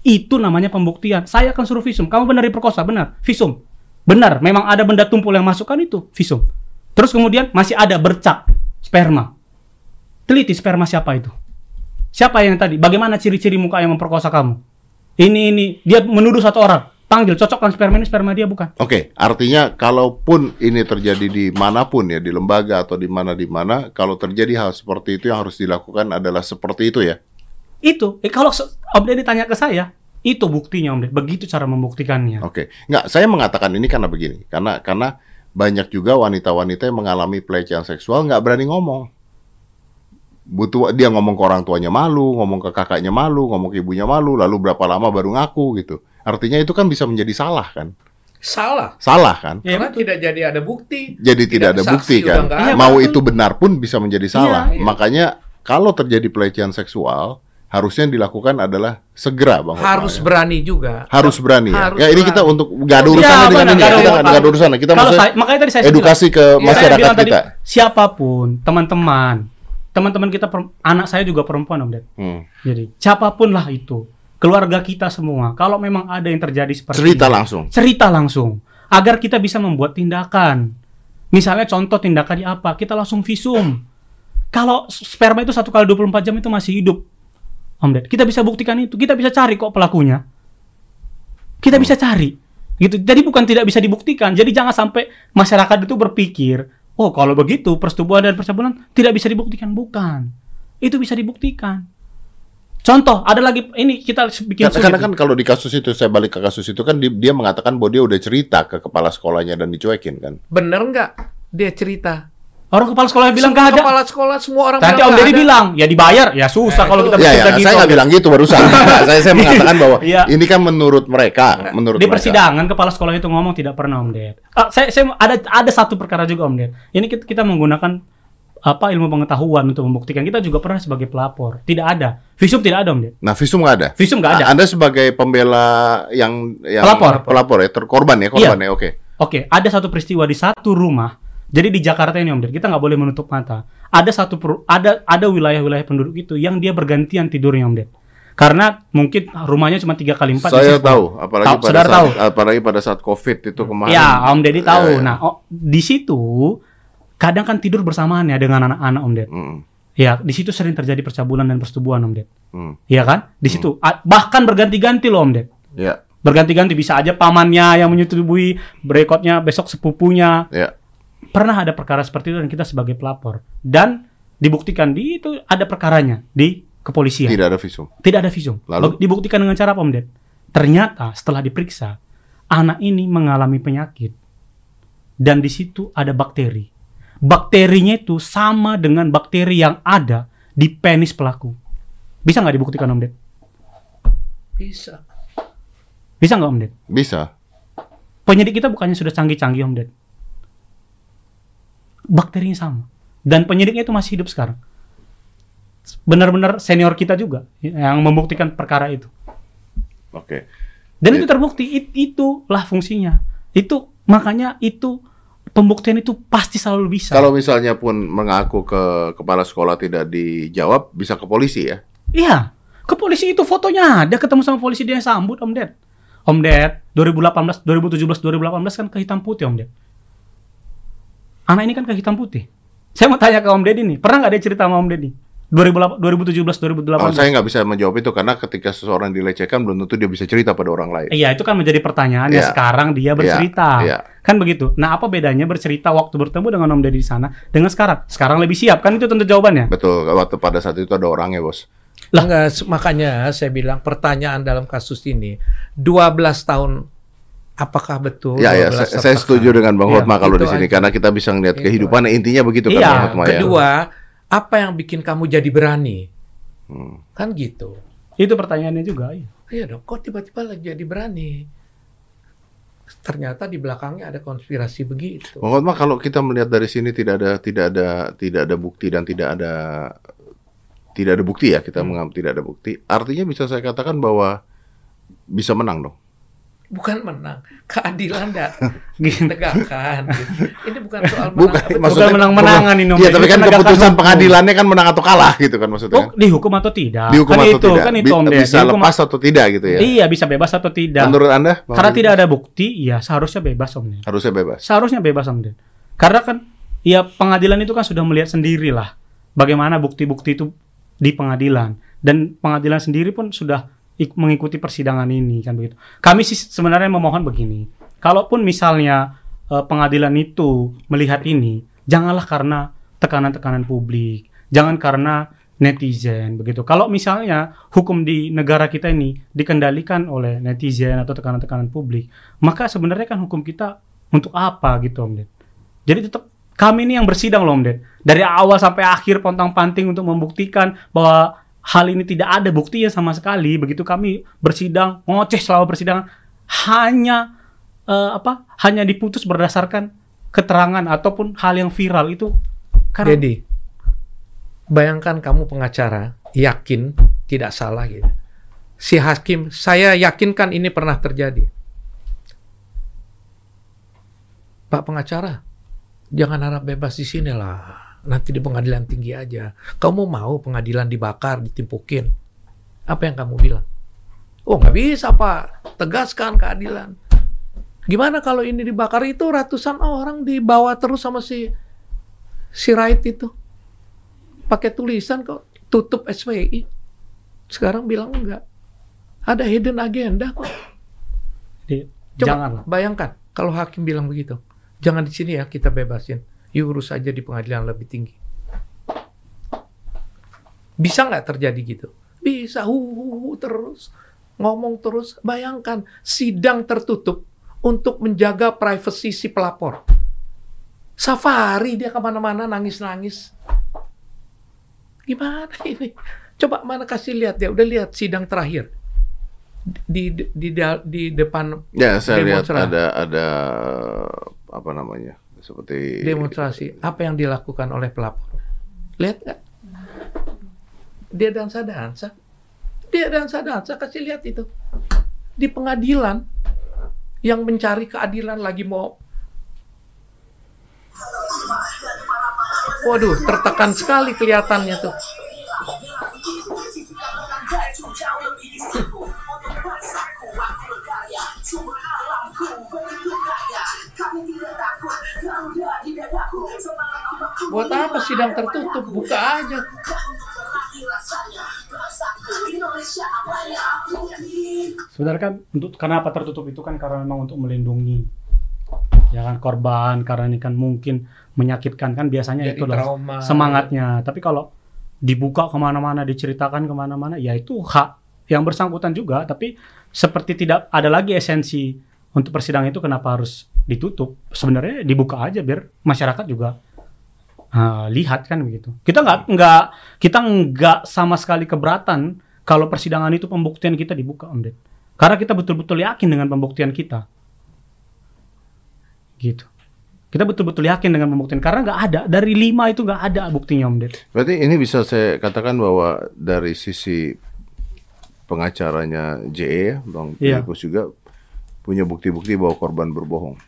Itu namanya pembuktian. Saya akan suruh visum. Kamu benar diperkosa, benar. Visum. Benar, memang ada benda tumpul yang masukkan itu, visum. Terus kemudian masih ada bercak sperma. Teliti sperma siapa itu? Siapa yang tadi? Bagaimana ciri-ciri muka yang memperkosa kamu? Ini ini dia menuduh satu orang. panggil cocokkan sperma ini sperma dia bukan. Oke, artinya kalaupun ini terjadi di mana pun ya, di lembaga atau di mana di mana, kalau terjadi hal seperti itu yang harus dilakukan adalah seperti itu ya. Itu, eh, kalau Om Deddy tanya ke saya, itu buktinya Om Deddy. Begitu cara membuktikannya. Oke, nggak, saya mengatakan ini karena begini, karena karena banyak juga wanita-wanita yang mengalami pelecehan seksual nggak berani ngomong. Butuh dia ngomong ke orang tuanya malu, ngomong ke kakaknya malu, ngomong ke ibunya malu, lalu berapa lama baru ngaku gitu. Artinya itu kan bisa menjadi salah kan? Salah. Salah kan? Ya, Karena tidak jadi ada bukti. Jadi tidak, ada ada bukti kan? Mau Iya, itu benar pun bisa menjadi salah. iya. Makanya kalau terjadi pelecehan seksual, harusnya yang dilakukan adalah segera bang. Hotma, Harus ya. berani juga. harus berani ya. Harus ya ini berani. kita untuk nggak ada Iya, urusannya dengan benar, ini, ya. nggak ada kita urusan. nggak ada urusannya. Kita Kalau saya, makanya tadi saya edukasi ke bilang, saya masyarakat bilang tadi, kita. siapa pun, teman-teman, teman-teman kita, anak saya juga perempuan Om Ded. Hmm. Jadi, siapa pun lah itu, keluarga kita semua, kalau memang ada yang terjadi seperti Cerita ini, langsung. cerita langsung agar kita bisa membuat tindakan. Misalnya contoh tindakannya apa? Kita langsung visum. Kalau sperma itu satu kali 24 jam itu masih hidup. Om Ded, kita bisa buktikan itu. Kita bisa cari kok pelakunya. Kita bisa cari. Gitu. Jadi bukan tidak bisa dibuktikan. Jadi jangan sampai masyarakat itu berpikir, oh kalau begitu persetubuhan dan percabulan tidak bisa dibuktikan. Bukan. Itu bisa dibuktikan. Contoh, ada lagi ini kita bikin Karena, karena kan kalau di kasus itu saya balik ke kasus itu kan di- dia mengatakan bahwa dia udah cerita ke kepala sekolahnya dan dicuekin kan. Bener nggak dia cerita? Orang kepala sekolah bilang nggak ada. Kepala sekolah semua orang Nanti bilang Om Deddy bilang, ya dibayar, ya susah Eh, kalau kita Ya, ya, gitu. saya nggak bilang gitu barusan. *laughs* Nggak, saya saya mengatakan bahwa Iya. ini kan menurut mereka, menurut di mereka. persidangan kepala sekolah itu ngomong tidak pernah Om Ded. Ah, saya, saya ada ada satu perkara juga Om Ded. Ini kita, kita menggunakan apa ilmu pengetahuan untuk membuktikan. Kita juga pernah sebagai pelapor. Tidak ada. Visum tidak ada Om Ded. Nah, visum nggak ada. Visum nggak ada. Anda sebagai pembela yang yang Pelapor. pelapor ya, terkorban ya, korban ya, oke. Oke, ada satu peristiwa di satu rumah. Jadi di Jakarta ini Om Ded, kita nggak boleh menutup mata. Ada satu per- ada ada wilayah-wilayah penduduk itu yang dia bergantian tidurnya Om Ded. Karena mungkin rumahnya cuma tiga kali empat. Saya tahu, apalagi Tahu, pada saat tahu. apalagi pada saat Covid itu kemarin. Ya, Om Deddy tahu. Ya, ya. Nah, oh, di situ kadang kan tidur bersamaan ya dengan anak-anak Om Ded. Mm, Ya, di situ sering terjadi percabulan dan persetubuhan Om Ded. mm, Iya kan? Di situ A- bahkan berganti-ganti loh Om Ded. ya, Berganti-ganti bisa aja pamannya yang menyetubui, berikutnya besok sepupunya. ya. Pernah ada perkara seperti itu dan kita sebagai pelapor dan dibuktikan di itu ada perkaranya di kepolisian. Tidak ada visum. Tidak ada visum. Lalu? Dibuktikan dengan cara apa, Om Ded? Ternyata setelah diperiksa, anak ini mengalami penyakit. Dan di situ ada bakteri. Bakterinya itu sama dengan bakteri yang ada di penis pelaku. Bisa nggak dibuktikan, Om Ded? Bisa. Bisa nggak, Om Ded? Bisa. Penyidik kita bukannya sudah canggih-canggih, Om Ded. Bakterinya sama. Dan penyidiknya itu masih hidup sekarang. Benar-benar senior kita juga yang membuktikan perkara itu. Oke. Dan itu terbukti, it- itulah fungsinya. Itu makanya itu pembuktian itu pasti selalu bisa. Kalau misalnya pun mengaku ke kepala sekolah tidak dijawab, bisa ke polisi ya. Iya, ke polisi itu fotonya ada ketemu sama polisi dia sambut Om Ded. Om Ded 2018, 2017, 2018 kan ke hitam putih Om Ded. Anak ini kan ke hitam putih. Saya mau tanya ke Om Ded ini, pernah nggak dia cerita sama Om Ded ini? 2008 2017, 2018. Oh, saya nggak bisa menjawab itu karena ketika seseorang dilecehkan belum tentu dia bisa cerita pada orang lain. Iya, itu kan menjadi pertanyaan ya Iya. sekarang dia bercerita. Iya. Kan begitu. Nah, apa bedanya bercerita waktu bertemu dengan Om Deddy di sana dengan sekarang? Sekarang lebih siap kan itu tentu jawabannya. Betul. Waktu pada saat itu ada orangnya, bos. Lah. Enggak, makanya saya bilang pertanyaan dalam kasus ini 12 tahun apakah betul? Ya, ya. 12 Saya, saya setuju dengan Bang Iya, Hotma kalau itu di sini aja. karena kita bisa ngeliat Itu kehidupan. Intinya begitu kan, Bang Hotma ya. Kedua, apa yang bikin kamu jadi berani? Hmm. Kan gitu. Itu pertanyaannya juga. iya. Iya dong, kok tiba-tiba lagi jadi berani? Ternyata di belakangnya ada konspirasi begitu. Bang Hotma kalau kita melihat dari sini tidak ada tidak ada tidak ada bukti dan tidak ada tidak ada bukti ya kita menganggap tidak ada bukti. Artinya bisa saya katakan bahwa bisa menang dong. Bukan menang, keadilan dan *laughs* Gini. ditegakkan. gitu. Ini bukan soal menang. Bukan, betul. maksudnya- menang-menangan ini, Om. Iya, Ini tapi kan keputusan hukum. pengadilannya kan menang atau kalah gitu kan maksudnya. Oh, dihukum atau tidak? Dihukum kan atau itu, tidak? Kan itu Om Ded. bisa Dihukum lepas atau tidak gitu ya. Iya, bisa bebas atau tidak. Menurut Anda? Karena tidak ada bukti, ya seharusnya bebas Om Ded. harusnya bebas. Seharusnya bebas Om Ded. Karena kan ya pengadilan itu kan sudah melihat sendiri lah bagaimana bukti-bukti itu di pengadilan dan pengadilan sendiri pun sudah mengikuti persidangan ini kan begitu. Kami sih sebenarnya memohon begini. Kalaupun misalnya eh, pengadilan itu melihat ini, janganlah karena tekanan-tekanan publik, jangan karena netizen begitu. Kalau misalnya hukum di negara kita ini dikendalikan oleh netizen atau tekanan-tekanan publik, maka sebenarnya kan hukum kita untuk apa gitu Om Ded. Jadi tetap kami ini yang bersidang loh Om Ded. Dari awal sampai akhir pontang-panting untuk membuktikan bahwa hal ini tidak ada buktinya sama sekali. Begitu kami bersidang, ngoceh selama persidangan hanya eh, apa? Hanya diputus berdasarkan keterangan ataupun hal yang viral itu karena Jadi, bayangkan kamu pengacara, yakin tidak salah gitu. Si hakim, saya yakinkan ini pernah terjadi. Pak pengacara, jangan harap bebas di sini lah. Nanti di pengadilan tinggi aja. Kamu mau pengadilan dibakar, ditimpukin? Apa yang kamu bilang? Oh nggak bisa pak, tegaskan keadilan. Gimana kalau ini dibakar itu ratusan orang dibawa terus sama si si Wright itu pakai tulisan kok tutup SPI. Sekarang bilang enggak. Ada hidden agenda kok. di- Coba janganlah. bayangkan kalau hakim bilang begitu. Jangan di sini ya kita bebasin. You urus aja di pengadilan lebih tinggi. Bisa nggak terjadi gitu? Bisa. Hu, hu, hu, terus ngomong terus. Bayangkan sidang tertutup untuk menjaga privasi si pelapor. Safari dia ke mana-mana nangis-nangis. Gimana ini? Coba mana kasih lihat ya. Udah lihat sidang terakhir di di di, di depan Ya, saya lihat ada ada apa namanya? Seperti demonstrasi. Apa yang dilakukan oleh pelapor? Lihat nggak? Dia dansa-dansa. Dia dansa-dansa. Kasih lihat itu. Di pengadilan yang mencari keadilan lagi mau Waduh, tertekan sekali kelihatannya tuh. Buat apa sidang tertutup? Buka aja. Sebenarnya kan untuk kenapa tertutup itu kan karena memang untuk melindungi ya kan korban karena ini kan mungkin menyakitkan kan biasanya Jadi itu trauma. semangatnya. Tapi kalau dibuka ke mana-mana, diceritakan ke mana-mana, ya itu hak yang bersangkutan juga. Tapi seperti tidak ada lagi esensi untuk persidangan itu kenapa harus ditutup? Sebenarnya dibuka aja biar masyarakat juga uh, lihat kan begitu. Kita nggak nggak kita nggak sama sekali keberatan kalau persidangan itu pembuktian kita dibuka, Om Ded. Karena kita betul-betul yakin dengan pembuktian kita. Gitu. Kita betul-betul yakin dengan pembuktian karena nggak ada dari lima itu nggak ada buktinya Om Ded. Berarti ini bisa saya katakan bahwa dari sisi pengacaranya JE ya, Bang Iya. Filipus juga punya bukti-bukti bahwa korban berbohong.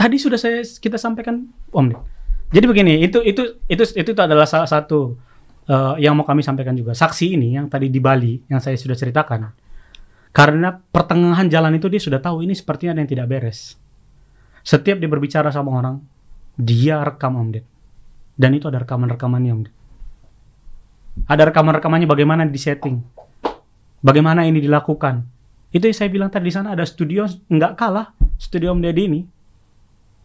Tadi sudah saya kita sampaikan Om Ded. Jadi begini, itu itu itu itu, itu adalah salah satu eh, yang mau kami sampaikan juga. Saksi ini yang tadi di Bali yang saya sudah ceritakan. Karena pertengahan jalan itu dia sudah tahu ini sepertinya ada yang tidak beres. Setiap dia berbicara sama orang, dia rekam Om Ded. Dan itu ada rekaman-rekamannya Om Ded. Ada rekaman-rekamannya bagaimana di setting. Bagaimana ini dilakukan. Itu yang saya bilang tadi di sana ada studio nggak kalah studio Om Deddy ini.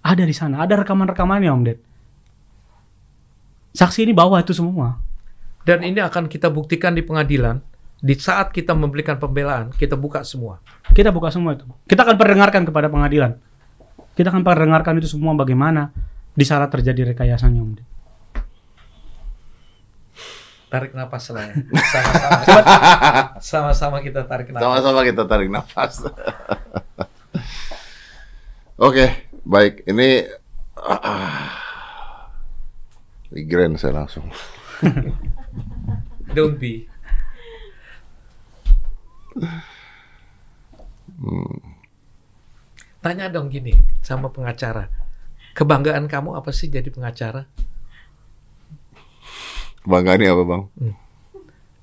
Ada di sana, ada rekaman-rekamannya Om Ded. Saksi ini bawa itu semua. Dan ini akan kita buktikan di pengadilan. Di saat kita memberikan pembelaan, kita buka semua. Kita buka semua itu. Kita akan perdengarkan kepada pengadilan. Kita akan perdengarkan itu semua bagaimana di sana terjadi rekayasanya Om. Tarik napas lah ya. Sama-sama. *laughs* Sama-sama kita tarik napas. Sama-sama kita tarik nafas. *laughs* Oke, baik. Ini ah, *clears throat* migrain saya langsung. Don't be. Tanya dong gini sama pengacara. Kebanggaan kamu apa sih jadi pengacara? Bangga ini apa, Bang?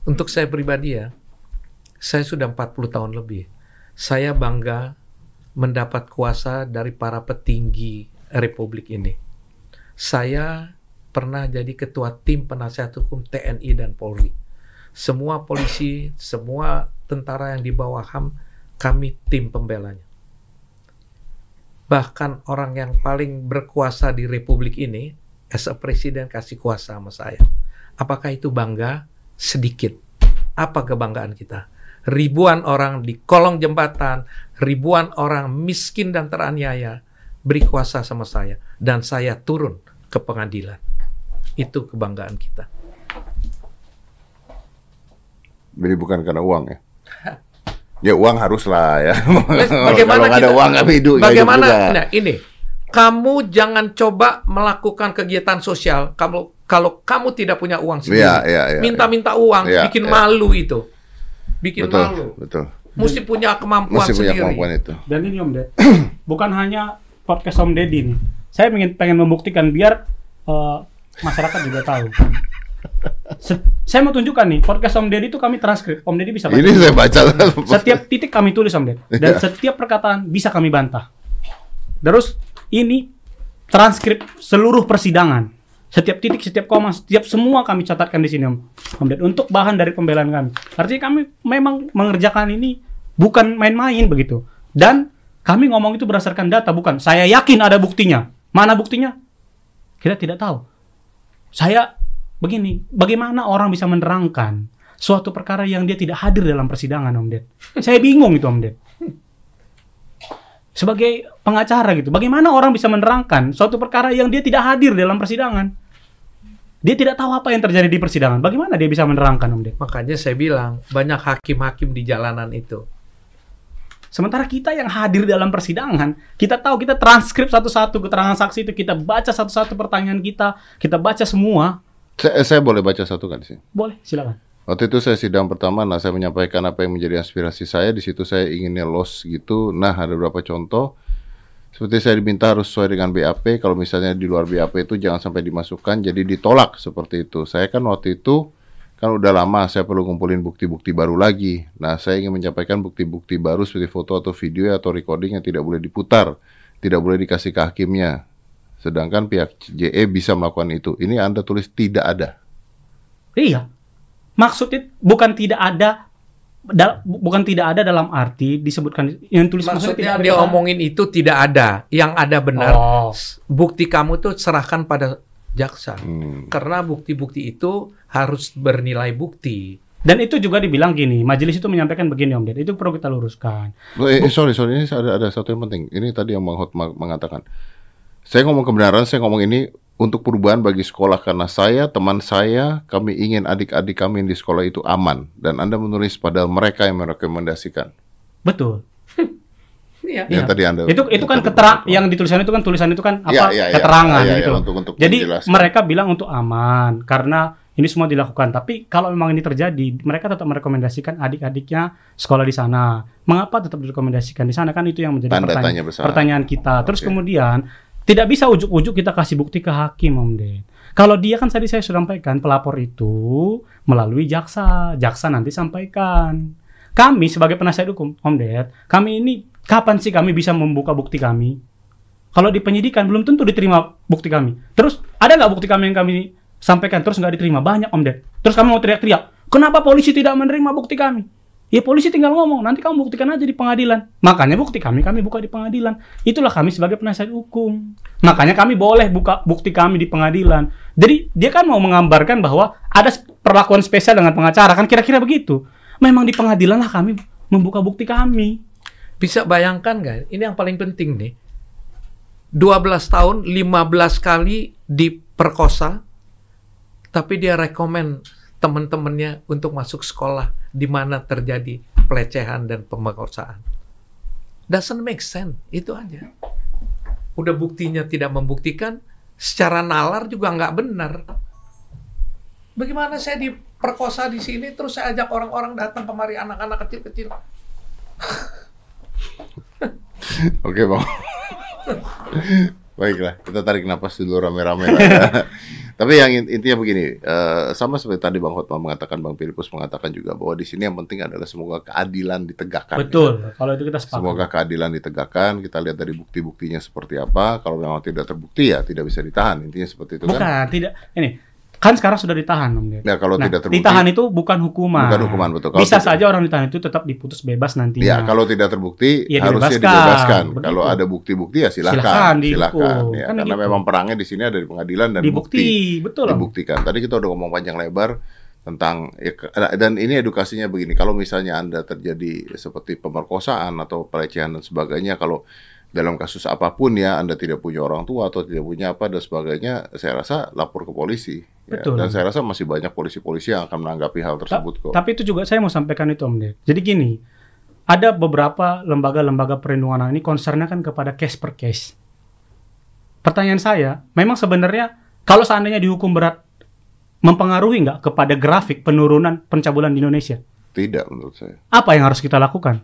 Untuk saya pribadi ya, saya sudah 40 tahun lebih. Saya bangga mendapat kuasa dari para petinggi Republik ini. Saya pernah jadi ketua tim penasihat hukum TNI dan Polri. semua polisi, semua tentara yang di bawah HAM, kami tim pembelanya. Bahkan orang yang paling berkuasa di republik ini, as presiden kasih kuasa sama saya. Apakah itu bangga? Sedikit. Apa kebanggaan kita? Ribuan orang di kolong jembatan, ribuan orang miskin dan teraniaya beri kuasa sama saya dan saya turun ke pengadilan. Itu kebanggaan kita. Jadi bukan karena uang ya. *laughs* Ya uang haruslah ya. *laughs* Bagaimana Kalau nggak ada kita- uang nggak hidup. nggak hidup Bagaimana? juga. Nah, ini kamu jangan coba melakukan kegiatan sosial kamu kalau kamu tidak punya uang sendiri. Iya, iya, iya, Minta-minta uang, Iya, bikin iya. malu itu. Bikin betul, malu. betul. Mesti punya kemampuan Mesti punya sendiri. kemampuan itu. Dan ini Om Ded, *clears throat* bukan hanya podcast Om Deddy nih. Saya pengen pengen membuktikan biar eh, masyarakat juga tahu. Se- saya mau tunjukkan nih podcast Om Deddy itu kami transkrip. Om Deddy bisa baca. Ini saya baca. Setiap titik kami tulis Om Ded. Dan setiap perkataan bisa kami bantah. Terus ini transkrip seluruh persidangan. Setiap titik, setiap koma, setiap semua kami catatkan di sini Om. Om Ded untuk bahan dari pembelaan kami. Artinya kami memang mengerjakan ini bukan main-main begitu. Dan kami ngomong itu berdasarkan data bukan saya yakin ada buktinya. Mana buktinya? Kita tidak tahu. Saya begini, bagaimana orang bisa menerangkan suatu perkara yang dia tidak hadir dalam persidangan, Om Ded? Saya bingung itu, Om Ded. Sebagai pengacara gitu, bagaimana orang bisa menerangkan suatu perkara yang dia tidak hadir dalam persidangan? Dia tidak tahu apa yang terjadi di persidangan. Bagaimana dia bisa menerangkan, Om Ded? Makanya saya bilang banyak hakim-hakim di jalanan itu. Sementara kita yang hadir dalam persidangan, kita tahu kita transkrip satu-satu keterangan saksi itu, kita baca satu-satu pertanyaan kita, kita baca semua. saya, saya boleh baca satu kan sih. Boleh, silakan. Waktu itu saya sidang pertama, nah saya menyampaikan apa yang menjadi aspirasi saya. Di situ saya inginnya los gitu. Nah ada beberapa contoh. Seperti saya diminta harus sesuai dengan BAP. Kalau misalnya di luar BAP itu jangan sampai dimasukkan. Jadi ditolak seperti itu. Saya kan waktu itu kan udah lama saya perlu ngumpulin bukti-bukti baru lagi. Nah saya ingin menyampaikan bukti-bukti baru seperti foto atau video atau recording yang tidak boleh diputar, tidak boleh dikasih ke hakimnya. Sedangkan pihak JE bisa melakukan itu. Ini Anda tulis tidak ada. Iya. Maksudnya bukan tidak ada dal- bu- bukan tidak ada dalam arti disebutkan yang tulis Maksudnya tidak dia ada. omongin itu tidak ada. Yang ada benar. Oh. Bukti kamu tuh serahkan pada jaksa. Hmm. Karena bukti-bukti itu harus bernilai bukti. Dan itu juga dibilang gini, majelis itu menyampaikan begini Om Ded, itu perlu kita luruskan. Eh, eh, sorry, sorry, ini ada ada satu yang penting. Ini tadi yang Bang Hot mengatakan. Saya ngomong kebenaran, saya ngomong ini untuk perubahan bagi sekolah karena saya, teman saya, kami ingin adik-adik kami yang di sekolah itu aman. Dan Anda menulis pada mereka yang merekomendasikan. Betul. Iya. Yang tadi Anda Itu itu kan keterangan yang ditulisan itu kan tulisan itu kan Iya, apa iya, iya. keterangan iya, gitu. untuk- untuk Jadi menjelaskan. mereka bilang untuk aman karena ini semua dilakukan. Tapi kalau memang ini terjadi, mereka tetap merekomendasikan adik-adiknya sekolah di sana. Mengapa tetap direkomendasikan di sana kan itu yang menjadi Tanda pertanyaan, pertanyaan kita. Terus Oke. kemudian tidak bisa ujuk-ujuk kita kasih bukti ke hakim, Om Ded. Kalau dia kan tadi saya sudah sampaikan pelapor itu melalui jaksa, jaksa nanti sampaikan. Kami sebagai penasihat hukum, Om Ded, kami ini kapan sih kami bisa membuka bukti kami? Kalau di penyidikan belum tentu diterima bukti kami. Terus ada nggak bukti kami yang kami sampaikan terus nggak diterima? Banyak Om Ded. Terus kami mau teriak-teriak, kenapa polisi tidak menerima bukti kami? Ya polisi tinggal ngomong, nanti kamu buktikan aja di pengadilan. Makanya bukti kami kami buka di pengadilan. Itulah kami sebagai penasihat hukum. Makanya kami boleh buka bukti kami di pengadilan. Jadi dia kan mau menggambarkan bahwa ada perlakuan spesial dengan pengacara kan kira-kira begitu. Memang di pengadilan lah kami membuka bukti kami. Bisa bayangkan nggak? Ini yang paling penting nih. 12 tahun, 15 kali diperkosa, tapi dia rekomen teman-temannya untuk masuk sekolah di mana terjadi pelecehan dan pemerkosaan. Doesn't make sense, itu aja. Udah buktinya tidak membuktikan, secara nalar juga nggak benar. Bagaimana saya diperkosa di sini, terus saya ajak orang-orang datang kemari anak-anak kecil-kecil. *laughs* Oke bang. *laughs* Baiklah, kita tarik napas dulu rame-rame. ya. *laughs* Tapi yang in- intinya begini, eh, sama seperti tadi Bang Hotma mengatakan, Bang Filipus mengatakan juga bahwa di sini yang penting adalah semoga keadilan ditegakkan. Betul. Kalau itu kita sepakat. Semoga keadilan ditegakkan. Kita lihat dari bukti-buktinya seperti apa. Kalau memang tidak terbukti ya tidak bisa ditahan. Intinya seperti itu kan. Bukan, tidak. Ini kan sekarang sudah ditahan Om Ded. Ya kalau Nah, tidak terbukti. ditahan itu bukan hukuman. Bukan hukuman, betul. Kalau Bisa tidak- saja orang ditahan itu tetap diputus bebas nantinya. Ya, kalau tidak terbukti Ya, harusnya dibebaskan. dibebaskan. Begitu. Kalau ada bukti-bukti ya Silakan, silakan, silakan. Ya, Kan karena gitu. memang perangnya di sini ada di pengadilan dan dibukti, bukti betul Om. dibuktikan. Tadi kita udah ngomong panjang lebar tentang ya, dan ini edukasinya begini. Kalau misalnya Anda terjadi seperti pemerkosaan atau pelecehan dan sebagainya, kalau dalam kasus apa pun ya Anda tidak punya orang tua atau tidak punya apa dan sebagainya, saya rasa lapor ke polisi. Ya, Betul. Dan saya rasa masih banyak polisi-polisi yang akan menanggapi hal Ta- tersebut kok. Tapi itu juga saya mau sampaikan itu Om Ded. Jadi gini, ada beberapa lembaga-lembaga perlindungan anak ini concernnya kan kepada case per case. Pertanyaan saya, memang sebenarnya kalau seandainya dihukum berat, mempengaruhi nggak kepada grafik penurunan pencabulan di Indonesia? Tidak menurut saya. Apa yang harus kita lakukan?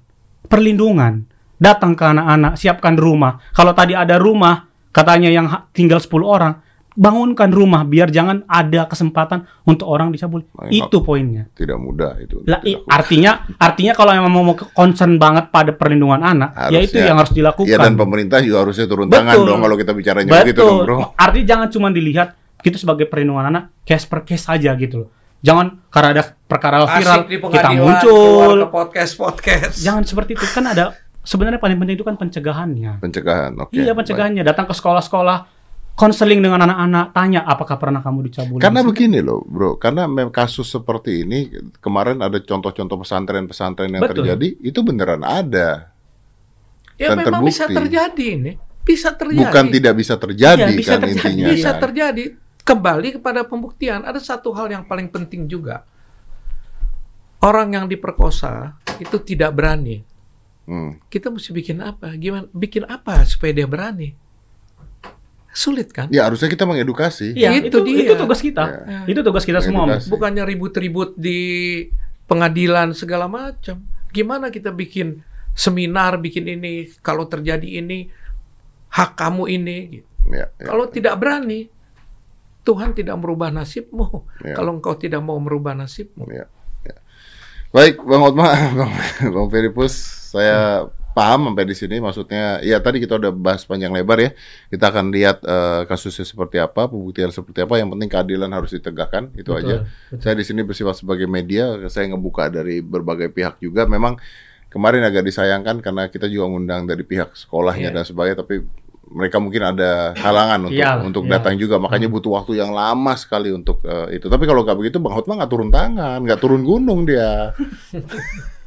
Perlindungan. Datang ke anak-anak, siapkan rumah. Kalau tadi ada rumah, katanya yang tinggal 10 orang, bangunkan rumah biar jangan ada kesempatan untuk orang dicabuli. Baik, Itu poinnya. Tidak mudah itu. Lah, dilakukan. artinya artinya kalau memang mau concern banget pada perlindungan anak, ya itu Harusnya. yang harus dilakukan. Iya dan pemerintah juga harusnya turun Betul. tangan dong kalau kita bicaranya begitu dong bro. Artinya jangan cuma dilihat kita sebagai perlindungan anak case per case aja gitu loh. Jangan karena ada perkara viral Asik di kita muncul. ke podcast podcast. Jangan seperti itu kan ada sebenarnya paling penting itu kan pencegahannya. Pencegahan, oke. iya pencegahannya datang ke sekolah-sekolah konseling dengan anak-anak tanya apakah pernah kamu dicabuli. Karena begini loh, bro. Karena memang kasus seperti ini kemarin ada contoh-contoh pesantren-pesantren yang Betul. terjadi itu beneran ada, ya dan memang bisa terbukti. terjadi ini. Bisa terjadi. bukan tidak bisa terjadi Iya, bisa kan terjadi. intinya. bisa kan. terjadi. Kembali kepada pembuktian. Ada satu hal yang paling penting juga. Orang yang diperkosa itu tidak berani. Hmm. Kita mesti bikin apa? Gimana? Bikin apa supaya dia berani? Sulit kan? Ya harusnya kita mengedukasi. Iya, Itu itu, dia. itu tugas kita. Iya. Itu tugas kita semua. Bukannya ribut-ribut di pengadilan segala macam. Gimana kita bikin seminar, bikin ini, kalau terjadi ini, hak kamu ini. gitu. Ya, ya. Kalau tidak berani, Tuhan tidak merubah nasibmu. Ya. Kalau engkau tidak mau merubah nasibmu. Ya, ya. Baik, Bang Otma, *laughs* Bang, Bang Feripus, saya paham sampai di sini. Maksudnya, ya tadi kita udah bahas panjang lebar ya. Kita akan lihat eh, kasusnya seperti apa, pembuktian seperti apa. Yang penting keadilan harus ditegakkan, itu Betul, aja. betul. Saya di sini bersifat sebagai media, saya ngebuka dari berbagai pihak juga. Memang kemarin agak disayangkan karena kita juga ngundang dari pihak sekolahnya Iya. dan sebagainya, tapi mereka mungkin ada halangan untuk Iyalah, untuk iya. datang juga, makanya butuh waktu yang lama sekali untuk eh, itu. Tapi kalau nggak begitu, Bang Hotma nggak turun tangan, nggak turun gunung dia. *laughs*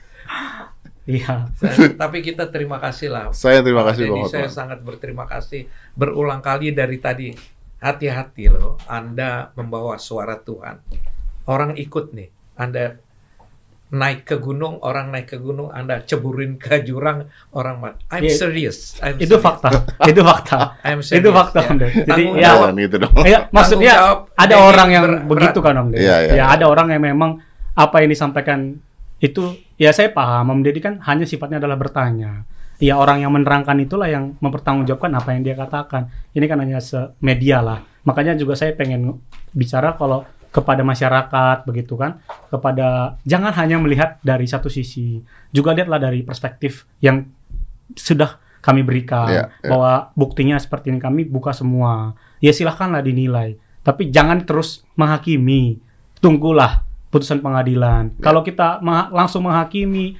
Iya. Tapi kita terima kasih lah. Saya terima kasih Bang Denny, saya Hotma. sangat berterima kasih berulang kali dari tadi. Hati-hati loh, Anda membawa suara Tuhan. Orang ikut nih, Anda naik ke gunung, orang naik ke gunung, Anda ceburin ke jurang, orang mat. I'm Iya. serious. I'm Itu serious. fakta. *laughs* itu fakta. I'm serious, itu fakta, ya. Om Ded. Jadi Tanggung ya, jawab. Gitu dong. ya maksudnya jawab ada orang yang ber- begitu kan Om Ded. Iya, ya iya. ada orang yang memang apa yang disampaikan itu ya saya paham Om Deddy kan hanya sifatnya adalah bertanya. Ya orang yang menerangkan itulah yang mempertanggungjawabkan apa yang dia katakan. Ini kan hanya semedia lah. Makanya juga saya pengen bicara kalau kepada masyarakat begitu kan, kepada jangan hanya melihat dari satu sisi, juga lihatlah dari perspektif yang sudah kami berikan Iya, iya. bahwa buktinya seperti ini kami buka semua. Ya silahkanlah dinilai, tapi jangan terus menghakimi. Tunggulah putusan pengadilan. Kalau kita ma- langsung menghakimi,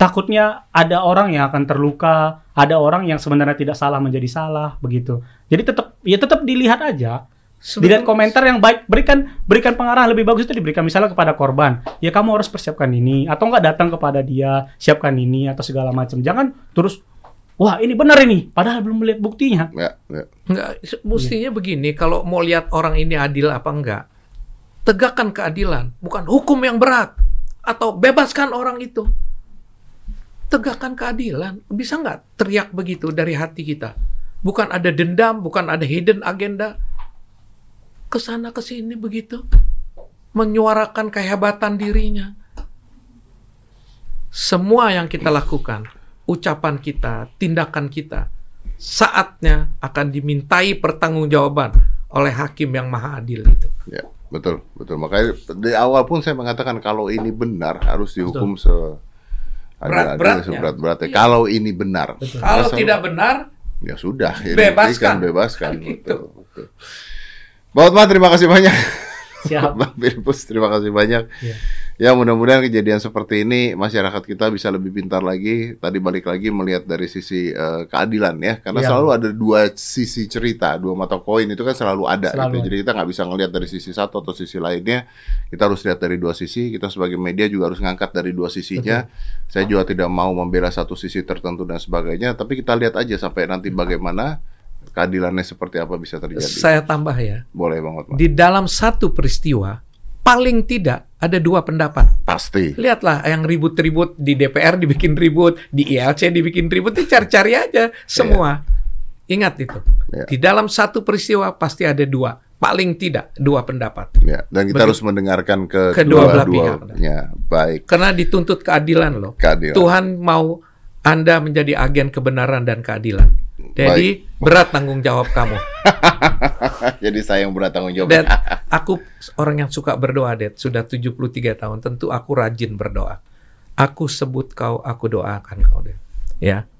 takutnya ada orang yang akan terluka, ada orang yang sebenarnya tidak salah menjadi salah begitu. Jadi tetap ya tetap dilihat aja. Dilihat komentar yang baik, berikan berikan pengarahan lebih bagus itu diberikan misalnya kepada korban. Ya kamu harus persiapkan ini atau enggak datang kepada dia, siapkan ini atau segala macam. Jangan terus wah ini benar ini padahal belum melihat buktinya. Ya, ya. Enggak, se- mestinya begini, kalau mau lihat orang ini adil apa enggak, tegakkan keadilan, bukan hukum yang berat atau bebaskan orang itu. Tegakkan keadilan, bisa nggak teriak begitu dari hati kita? Bukan ada dendam, bukan ada hidden agenda. Ke sana ke sini begitu, menyuarakan kehebatan dirinya. Semua yang kita lakukan, ucapan kita, tindakan kita, saatnya akan dimintai pertanggungjawaban oleh hakim yang maha adil itu. Ya, betul, betul. Makanya di awal pun saya mengatakan kalau ini benar harus dihukum se adil-adil, Berat-beratnya. seberat-beratnya. Iya. Kalau ini benar. Kalau Masa- tidak benar, ya sudah, ya Bebaskan. bebaskan. Kan gitu. Betul, betul. Otma, terima kasih banyak. Siap. *laughs* Bang Filipus, terima kasih banyak. Iya. Ya mudah-mudahan kejadian seperti ini masyarakat kita bisa lebih pintar lagi. Tadi balik lagi melihat dari sisi eh, keadilan ya, karena Iya. selalu ada dua sisi cerita, dua mata koin itu kan selalu ada. Selalu gitu. ada. Jadi kita nggak bisa ngelihat dari sisi satu atau sisi lainnya. Kita harus lihat dari dua sisi. Kita sebagai media juga harus ngangkat dari dua sisinya. Saya juga tidak mau membela satu sisi tertentu dan sebagainya, tapi kita lihat aja sampai nanti bagaimana keadilannya seperti apa bisa terjadi. Saya tambah ya. Boleh banget. Di dalam satu peristiwa, paling tidak ada dua pendapat. Pasti. Lihatlah yang ribut-ribut di DPR dibikin ribut, di ILC dibikin ribut, itu cari-cari aja semua. Ingat itu. Iya. Di dalam satu peristiwa pasti ada dua, paling tidak dua pendapat. Ya, dan kita Bagi- harus mendengarkan ke Kedua belah pihak. duanya. Baik. Karena dituntut keadilan loh. Keadilan. Tuhan mau Anda menjadi agen kebenaran dan keadilan. Jadi berat tanggung jawab kamu. *laughs* Jadi saya yang berat tanggung jawab. Dan aku orang yang suka berdoa, Det. Sudah 73 tahun. Tentu aku rajin berdoa. Aku sebut kau, aku doakan kau, Det. Ya.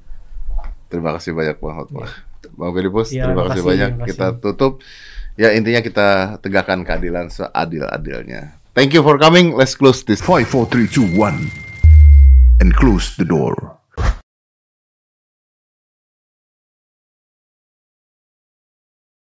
Terima kasih banyak Bang Hotma. Bang Filipus, Ya, terima terima kasih kasih, banyak. terima kasih. Kita tutup. Ya intinya kita tegakkan keadilan seadil-adilnya. Thank you for coming. Let's close this. 5, 4, 3, 2, 1. And close the door.